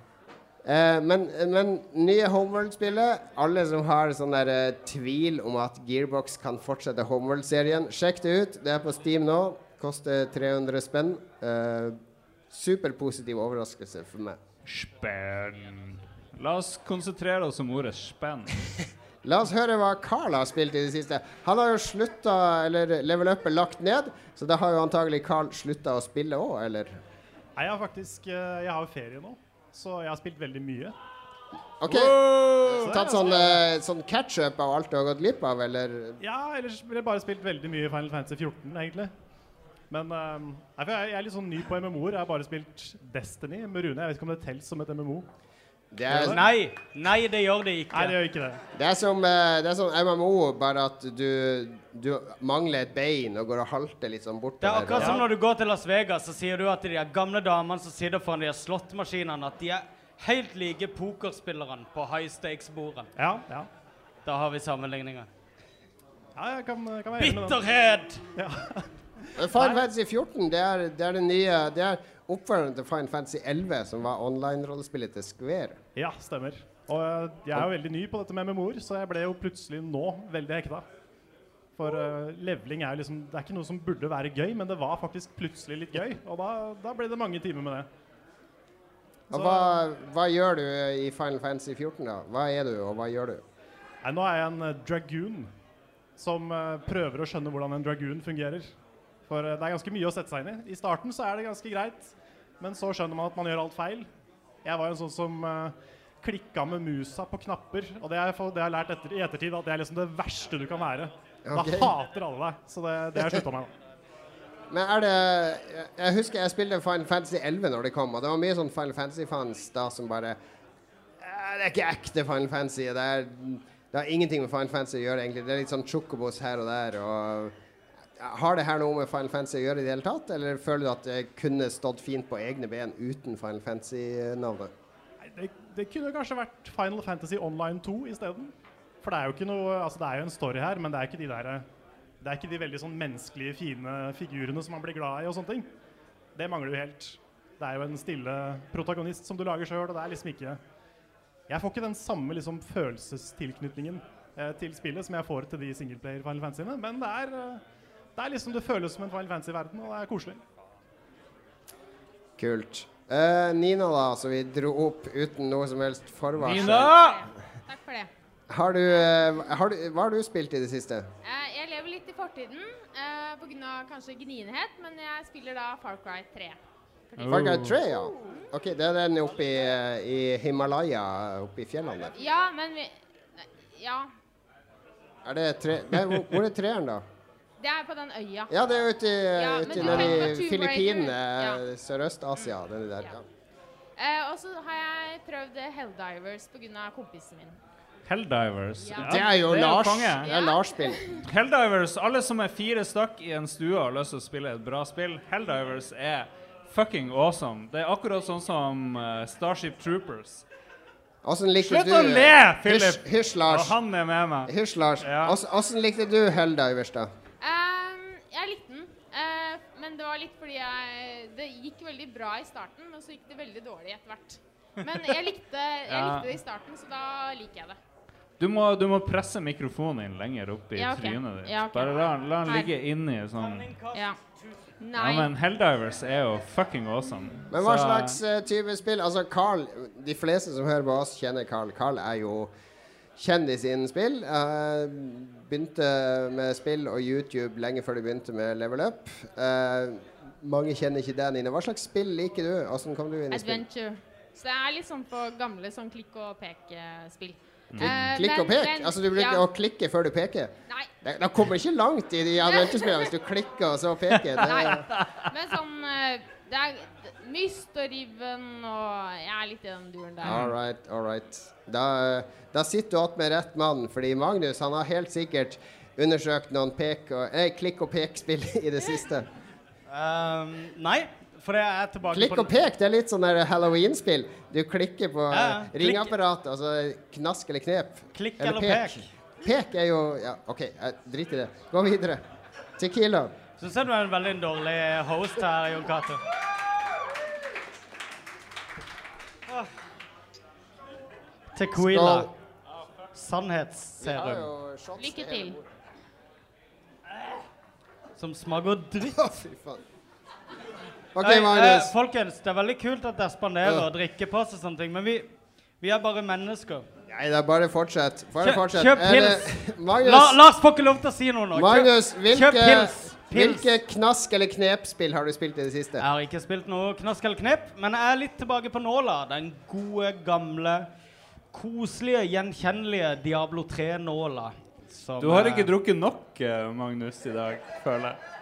Eh, men, men nye Homeworld-spillet Alle som har sånn der eh, tvil om at Gearbox kan fortsette Homeworld-serien, sjekk det ut. Det er på Steam nå. Koster 300 spenn. Eh, Superpositiv overraskelse for meg. Spenn. La oss konsentrere oss om ordet spenn. La oss høre hva Carl har spilt i det siste. Han har jo slutta, eller Level Up er lagt ned, så da har jo antagelig Carl slutta å spille òg, eller? Nei, jeg har faktisk eh, Jeg har jo ferie nå, så jeg har spilt veldig mye. OK. Så Tatt er sånn, eh, sånn catch-up av alt du har gått glipp av, eller? Ja, ellers ville jeg bare spilt veldig mye Final Fantasy 14, egentlig. Men um, jeg, er litt sånn ny på MMO-er. Jeg har bare spilt Destiny med Rune. Jeg vet ikke om det teller som et MMO. Det er- Nei, nei, det gjør det ikke. Nei, det gjør ikke det. Det er som, eh, det er som MMO, bare at du, du mangler et bein og går og halter litt sånn bortover. Det er akkurat som ja. når du går til Las Vegas, så sier du at de gamle damene som sitter foran de slåttmaskinene, at de er helt like pokerspillerne på high stakes-bordene. Ja, ja. Da har vi sammenligninger. Ja, jeg kan, kan være med. Bitterhet! Ja. Men Final Fantasy 14 det er, det er det nye Det er oppfølgeren til Final Fantasy 11, som var online-rollespillet til Square. Ja, stemmer. Og eh, jeg er jo veldig ny på dette med MMO-er, så jeg ble jo plutselig nå veldig hekta. For uh, leveling er jo liksom Det er ikke noe som burde være gøy, men det var faktisk plutselig litt gøy. Og da, da ble det mange timer med det. Og hva, hva gjør du i Final Fantasy 14, da? Hva er du, og hva gjør du? Nei, nå er jeg en eh, dragoon som uh, prøver å skjønne hvordan en dragoon fungerer. For eh, det er ganske mye å sette seg inn i. I starten så er det ganske greit, men så skjønner man at man gjør alt feil. Jeg var en sånn som uh, klikka med musa på knapper, og det har jeg, har jeg lært etter, i ettertid at det er liksom det verste du kan være. Okay. Da hater alle deg, så det, det har jeg slutta med. Men er det Jeg, husker jeg spilte Final Fantasy 11 når det kom, og det var mye sånn Final Fantasy-fans da som bare «Eh, Det er ikke ekte Final Fantasy. Det, er, det har ingenting med Final Fantasy å gjøre, egentlig. Det er litt sånn chocobos her og der. Og har det her noe med Final Fantasy å gjøre i det hele tatt, eller føler du at det kunne stått fint på egne ben uten Final Fantasy-navnet? Det, det kunne kanskje vært Final Fantasy Online 2 isteden. For det er jo ikke noe Altså, det er jo en story her, men det er ikke de der Det er ikke de veldig sånn menneskelige, fine figurene som man blir glad i og sånne ting. Det mangler jo helt. Det er jo en stille protagonist som du lager sjøl, og det er liksom ikke Jeg får ikke den samme liksom følelsestilknytningen eh, til spillet som jeg får til de singleplayer Final Fantasyene, men det er, eh, det er liksom det føles som en Final Fantasy-verden, og det er koselig. Kult. Eh, Nina, da, så vi dro opp uten noe som helst forvarsel. Nina! Takk for det. Har du, eh, har du, hva har du spilt i det siste? Eh, jeg lever litt i fortiden eh, pga. kanskje gnienhet, men jeg spiller da Far Cry 3. Oh. Far Cry 3, ja. Ok, Det er den oppe i, eh, i Himalaya, oppe i fjellene der. Ja, men vi Ja. Er det tre... Nei, hvor, hvor er treeren, da? Det er på den øya. Ja, det er ute, Ja, ute i Filippinene. Ja. Sørøst-Asia. Der. Ja. Eh, og så har jeg prøvd Helldivers pga. kompisen min. Helldivers. Ja. Det er jo Lars. Det er Lars-spill. Helldivers, alle som er fire stykk i en stue og har lyst til å spille et bra spill, Helldivers er fucking awesome. Det er akkurat sånn som uh, Starship Troopers. Likte Slutt du å le, Philip! Hysj, Lars. Og han er med meg. Hysj, Lars. Ja. Åssen- Åssen likte du Helldivers, da? Eh, men det var litt fordi jeg Det gikk veldig bra i starten, men så gikk det veldig dårlig etter hvert. Men jeg likte, jeg Ja. likte det i starten, så da liker jeg det. Du må, du må presse mikrofonen din lenger opp i Ja, okay. trynet ditt. Ja, okay. Bare la, la den ligge inni sånn Ja. Ja, men Helldivers er jo fucking awesome. Men hva Så- slags uh, type spill? Altså, Carl De fleste som hører på oss, kjenner Carl. Carl er jo kjendis innen spill. Eh, begynte med spill og YouTube lenge før de begynte med Level Up. Eh, mange kjenner ikke deg, Nina. Hva slags spill liker du? Åssen kom du inn i spill? Adventure. Så det er litt sånn på gamle sånn klikk og pek-spill. Klikk, klikk og pek? Altså du bruker å klikke før du peker? Nei. Da kommer ikke langt i de adventure-spillene hvis du klikker og så peker. Det, Nei. Men sånn eh, Det er Myst og Riven og Jeg er litt i den duren der. All right, all right. Da, da sitter du igjen med rett mann, fordi Magnus han har helt sikkert undersøkt noen pek og, eh, klikk og pek-spill i det siste. Um, nei, for jeg er tilbake Klikk på og pek, det er litt sånn Halloween-spill. Du klikker på Ja, ja. ringapparatet, altså knask eller knep. Klikk eller pek. Pek er jo Ja, OK, driter i det. Gå videre. Tequila. Syns jeg du er en veldig dårlig host her, Jon Cato. Tequila. Sannhetsserum. Lykke til. Som smaker dritt. Fy faen. OK, Nei, Magnus. eh, folkens, det er veldig kult at dere spanderer og drikker på seg sånne ting, men vi, vi er bare mennesker. Nei, det er bare fortsett. Bare Kjøp, fortsett. kjøp pils! Magnus, La, Lars får ikke lov til å si noe nå. Kjøp- Magnus hvilke, Kjøp pils! Pils. hvilke knask- eller knep-spill har du spilt i det siste? Jeg har ikke spilt noe knask eller knep, men jeg er litt tilbake på nåla. Den gode, gamle, koselige, gjenkjennelige Diablo 3-nåla. Du har eh, ikke drukket nok, eh, Magnus, i dag, føler jeg.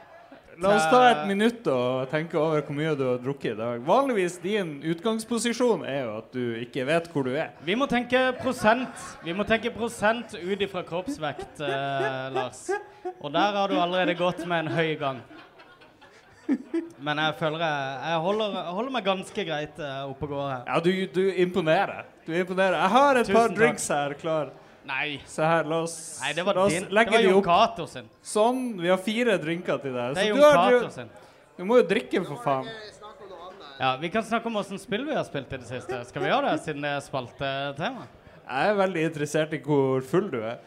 La oss ta et minutt og tenke over hvor mye du har drukket i dag. Vanligvis din utgangsposisjon er jo at du ikke vet hvor du er. Vi må tenke prosent. Vi må tenke prosent ut ifra kroppsvekt, eh, Lars. Og der har du allerede gått med en høy gang. Men jeg føler jeg, jeg, holder, jeg holder meg ganske greit eh, oppe og går her. Ja, du, du imponerer. Du imponerer. Jeg har et Tusen par takk. drinks her klar. Nei. Se her, la oss, Nei, det var la oss din. Det var de opp. Sånn. Vi har fire drinker til deg. Det er Jon Cato sin. du må jo drikke, for faen. Ja, Vi kan snakke om åssen spill vi har spilt i det siste. Skal vi gjøre det, siden det er spaltetema? Jeg er veldig interessert i hvor full du er.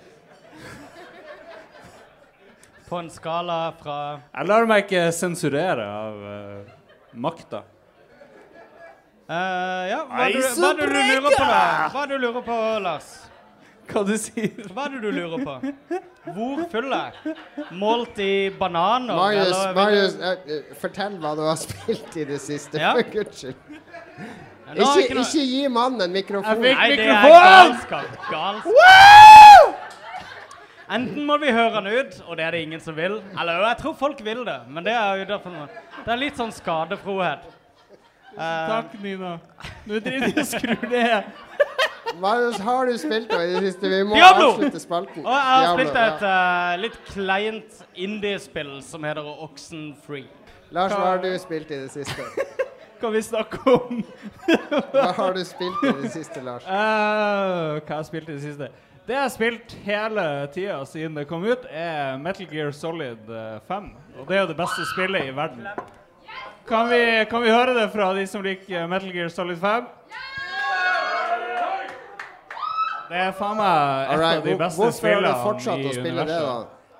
På en skala fra Jeg lar meg ikke sensurere av uh, makta. Uh, Ja, hva er det du- hva det du lurer på, da? Hva er det du lurer på, Lars? Hva du sier Hva er det du lurer på? Hvor full er jeg? Målt i bananer? Marius, du- Magnus eh, eh, fortell hva du har spilt i det siste, Ja. for guds skyld. Ikke, ikke noe- ikke gi mannen en mikrofon. Nei, det er galskap. galskap. Enten må vi høre han ut, og det er det ingen som vil. Eller jeg tror folk vil det, men det er jo. Det er litt sånn skadefrohet. Takk, Nina. Nå driter du og skrur ned. Magnus, har du spilt da i det siste? Vi må Diablo! avslutte spalten. Og jeg har Diablo, spilt et ja. eh, litt kleint indiespill som heter Oxenfree. Lars, hva har du spilt i det siste? kan vi snakke om Hva har du spilt i det siste, Lars? Eh, hva har jeg spilt i det siste? Det jeg har spilt hele tida siden det kom ut, er Metal Gear Solid eh, 5. Og det er jo det beste spillet i verden. Kan vi, kan vi høre det fra de som liker Metal Gear Solid 5? Det er faen meg et Alright, av de beste hvorfor har du spillene fortsatt i å spille det, da?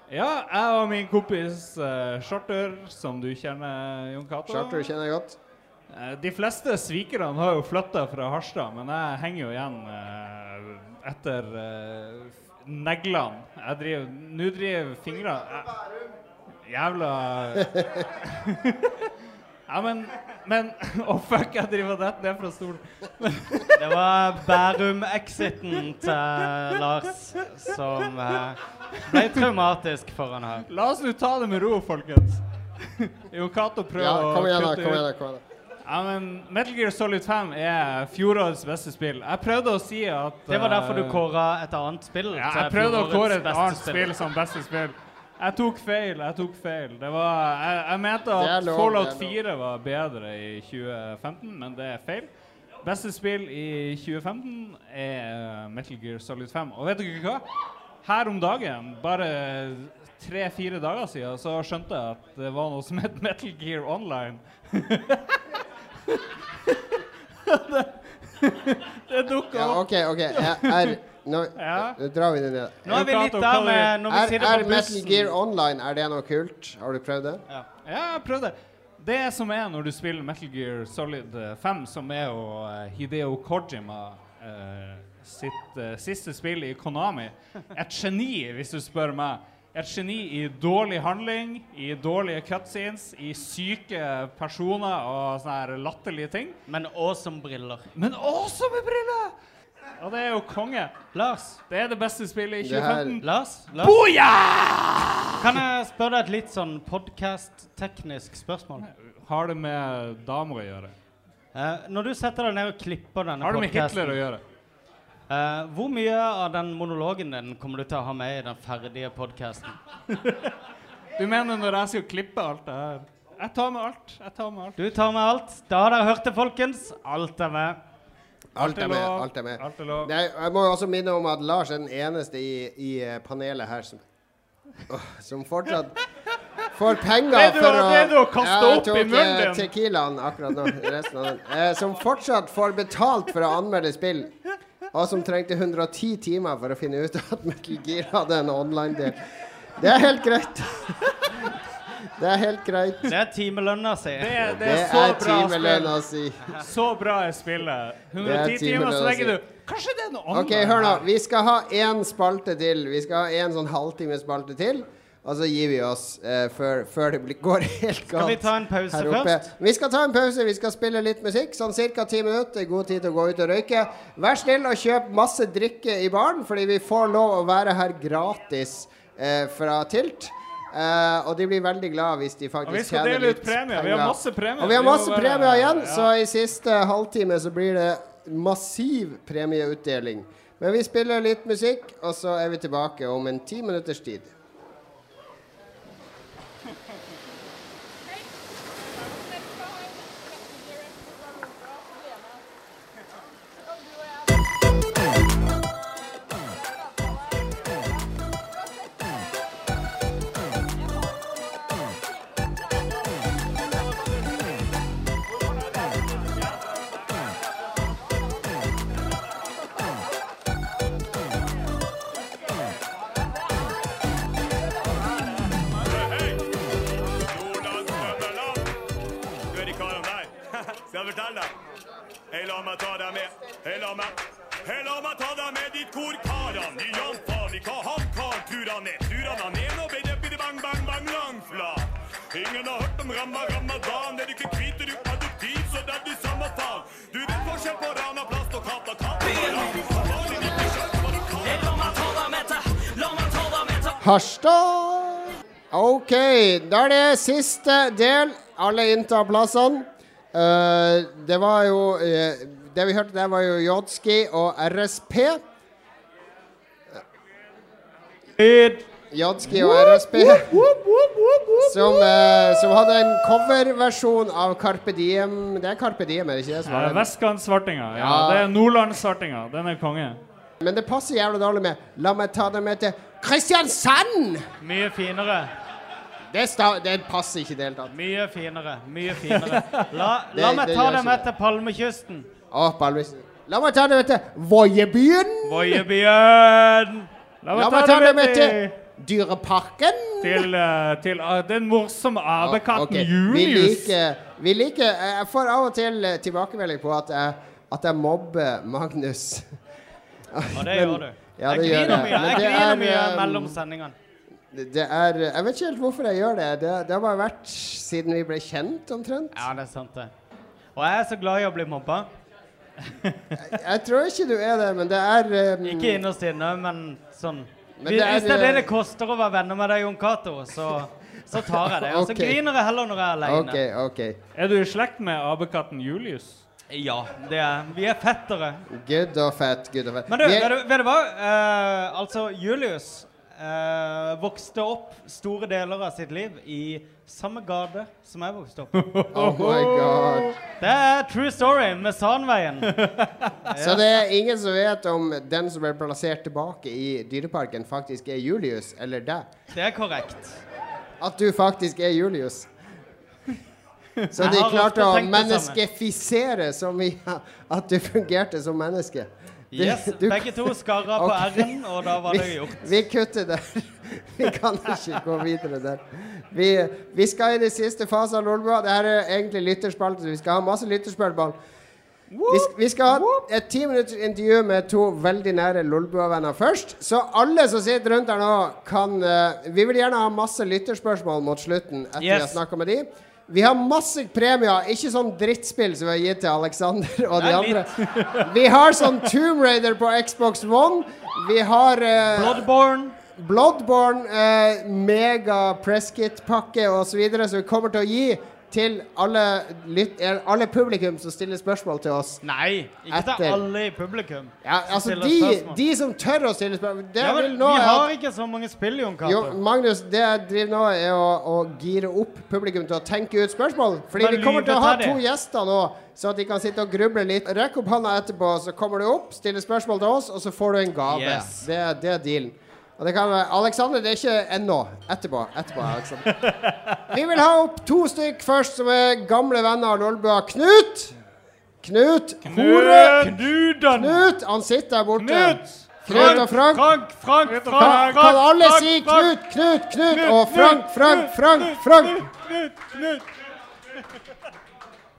Ja, jeg og min kompis uh, Charter, som du kjenner, Jon Cato. Charter kjenner jeg godt. Uh, De fleste svikerne har jo flytta fra Harstad, men jeg henger jo igjen uh, etter uh, neglene. Jeg driver Nå driver fingrene Jævla Ja, men Men Å, fuck, jeg driver og detter ned fra stolen. Det var Bærum-exiten til Lars som eh, ble traumatisk for han her. La oss nå ta det med ro, folkens. Jo, Cato prøver Ja, kom igjen, å kutte Kom igjen, kom igjen. Ja, men Metal Gear Solid 5 er fjorårets beste spill. Jeg prøvde å si at Det var derfor du eh, kåra et annet spill Ja, jeg prøvde å kåre et annet spill som beste spill. Jeg tok feil. Jeg tok feil. Det var, jeg, jeg mente at lov, Fallout er 4 var bedre i 2015, men det er feil. Beste spill i 2015 er eh, Metal Gear Solid 5. Og vet dere hva? Her om dagen, bare tre-fire dager siden, så skjønte jeg at det var noe som het Metal Gear Online. det det dukka Ja. OK, OK. Er, er, nå, Ja. nå drar vi det ned. Nå er vi litt der med når vi Er, sitter er på Metal. Gear Online er det noe kult? Har du prøvd det? Ja, jeg prøvde. Det som er når du spiller Metal Gear Solid eh, 5, som er jo eh, Hideo Kojima eh, sitt eh, siste spill i Konami Et geni, hvis du spør meg. Et geni i dårlig handling, i dårlige cutscenes, i syke personer og sånne her latterlige ting. Men awesome briller. Men awesome briller! Og det er jo konge. Lars. Det er det beste spillet i 2015. Lars? Lars? Boja! Kan jeg spørre deg et litt sånn podcast-teknisk spørsmål? Har det med damer å gjøre? Eh, når du setter deg ned og klipper denne Har det med Hitler å gjøre? eh, hvor mye av den monologen din kommer du til å ha med i den ferdige podcasten? Du mener når jeg skal klippe alt det her? Jeg tar med alt. Jeg tar med alt. Du tar med alt. Da har dere hørt det, folkens. Alt er med. Alt er med. alt er med. Alt er lov. Nei, jeg må også minne om at Lars er den eneste i, i eh, panelet her som oh, Som fortsatt får penger for å det du har jeg opp i tok, munnen eh, din. Tequilaen akkurat nå. Resten av den. Eh, som fortsatt får betalt for å anmelde spill. Og som trengte 110 timer for å finne ut at Metal Gear hadde en online-del. Det er helt greit. Det er helt greit. Det er timelønna si. Det er, det Det er så er bra timelønn å si. Så bra er spillet. Er 110 timer, så legger du Kanskje det er noe annet? OK, hør nå. Vi skal ha én spalte til. Vi skal ha en sånn halvtimespalte til. Og så gir vi oss uh, før, før det blir, går helt galt. Skal vi ta en pause først? Vi skal ta en pause. Vi skal spille litt musikk. Sånn ca. ti minutter. God tid til å gå ut og røyke. Vær snill og kjøp masse drikke i baren, fordi vi får lov å være her gratis uh, fra Tilt. Eh, og de blir veldig glad hvis de faktisk vi tjener litt premie Vi har masse premier. Og vi har masse bare- premier igjen, ja. så i siste halvtime så blir det massiv premieutdeling. Men vi spiller litt musikk, og så er vi tilbake om en ti minutters tid. Siste del. Alle inntar plassene. Uh, det var jo uh, Det vi hørte der, var jo Jodski og RSP. Jodski og RSP. Som, uh, som hadde en coverversjon av Carpe Diem. Det er Carpe Diem, er det ikke det? Ja? Vestkantsvartinga. Ja, Ja. det er Nordlandssvartinga. Den er konge. Men det passer jævlig dårlig med La meg ta det med til Kristiansand! Mye finere. Det, det passer ikke i det hele tatt. Mye finere. Mye finere. La, Det- la meg ta det med til Palmekysten. Å, Palmekysten. La meg ta det med til Voiebyen! Voiebyen! La meg ta det med til Dyreparken. Til, eh, til uh, den morsomme apekatten Ok, Vi Julius. liker, vi liker Jeg får av og til eh, tilbakemelding på at jeg, at jeg mobber Magnus. Og det gjør du. Ja, jeg griner mye, jeg det griner er, mye mellom sendingene. Det er Jeg vet ikke helt hvorfor jeg gjør det. Det, det har bare vært siden vi ble kjent, omtrent. Ja, det er sant, det. Og jeg er så glad i å bli mobba. Jeg tror ikke du er det, men det er um, Ikke innerst inne, men sånn. Men det er, hvis det er det eh, det koster å være venner med deg, Jon Cato, så, så tar jeg det. Og så okay. griner jeg heller når jeg er alene. OK, OK. Er du i slekt med apekatten Julius? Ja, det er Vi er fettere. Good og fett. Good og fett. Men du, vet du, vet du hva? Uh, altså, Julius eh, vokste opp store deler av sitt liv i samme gate som jeg vokste opp. Oh my god. Det er true story med Sandveien. Så det er ingen som vet om den som ble plassert tilbake i Dyreparken, faktisk er Julius, eller deg. Det er korrekt. At du faktisk er Julius. Så de klarte å menneskefisere så mye at du fungerte som menneske. Yes, du- begge to skarra på Ok. R-en, og da var det gjort. Vi kutter der. Vi kan ikke gå videre der. Vi, vi skal i den siste fasen av Lolbua. Dette er egentlig lytterspalte, så vi skal ha masse lytterspørsmål. Vi, vi skal ha et ti minutters intervju med to veldig nære Lolbua-venner først. Så alle som sitter rundt her nå, kan uh, Vi vil gjerne ha masse lytterspørsmål mot slutten etter vi har snakka med de. Vi har masse premier, ikke sånn drittspill som vi har gitt til Alexander og de andre. Vi har sånn Tomb Raider på Xbox One. Vi har uh, Bloodborne. Bloodborne, uh, mega presskit-pakke osv. Som vi kommer til å gi til alle, lyt, alle publikum som stiller spørsmål til oss. Nei, ikke Etter. til alle i publikum. Ja, altså de, de som tør å stille spørsmål ja, men, Vi har at- ikke så mange spill, Jon Cato. Magnus, det jeg driver nå, er å, å gire opp publikum til å tenke ut spørsmål. Fordi vi kommer til å ha to gjester nå, så at de kan sitte og gruble litt. Rekk opp hånda etterpå, så kommer du opp, stiller spørsmål til oss, og så får du en gave. Yes. Det, det er dealen. Og det kan være Alexander, det er ikke ennå. Etterpå. Etterpå, Alexander. Vi vil ha opp to stykk først, som er gamle venner av Lolbua. Knut! Knut Hore! Knudan! Knut! Han sitter der borte. Knut! Knut og Frank. Frank, Frank, Kan, Frank, kan alle Frank, si Frank, Knut, Knut, Knut og Frank, Frank, Frank, Frank? Knut, Knut.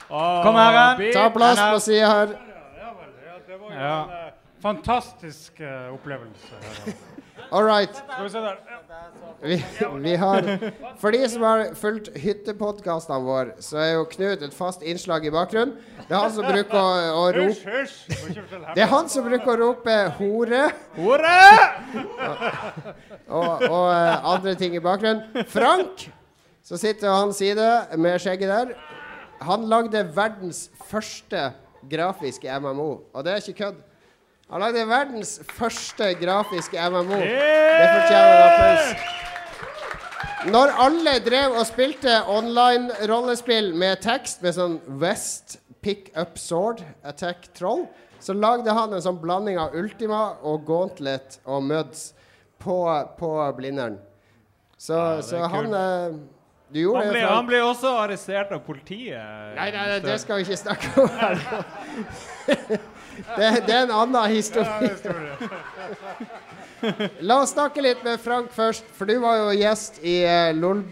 Kom her, Ta plass på sida her. Det var jo en eh, fantastisk eh, opplevelse. All right. Vi. Vi, har For de som har fulgt hyttepodkastene våre, så er jo Knut et fast innslag i bakgrunnen. Det er han som bruker å, å rope Det er han som bruker å rope 'hore' Hore! og, og og andre ting i bakgrunnen. Frank, som sitter ved hans side med skjegget der, han lagde verdens første grafiske MMO, og det er ikke kødd. Han lagde verdens første grafiske MMO. Det fortjener en applaus. Når alle drev og spilte online-rollespill med tekst, med sånn West Pick Up Sword Attack Troll, så lagde han en sånn blanding av Ultima og Gauntlet og Muds på, på Blindern. Så, det er så han eh, Du gjorde Han det ble, Frank. han ble også arrestert av politiet. Nei, nei, nei, det skal vi ikke snakke om her. Det, det er en annen historie. La oss snakke litt med Frank først, for du var jo gjest i uh, LOL.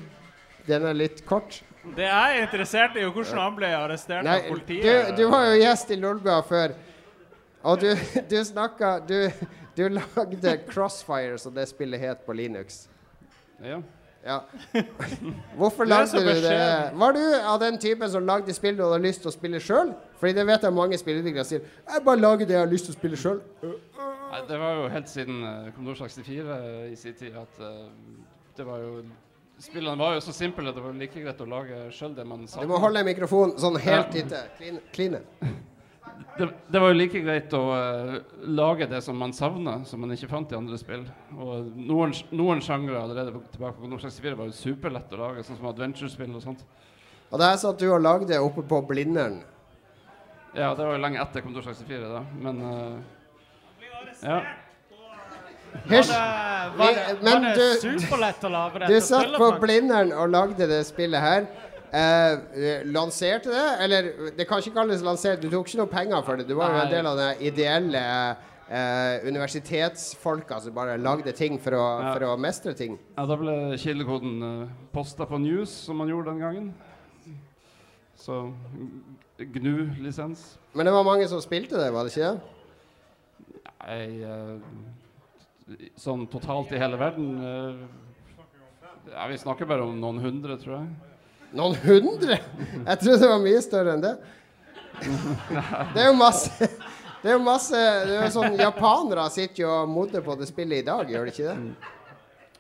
Den er litt kort. Det jeg er interessert i, er hvordan han ble arrestert Nei, av du, politiet. du var jo gjest i Lolbua før, og du, du snakka du, du lagde Crossfire, som det spillet het på Linux. Ja. Ja. Hvorfor lagde du det? Var du av den typen som lagde spill du hadde lyst til å spille sjøl? Fordi det vet jeg mange spillutviklere sier. Jeg bare lager det jeg har lyst til å spille sjøl. Nei, det var jo helt siden uh, Commodore 64 uh, i sin tid at uh, det var jo Spillene var jo så simple at det var like greit å lage sjøl det man sa. Du må holde mikrofonen sånn helt Ja. inntil. Kline. Det, det var jo like greit å uh, lage det som man savna, som man ikke fant i andre spill. Og noen, noen sjangre allerede tilbake på Commodore 64 var jo superlett å lage, sånn som adventure-spill og sånt. Og det er sånn at du har lagd det oppe på Blindern. Ja, det var jo lenge etter Commodore 64, da, men uh, Ja. Hysj! Var det, var det du- superlett å lage det? Du satt på Blindern og lagde det spillet her. Eh, eh, lanserte det? Eller det kan ikke kalles lansert, du tok ikke noe penger for det. Du var jo en del av det ideelle eh, universitetsfolka som bare lagde ting for å, Ja. for å mestre ting. Ja, Da ble kildekoden eh, posta på News, som man gjorde den gangen. Så GNU-lisens. Men det var mange som spilte det, var det ikke det? Nei eh, Sånn totalt i hele verden eh, Ja, vi snakker bare om noen hundre, tror jeg. Noen hundre? Jeg trodde det var mye større enn det. Det er jo masse Det er jo masse det er jo sånn Japanere sitter jo og modner på det spillet i dag, gjør de ikke det?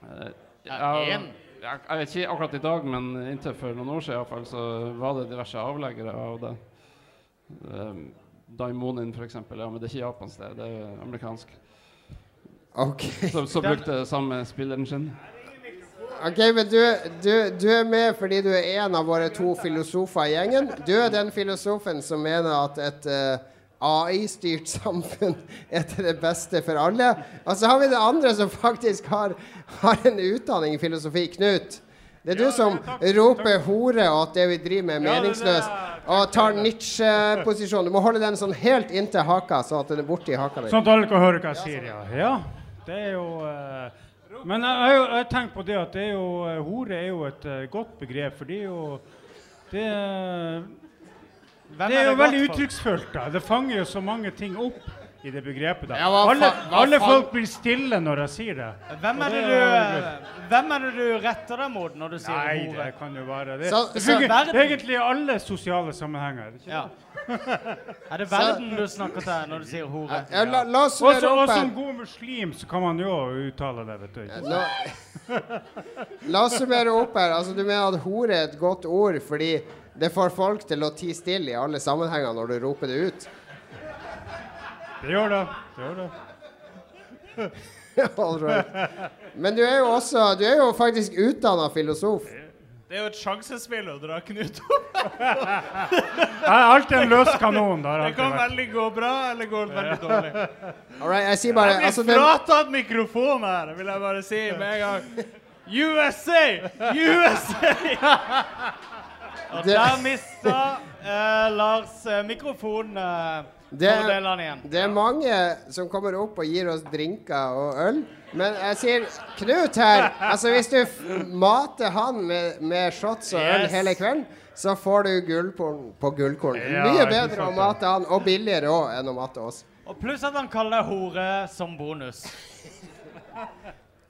Eh, ja, jeg, vet ikke akkurat i dag, men inntil for noen år siden i fall, så var det diverse avleggere av det. Um, Daimonin, eksempel. Ja, men det er ikke japansk, det. Det er amerikansk. Okay. Som, så brukte samme spilleren sin. Ok, men du, du, du er med fordi du er en av våre to filosofer i gjengen. Du er den filosofen som mener at et uh, AI-styrt samfunn er til det beste for alle. Og så har vi det andre som faktisk har, har en utdanning i filosofi. Knut. Det er du som roper hore og at det vi driver med, er meningsløst. Og tar Nietzsche-posisjon. Du må holde den sånn helt inntil haka, så at den er borti haka di. Sånn at alle kan høre hva jeg sier, ja. ja. Det er jo eh, Men jeg jo jeg tenker på det at det er jo eh, hore er jo et eh, godt begrep, for det er jo Det, er, det er er jo det veldig godt uttrykksfullt. Det fanger jo så mange ting opp i det begrepet. da. Ja, hva alle fa- hva alle folk blir stille når jeg sier det. Hvem er det du, hvem er det du retter deg mot når du sier Nei, hore? det kan jo være det. Så- det så- fungerer Verden- egentlig i alle sosiale sammenhenger. Ikke? Ja. Er det verden du snakker til når du sier hore? Ja, la, la oss Også, summere og opp som her. god muslim så kan man jo uttale det, vet du. ikke sant? Nå, la oss summere opp her. Altså, du mener at hore er et godt ord fordi det får folk til å tie stille i alle sammenhenger når du roper det ut? Det gjør det. det, gjør det. All right. Men du er jo også Du er jo faktisk utdanna filosof. Det er jo et sjansespill å dra Knut opp. Jeg er alltid en løs kanon. Det Det kan vært. veldig gå bra, eller gå veldig dårlig. All right, jeg sier bare Jeg blir altså, fratatt mikrofon her, vil jeg bare si med en gang. USA! USA! Og der mista eh, Lars eh, mikrofonen. Eh, det, det er mange som kommer opp og gir oss drinker og øl. Men jeg sier Knut her Altså Hvis du mater han med, med shots og øl Yes. hele kvelden, så får du gullkorn på gullkorn. Ja, Mye bedre å mate han, og billigere òg, enn å mate oss. Og pluss at han kaller deg hore som bonus.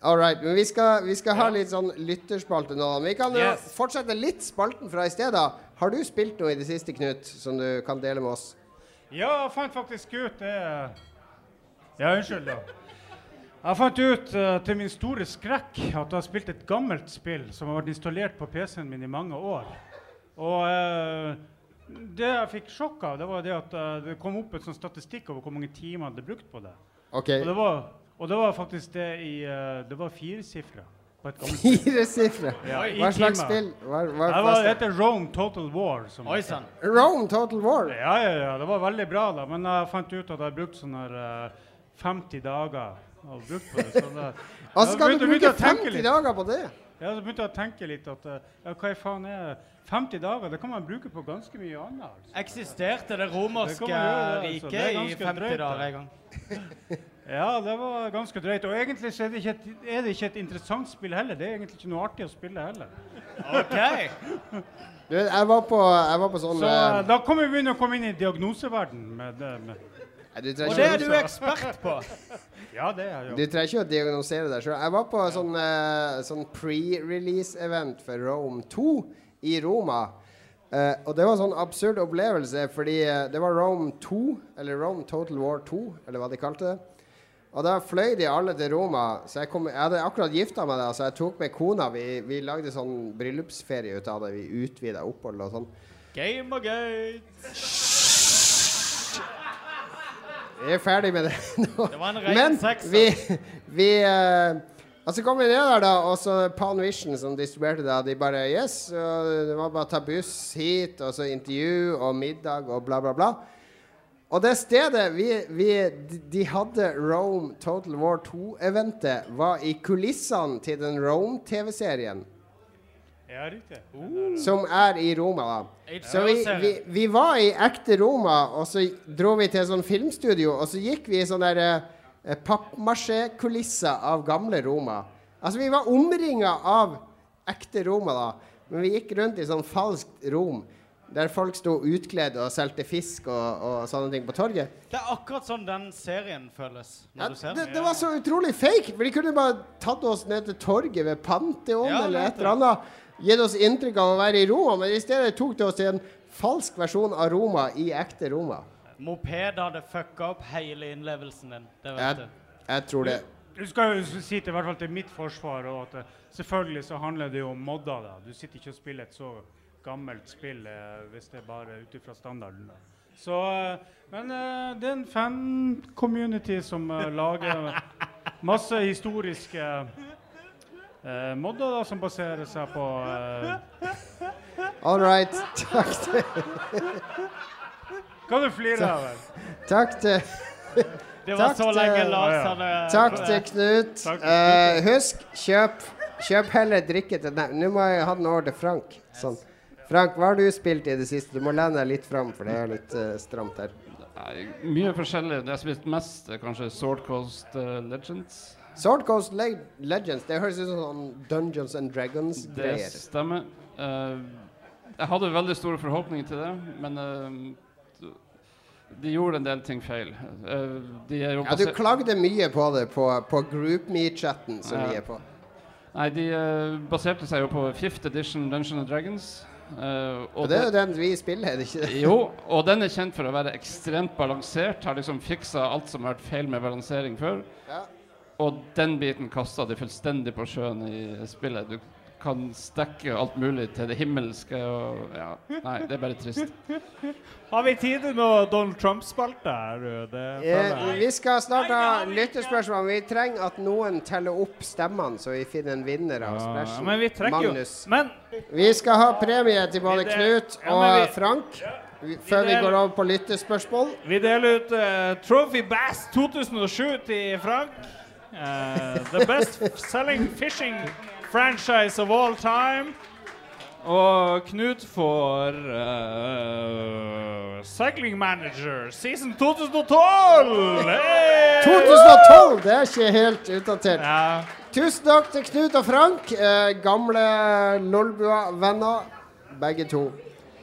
All right, men vi skal, vi skal ha litt sånn lytterspalte nå. Vi kan Yes. fortsette litt spalten fra i sted. da. Har du spilt noe i det siste, Knut, som du kan dele med oss? Ja, jeg fant faktisk ut det Ja, unnskyld, da. Jeg fant ut uh, til min store skrekk at jeg har spilt et gammelt spill som har vært installert på PC-en min i mange år. Og uh, det jeg fikk sjokk av, det var det at uh, det kom opp en sånn statistikk over hvor mange timer jeg hadde brukt på det. Okay. Og det var, og det var faktisk det i eh, Det var firesifra på et gammelt. Fire sifre. Ja, Hva slags spill? Hva, hva Det var, det det? heter Rome Total War. Som Oi sann. Rome Total War? Ja, ja, ja. Det var veldig bra, da. Men jeg fant ut at jeg brukte sånne sånn her eh, 50 dager og brukt på det. Så det Altså, skal begynte, du bruke begynte å tenke 50 dager på det? Ja, så begynte jeg å tenke litt at eh, ja, hva i faen er 50 dager? Det kan man bruke på ganske mye annet. Altså. Eksisterte det Det romerske det, altså. Er riket i 50 drøyt, dager en gang? Ja, det var ganske drøyt. Og egentlig så er det, ikke et, er det ikke et interessant spill heller. Det er egentlig ikke noe artig å spille heller. OK. Du, jeg var på, jeg var på sånn Så eh, da kan vi begynne å komme inn i diagnoseverden med det. Med. Nei, du Og det ikke- er du ekspert på. Ja, det er Du jo. trenger ikke å diagnosere deg sjøl. Jeg var på sånn, eh, sånn pre-release-event for Rome 2 i Roma. Eh, og det var en sånn absurd opplevelse, fordi eh, det var Rome 2, eller Rome Total War 2, eller hva de kalte det. Og da fløy de alle til Roma. Så jeg, kom, jeg hadde akkurat gifta meg der, så jeg tok med kona. Vi, vi lagde sånn bryllupsferie ut av det. Vi utvida opphold og sånn. Gamergate. Vi er ferdig med det nå. Det var en ren Men sekser. vi, vi uh, Og så kom vi ned der, da, og så Pan Vision som distribuerte det, de bare Yes, det var bare å ta buss hit, og så intervju og middag og bla, bla, bla. Og det stedet vi, vi de- De hadde Rome Total War 2-eventet, var i kulissene til den Rome-TV-serien. Ja, riktig. Som er i Roma, da. Så vi, vi, vi var i ekte Roma, og så dro vi til et sånn filmstudio, og så gikk vi i sånne der, eh, pappmasjé-kulisser av gamle Roma. Altså, vi var omringa av ekte Roma, da, men vi gikk rundt i sånn falskt Rom. Der folk sto utkledd og solgte fisk og, og sånne ting på torget. Det er akkurat sånn den serien føles. Når Ja, du ser det, den. det var så utrolig fake. For de kunne bare tatt oss ned til torget ved Pantheon Ja, eller et eller annet. Gitt oss inntrykk av å være i Roma, men i stedet tok de oss til en falsk versjon av Roma i ekte Roma. Moped hadde fucka opp hele innlevelsen din. Det vet Jeg, du. jeg tror det. Du skal jo si til, hvert fall til mitt forsvar og at eh, selvfølgelig så handler det jo om modder. da. Du sitter ikke og spiller et så gammelt spill eh, hvis det er bare ut ifra standarden. Så, eh, men eh, det er en fan-community som lager masse historiske eh, modder da, som baserer seg på eh, All right. Takk til Hva du flirer av? Takk til Det var takk så lenge hadde Takk til Knut. Takk til Eh, husk, kjøp, kjøp heller drikke til deg. Nå må jeg ha den over til Frank. Sånn. Frank, hva har du spilt i det siste? Du må lene deg litt fram, for det er litt uh, stramt her. Nei, mye forskjellig. Det jeg har spilt mest, er kanskje Sword Coast uh, Legends. Sword Coast Le Legends, det høres ut som sånn Dungeons and Dragons-greier. Det stemmer. Uh, jeg hadde veldig store forhåpninger til det, men uh, de gjorde en del ting feil. Ja, du klagde mye på det på, på GroupMe-chatten som vi er på. Nei, de baserte seg jo på 5th edition Dungeons and Dragons. Og det er jo den vi spiller, er det ikke det? Jo, og den er kjent for å være ekstremt balansert. Har liksom fiksa alt som har vært feil med balansering før. Ja. Og den biten kasta de fullstendig på sjøen i spillet. Du kan stekke alt mulig til det himmelske og ja. Nei, det er bare trist. Har vi tid til noe Donald Trump-spalte her? Eh, vi skal snart ha lytterspørsmål. Vi trenger at noen teller opp stemmene, så vi finner en vinner av Ja, splashen. vi trenger jo- Magnus. men- vi skal ha premie til både det... Knut og ja, vi- Frank vi, før vi deler- går over på lytterspørsmål. Vi deler ut uh, Trophy Bass 2007 til Frank. Uh, the best selling fishing franchise of all time. Og Knut får uh, Cycling Manager season 2012! Hey! 2012! Det er ikke helt utdatert. Tusen takk til Knut og Frank, eh, gamle Lolbua-venner, begge to.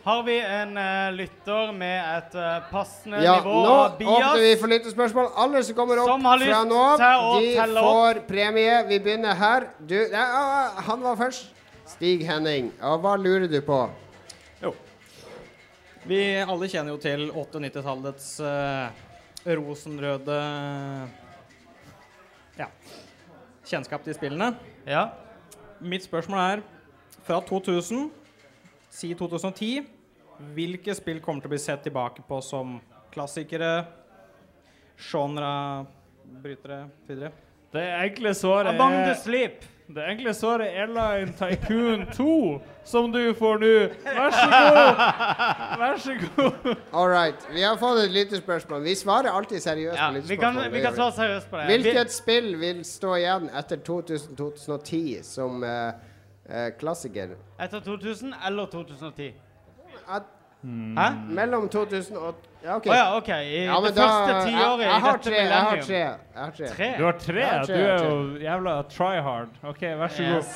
Har vi en uh, lytter med et uh, passende Ja, nivå nå av åpner vi for lytterspørsmål. Alle som kommer opp Som fra nå av, de får premie. Vi begynner her. Du, ja, ja, han var først. Stig Henning. Og hva lurer du på? Jo Vi alle kjenner jo til 98-tallets uh, rosenrøde ja, kjennskap til spillene. Ja. Mitt spørsmål er fra 2000, si 2010, hvilke spill kommer til å bli sett tilbake på som klassikere, genre-brytere videre? Det enkle svaret Among er the Sleep. Det enkle svaret er Airline Tycoon 2, som du får nå. Vær så god! Vær så god. All right. Vi har fått et lytterspørsmål. Vi svarer alltid seriøst Ja, på vi kan- vi kan seriøst på det. Hvilket Vi- spill vil stå igjen etter 2000-2010 som uh, uh, klassiker? Etter 2000 eller 2010? At, Hæ? Mellom 2000 og ja, OK. Å ja, ok. I Ja, men det første tiåret jeg, i har dette tre, Jeg har millennium. tre. Jeg har tre. Tre? Du har tre? Du tre, jeg er jo jævla try hard. OK, vær så god. Yes.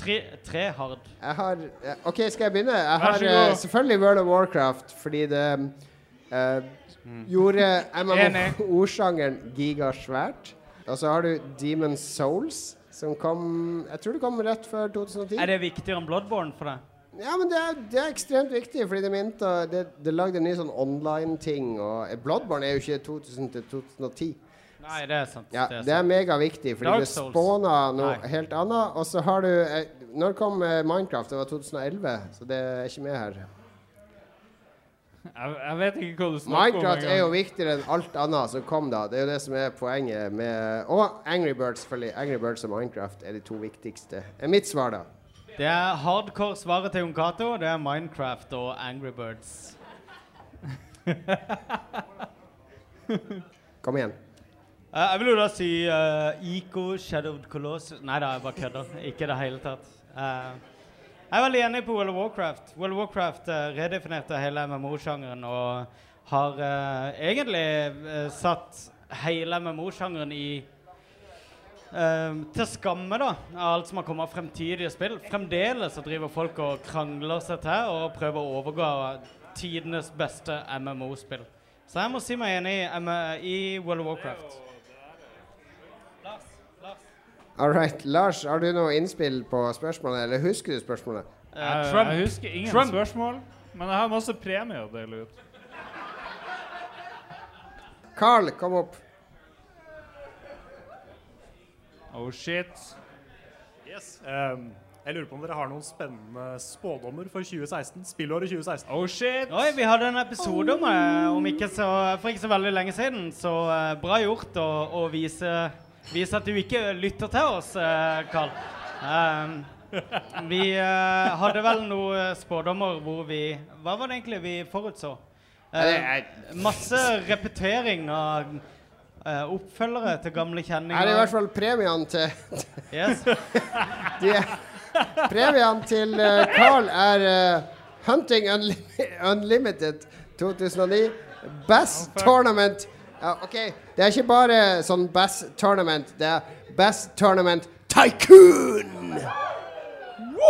Tre, tre hard. Jeg har eh, OK, skal jeg begynne? Jeg Vær har så eh, selvfølgelig World of Warcraft, fordi det eh, gjorde MMO-sjangeren gigasvært. Og så har du Demon Souls, som kom Jeg tror det kom rett før 2010. Er det viktigere enn Bloodborne for deg? Ja, men det er, det er ekstremt viktig, fordi det minte Det, det lagde en ny sånn online-ting, og Bloodborne er jo ikke 2000 til 2010. Nei, det er sant. Ja, det er er megaviktig, fordi Dark det spåna noe Nei. helt annet. Og så har du eh, Når kom eh, Minecraft? Det var 2011, så det er ikke med her. Jeg, jeg vet ikke hva du snakker om. Minecraft engang. er jo viktigere enn alt annet som kom da. Det er jo det som er poenget med Og Angry Birds, selvfølgelig. Angry Birds og Minecraft er de to viktigste. Er mitt svar, da. Det er hardcore svaret til Jon Cato. Det er Minecraft og Angry Birds. Kom igjen. Uh, jeg vil jo da si uh, Ico Shadowed Colossus Nei da, jeg bare kødder. Ikke i det hele tatt. Uh, jeg er veldig enig på World of Warcraft. World of Warcraft eh, redefinerte hele MMO-sjangeren og har eh, egentlig eh, satt hele MMO-sjangeren i eh, til skamme da, av alt som har kommet av fremtidige spill. Fremdeles så driver folk og krangler seg til og prøver å overgå tidenes beste MMO-spill. Så jeg må si meg enig i, i World of Warcraft. All right. Lars, har du noe innspill på spørsmålet, eller husker du spørsmålet? Jeg, Trump. jeg husker ingen Trump. spørsmål, men jeg har masse premie å dele ut. Carl, kom opp. Oh shit. Yes. Um, jeg lurer på om dere har noen spennende spådommer for 2016? Spillåret 2016. Oh shit! Oi, vi hadde en episode om det om ikke så, for ikke så veldig lenge siden. Så uh, bra gjort å, å vise, vise at du ikke lytter til oss, uh, Carl. Ehm, vi uh, hadde vel noen spådommer hvor vi Hva var det egentlig vi forutså? Eh, masse repetering av eh, oppfølgere til gamle kjenninger. Her er i hvert fall premiene til Yes. De Premiene til uh, Carl er uh, Hunting Unli Unlimited 2009. Bass Tournament. Uh, OK, det er ikke bare sånn Best Tournament. Det er Best Tournament Tycoon!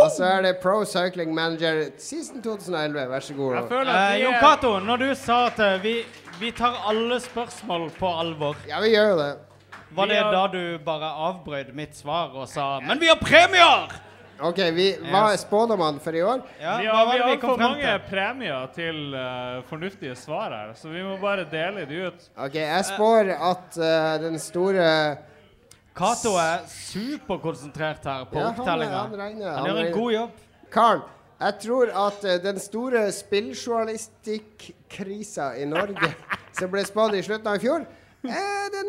Og så er det Pro Cycling Manager season 2011. Vær så god. Eh, Jon Cato, når du sa at vi, vi tar alle spørsmål på alvor Ja, vi gjør jo det. Var det da du bare avbrøt mitt svar og sa 'Men vi har premier!' OK, vi, hva er spådommene for i år? Ja, vi har, vi har for mange premier til uh, fornuftige svar her, så vi må bare dele de ut. OK, jeg spår at uh, den store Cato er superkonsentrert her på Ja, han- opptellinga. han regner, Han han gjør en god jobb. Carl, jeg tror at eh, den store spilljournalistikkrisa i Norge som ble spådd i slutten av i fjor, eh, den,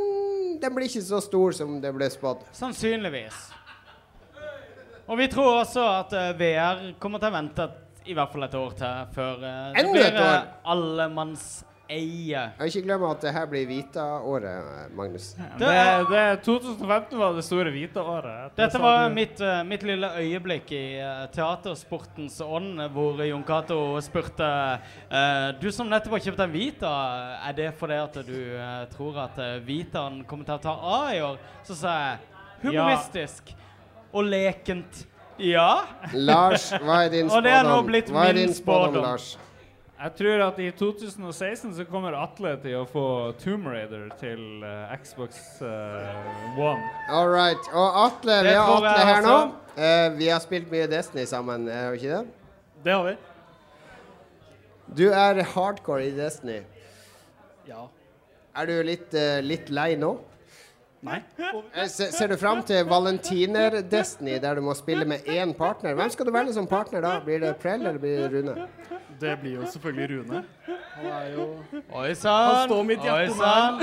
den blir ikke så stor som det ble spådd. Sannsynligvis. Og vi tror også at eh, VR kommer til å vente i hvert fall et år til før uh, det Enda blir uh, år? Allemannseie. Og ikke glem at det her blir Vita-året, Magnus. Det, det, 2015 var det store hvite året. Dette var mitt, eh, mitt lille øyeblikk i eh, teatersportens ånd, hvor Jon Cato spurte eh, Du som nettopp har kjøpt en Vita, er det fordi at du tror at Vitaen kommer til å ta av i år? Så sa jeg humoristisk og lekent ja. Lars, hva er din Og det er nå spådom? blitt Hva er min din spådom, spådom. Lars? Jeg tror at i 2016 så kommer Atle til å få Tomb Raider til uh, Xbox uh, One. All right. Og Atle, Det vi har Atle her nå. Eh, vi har spilt mye Destiny sammen, er vi ikke det? Det har vi. Du er hardcore i Destiny. Ja. Er du litt, litt lei nå? Nei. Eh, Se, ser du fram til Valentiner-Destiny, der du må spille med én partner? Hvem skal du velge som partner da? Blir det Prell eller blir det Rune? Det blir jo selvfølgelig Rune. Han er jo Oi sann! Oi sann!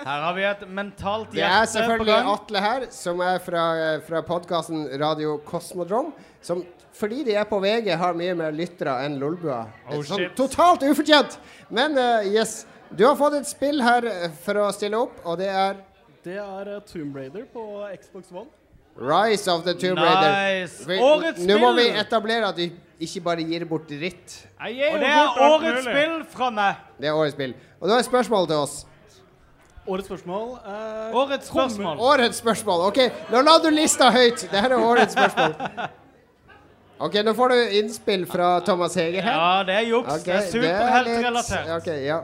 Her har vi et mentalt Det er selvfølgelig. Atle her, som er fra, fra podkasten Radio Kosmodrom. Som fordi de er på VG, har mye mer lyttere enn Lolbua. Oh, sånn totalt ufortjent! Men uh, yes, du har fått et spill her eh, for å stille opp, og det er Det er eh, Tomb Raider på Xbox One. Rise of the Tomb Raider. Nice. Vi- Årets Nå må vi etablere at vi ikke bare gir bort dritt. Og det er årets spill fra meg. Det er årets spill. Og da er spørsmålet til oss. Årets spørsmål eh, Årets spørsmål. spørsmål. Årets spørsmål. OK, nå la du lista høyt. Det her er årets spørsmål. OK, nå får du innspill fra Thomas Hege her. Ja, det er juks. Okay, det er litt- superheltrelatert. OK, ja.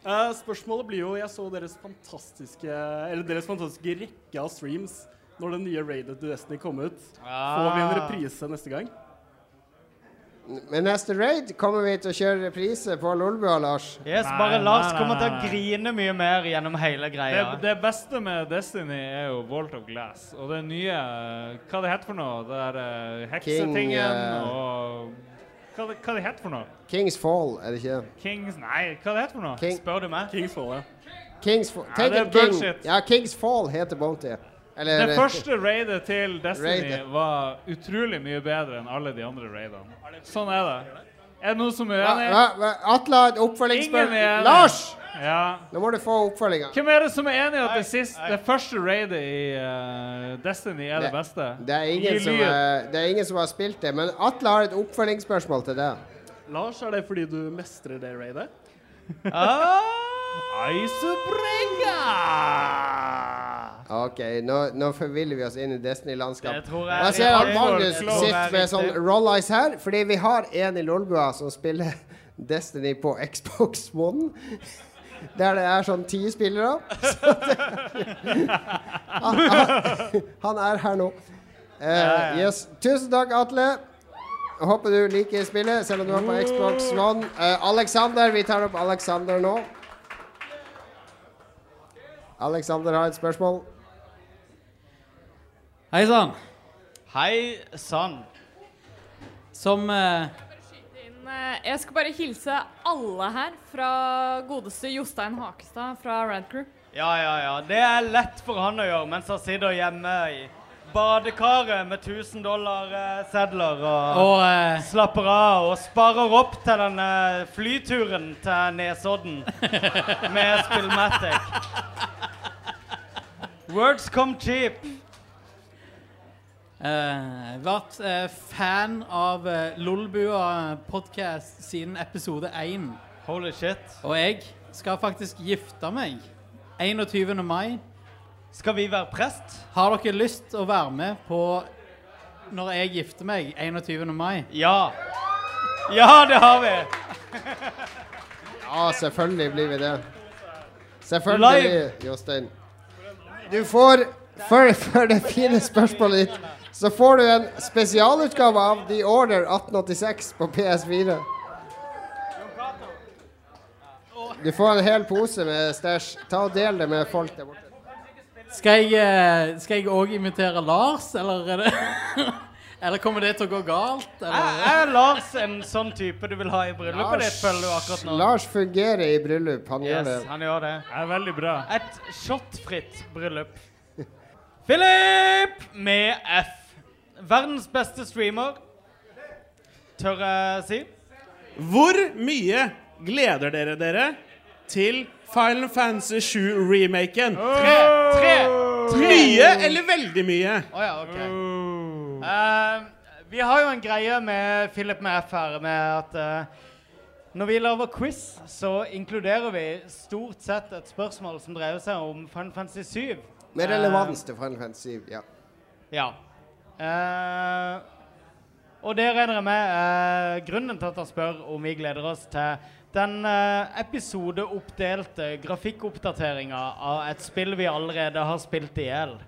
Eh, spørsmålet blir jo Jeg så deres fantastiske Eller deres fantastiske rekke av streams når den nye Raided to Destiny kom ut. Får vi en Ah. reprise neste gang? Med neste raid kommer vi til å kjøre reprise på Lolbua, Lars. Yes, Nei, bare Lars nei, nei, kommer til å grine mye mer gjennom hele greia. det beste med Destiny er jo Vault of Glass. Og det nye Hva det heter for noe? Det der uh, heksetingen King, uh, og Hva, hva det heter for noe? Kings Fall, er det ikke? Kings Nei, hva det heter for noe? King- Spør du meg? Kings Fall, ja. Kings Fall. Ja, det er King. bullshit. Ja, Kings Fall heter Bounty. Eller Det første raidet til Destiny Raidet. var utrolig mye bedre enn alle de andre raidene. Sånn er det. Er det noen som er uenig? er oppfølgingsspørsmål. Lars! Ja. Nå må du få oppfølginga. Hvem er det som er enig i at det, siste, det første raidet i uh, Destiny er det, beste? Det er, ingen som, er, det er ingen som har spilt det, men Atle har et oppfølgingsspørsmål til det. Lars, er det fordi du mestrer det raidet? OK, nå, nå forviller vi oss inn i Destiny-landskap. Det jeg jeg ser er at. Magnus sitter er med sånn roll eyes her, fordi vi har en i Lolbua som spiller Destiny på Xbox One. Der det er sånn ti spillere. Han, han, er her nå. Uh, yes. Tusen takk, Atle. Håper du liker spillet, selv om du er på Xbox One. Uh, Alexander, vi tar opp Alexander nå. Alexander har et spørsmål. Hei sann. Hei sann. Som eh, Jeg skal bare hilse alle her fra godeste Jostein Hakestad fra Radcrew. Ja, ja, ja. Det er lett for han å gjøre mens han sitter hjemme i badekaret med 1000 dollar-sedler og, Og, eh, slapper av og sparer opp til den eh, flyturen til Nesodden med Spillmatic. Words come cheap. Eh, vært uh, fan av uh, Lolbua podcast siden episode 1. Holy shit. Og jeg skal faktisk gifte meg 21. mai. Skal vi være prest? Har dere lyst til å være med på når jeg gifter meg 21. mai? Ja. Ja, det har vi. Ja, selvfølgelig blir vi det. Selvfølgelig, Jostein. Du får, for, for det fine spørsmålet ditt, så får du en spesialutgave av The Order 1886 på PS4. Du får en hel pose med stæsj. Ta og Del det med folk der borte. Skal jeg eh, òg invitere Lars, eller er det Eller kommer det til å gå galt? Er, Eller? er Lars en sånn type du vil ha i bryllupet ditt, føler du akkurat nå? Lars fungerer i bryllup. Han gjør det. Han gjør det. Det er veldig bra. Et shotfritt bryllup. Philip med F. Verdens beste streamer, tør jeg si. Hvor mye gleder dere dere til Final Fantasy 7-remaken? Tre! Tre! Tre! Mye eller veldig mye? Oh, ja, OK. Uh, vi har jo en greie med Philip med F her, med at uh, når vi lager quiz, så inkluderer vi stort sett et spørsmål som dreier seg om Final Fantasy 7. Med relevans til Final Fantasy 7. Ja. Ja. Eh, og det regner jeg med eh, grunnen til at han spør om vi gleder oss til den eh, episodeoppdelte grafikkoppdateringa av et spill vi allerede har spilt i hjel.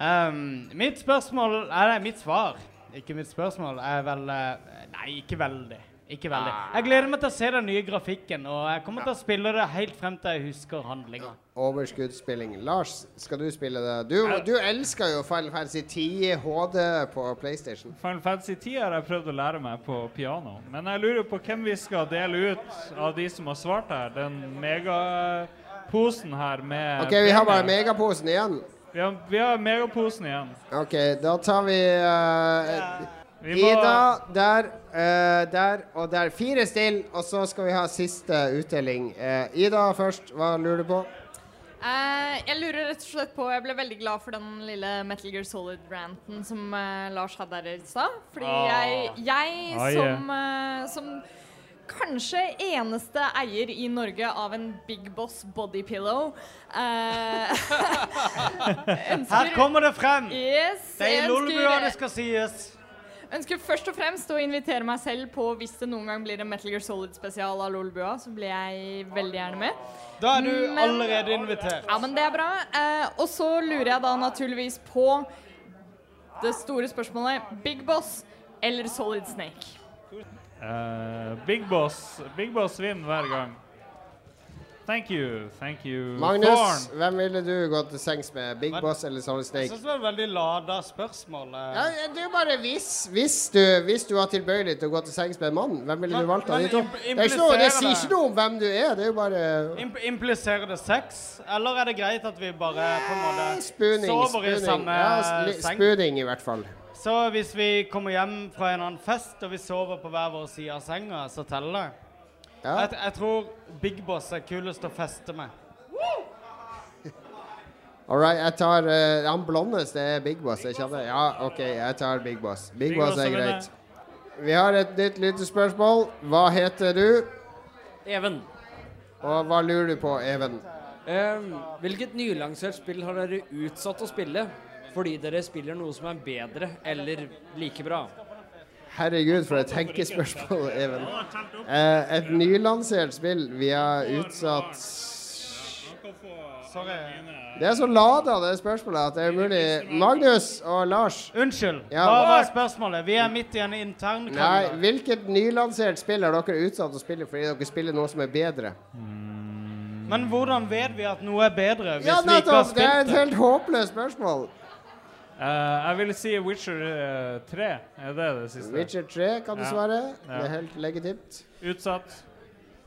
Um, mitt spørsmål Nei, mitt svar, ikke mitt spørsmål, er vel eh, Nei, ikke veldig. Ikke veldig. Jeg gleder meg til å se den nye grafikken, og jeg kommer til å spille det helt frem til jeg husker handlinga. Overskuddsspilling. Lars, skal du spille det? Du, du elsker jo Final Fantasy 10 HD på PlayStation. Final Fantasy 10 har jeg prøvd å lære meg på piano. Men jeg lurer på hvem vi skal dele ut av de som har svart her. Den megaposen her med OK, vi har bare megaposen igjen. Vi har, vi har megaposen igjen. OK, da tar vi uh, Ida, der, uh, der og der. Fire still, og så skal vi ha siste utdeling. Uh, Ida først. Hva lurer du på? Uh, jeg lurer rett og slett på Jeg ble veldig glad for den lille Metal Gear Solid-ranten som Lars hadde der i stad. Fordi Ah. jeg, jeg Ah, yeah. som, som kanskje eneste eier i Norge av en Big Boss bodypillow ønsker, Her kommer det frem! Yes, det er jeg i Lolbua det skal sies. Ønsker først og fremst å invitere meg selv på hvis det noen gang blir en Metal Gear Solid-spesial av Lolbua, så blir jeg veldig gjerne med. Da er du Men- allerede invitert. Ja, men det er bra. Eh, og så lurer jeg da naturligvis på det store spørsmålet Big Boss eller Solid Snake? Uh, Big Boss Big Boss vinner hver gang. Thank you. Thank you. Magnus, Thorn. hvem ville du gått til sengs med? Big Men- Boss eller Solid Jeg synes syns det var et veldig lada spørsmål. eh. Ja, det er bare hvis, hvis, du, hvis du har tilbøyelig til å gå til sengs med en mann, hvem ville du valgt av de to? Det, noe, det sier ikke noe om hvem du er, det er jo bare Imp impliserer det sex, eller er det greit at vi bare på en måte spooning. sover i spooning. samme Ja, seng? spooning i hvert fall. Så hvis vi kommer hjem fra en annen fest, og vi sover på hver vår side av senga, så teller det? Ja. Jeg, jeg tror Big Boss er kulest å feste med. All right, jeg tar uh, Han blondeste er Big Boss. Jeg kjenner Ja, OK, jeg tar Big Boss. Big, Big Boss Boss er er greit. Vi har et nytt lyttespørsmål. Hva heter du? Even. Og hva lurer du på, Even? Um, hvilket nylansert spill har dere utsatt å spille fordi dere spiller noe som er bedre eller like bra? Herregud, for et tenkespørsmål, Even. Eh, et nylansert spill vi har utsatt Sorry. Det er så lada, det spørsmålet, at det er umulig Magnus og Lars. Unnskyld. Ja. Hva var spørsmålet? Vi er midt i en intern Nei, hvilket nylansert spill har dere utsatt å spille fordi dere spiller noe som er bedre? Men hvordan vet vi at noe er bedre hvis Ja, vi ikke har spilt Det er et helt håpløst spørsmål. Eh, jeg vil si Witcher eh, 3. Er det det siste? Witcher 3 kan du Ja. svare. Ja. Det er helt legitimt. Utsatt.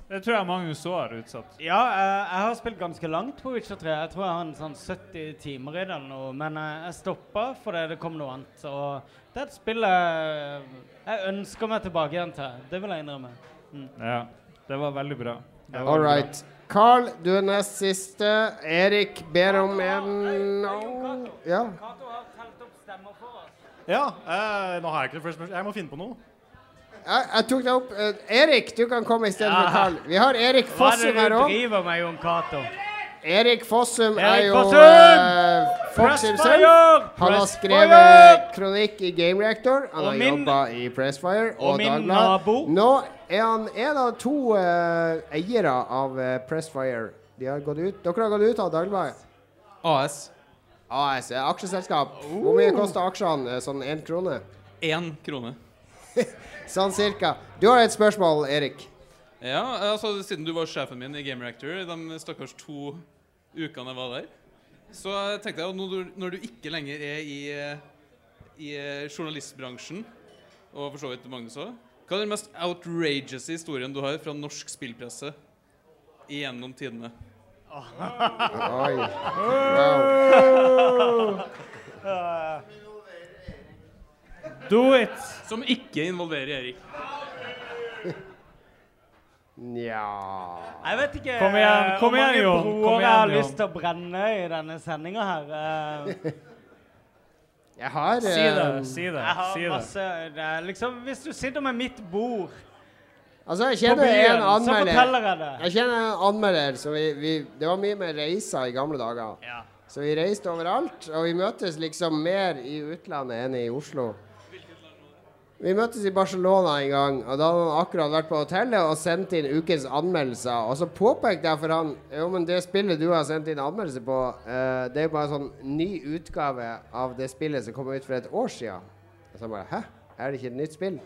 Det tror jeg Magnus så har utsatt. Ja, eh, jeg har spilt ganske langt på Witcher 3. Jeg tror jeg har en sånn 70 timer i det eller noe. Men eh, jeg stoppa fordi det kom noe annet. Og det er et spill jeg, jeg ønsker meg tilbake igjen til. Det vil jeg innrømme. Mm. Ja, det var veldig bra. Var All bra. right. Carl, du er nest siste. Erik ber om en no. Ja. Ja, eh, nå har jeg ikke det første spørsmålet. Jeg må finne på noe. Jeg, jeg tok det opp. Eh, Erik, du kan komme i stedet for Carl. Vi har Erik Hva er det Fossum her du òg. driver med, Jon Cato? Erik Fossum er Erik jo Fossum! eh, Fox Pressfire! Han har Pressfire! skrevet kronikk i Game Reactor. Han Og har min- jobba i Pressfire og, og min Dagbladet. nabo. Nå er han en av to eh, eiere av eh, Pressfire. De har gått ut. Dere har gått ut av Dagbladet. AS. AS er aksjeselskap. Hvor mye koster aksjene? Eh, Sånn én krone? Én krone. Sånn cirka. Du har et spørsmål, Erik. Ja, altså Siden du var sjefen min i Game Reactor de stakkars to ukene jeg var der, så tenkte jeg at når du, når du ikke lenger er i, eh, i eh, journalistbransjen, og for så vidt Magnus òg Hva er den mest outrageous historien du har fra norsk spillpresse gjennom tidene? Oi. Do it! Som ikke involverer Erik. Nja Jeg vet ikke Kom igjen, eh, kom hvor mange broer Kom jeg har lyst til å brenne i denne sendinga her. eh. Jeg har Si det, eh, si det. Jeg har si det. masse det er liksom, Hvis du sitter med mitt bord Altså, jeg kjenner byen, en anmelder. jeg. Jeg kjenner en anmelder, så vi, vi, det var mye med reiser i gamle dager. Så vi reiste overalt, og vi møtes liksom mer i utlandet enn i Oslo. Vi møttes i Barcelona en gang, og da hadde han akkurat vært på hotellet og sendt inn ukens anmeldelser. Og så påpekte jeg for han Jo, men det spillet du har sendt inn anmeldelse på, uh, det er jo bare en sånn ny utgave av det spillet som kom ut for et år siden. Og så bare Hæ? Er det ikke et nytt spill?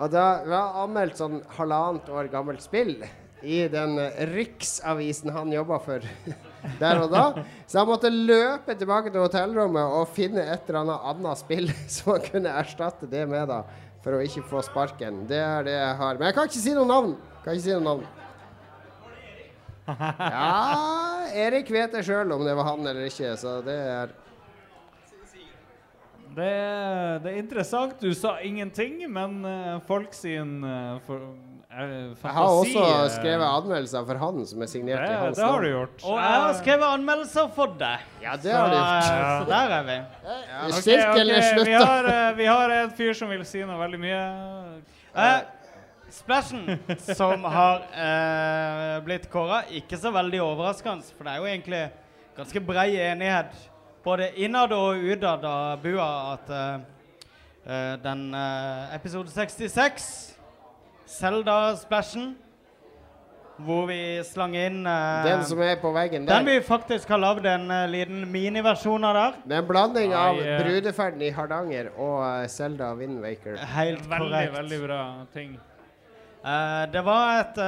Og da var anmeldt sånn halvannet år gammelt spill i den eh, riksavisen han jobba for der og da. Så han måtte løpe tilbake til hotellrommet og finne et eller annet annet spill som han kunne erstatte det med, da. For å ikke få sparken. Det er det jeg har. Men jeg kan ikke si noe navn. Kan ikke si noe navn. Ja, Erik vet det sjøl om det var han eller ikke, så det er Det, er- det er interessant. Du sa ingenting, men uh, folk sin uh, for, eh, Jeg har også skrevet anmeldelser for han som er signert i Det- hans det har navn. du gjort. Og jeg har skrevet anmeldelser for deg. Ja, det har du gjort. Så, så der er vi. Ok, Sirkelen er slutta. Vi har, vi har en fyr som vil si noe veldig mye. Eh, Splashen, som har eh, blitt kåra, ikke så veldig overraskende, for det er jo egentlig ganske brei enighet både innad og utad av bua at uh, eh, den uh, episode 66, Zelda-splashen, hvor vi slang inn uh, Den som er på veggen der. Den vi faktisk har lagd en uh, liten miniversjon av der. Det er en blanding av Ai, eh. brudeferden i Hardanger og uh, Selda Wind Waker. Helt Veldig, korrekt. veldig bra ting. Eh, det var et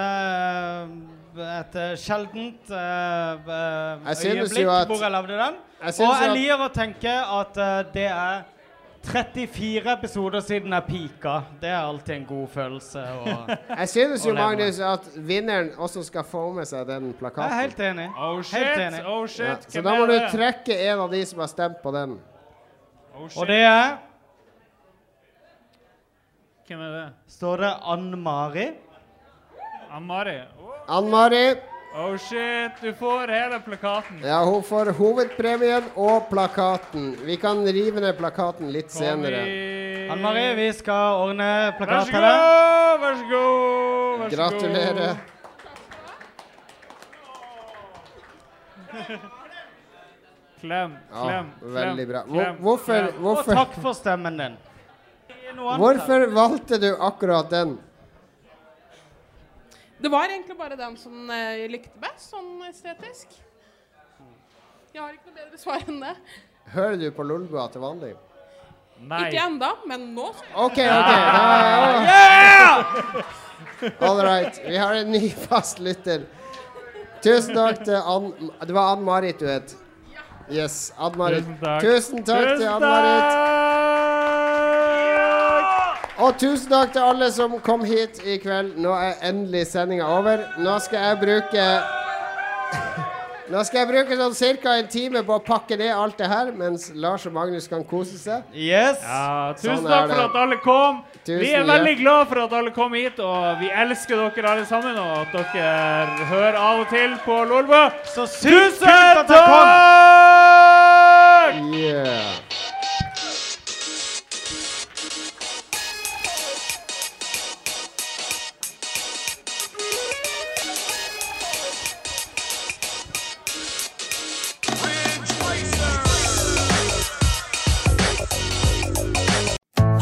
et eh, sjeldent eh, eh, øyeblikk at- hvor jeg lagde den. Jeg Og jeg liker å tenke at det er 34 episoder siden jeg pika. Det er alltid en god følelse. å- Jeg synes jo. Magnus, at vinneren også skal få med seg den plakaten. Jeg er helt enig. Oh shit, Helt enig. oh shit. Ja, så da må du trekke en av de som har stemt på den. Oh shit. Og det er Hvem er det? Står det Ann Mari? Ann Mari. Oh shit, du får hele plakaten. Ja, hun får hovedpremien og plakaten. Vi kan rive ned plakaten litt senere. Ann Marie, vi skal ordne plakat så til deg. god, vær så god. Vær så Gratulerer. Klem, Ja, klem, veldig bra. Hvor- klem, hvorfor- klem. hvorfor- Og takk for stemmen din. Hvorfor valgte du akkurat den? Det var egentlig bare den som eh, jeg likte best, sånn estetisk. Jeg har ikke noe bedre svar enn det. Hører du på Lolbua til vanlig? Nei. Ikke enda, men nå OK, OK. Ja! All right. Vi har en ny fast lytter. Tusen takk til Ann Det var Ann-Marit du het? Yes. Ann-Marit. Tusen takk. Tusen takk til Ann-Marit. Og tusen takk til alle som kom hit i kveld. Nå er endelig sendinga over. Nå skal jeg bruke Nå skal jeg bruke sånn ca. en time på å pakke ned alt det her, mens Lars og Magnus kan kose seg. Yes. Ja, tusen Sånn takk for at alle kom. Tusen vi er veldig veldig glad for at alle kom hit, og vi elsker dere alle sammen. Og at dere hører av og til på Lolbø. Så sykt Tusen kult at dere kom! takk! Yeah.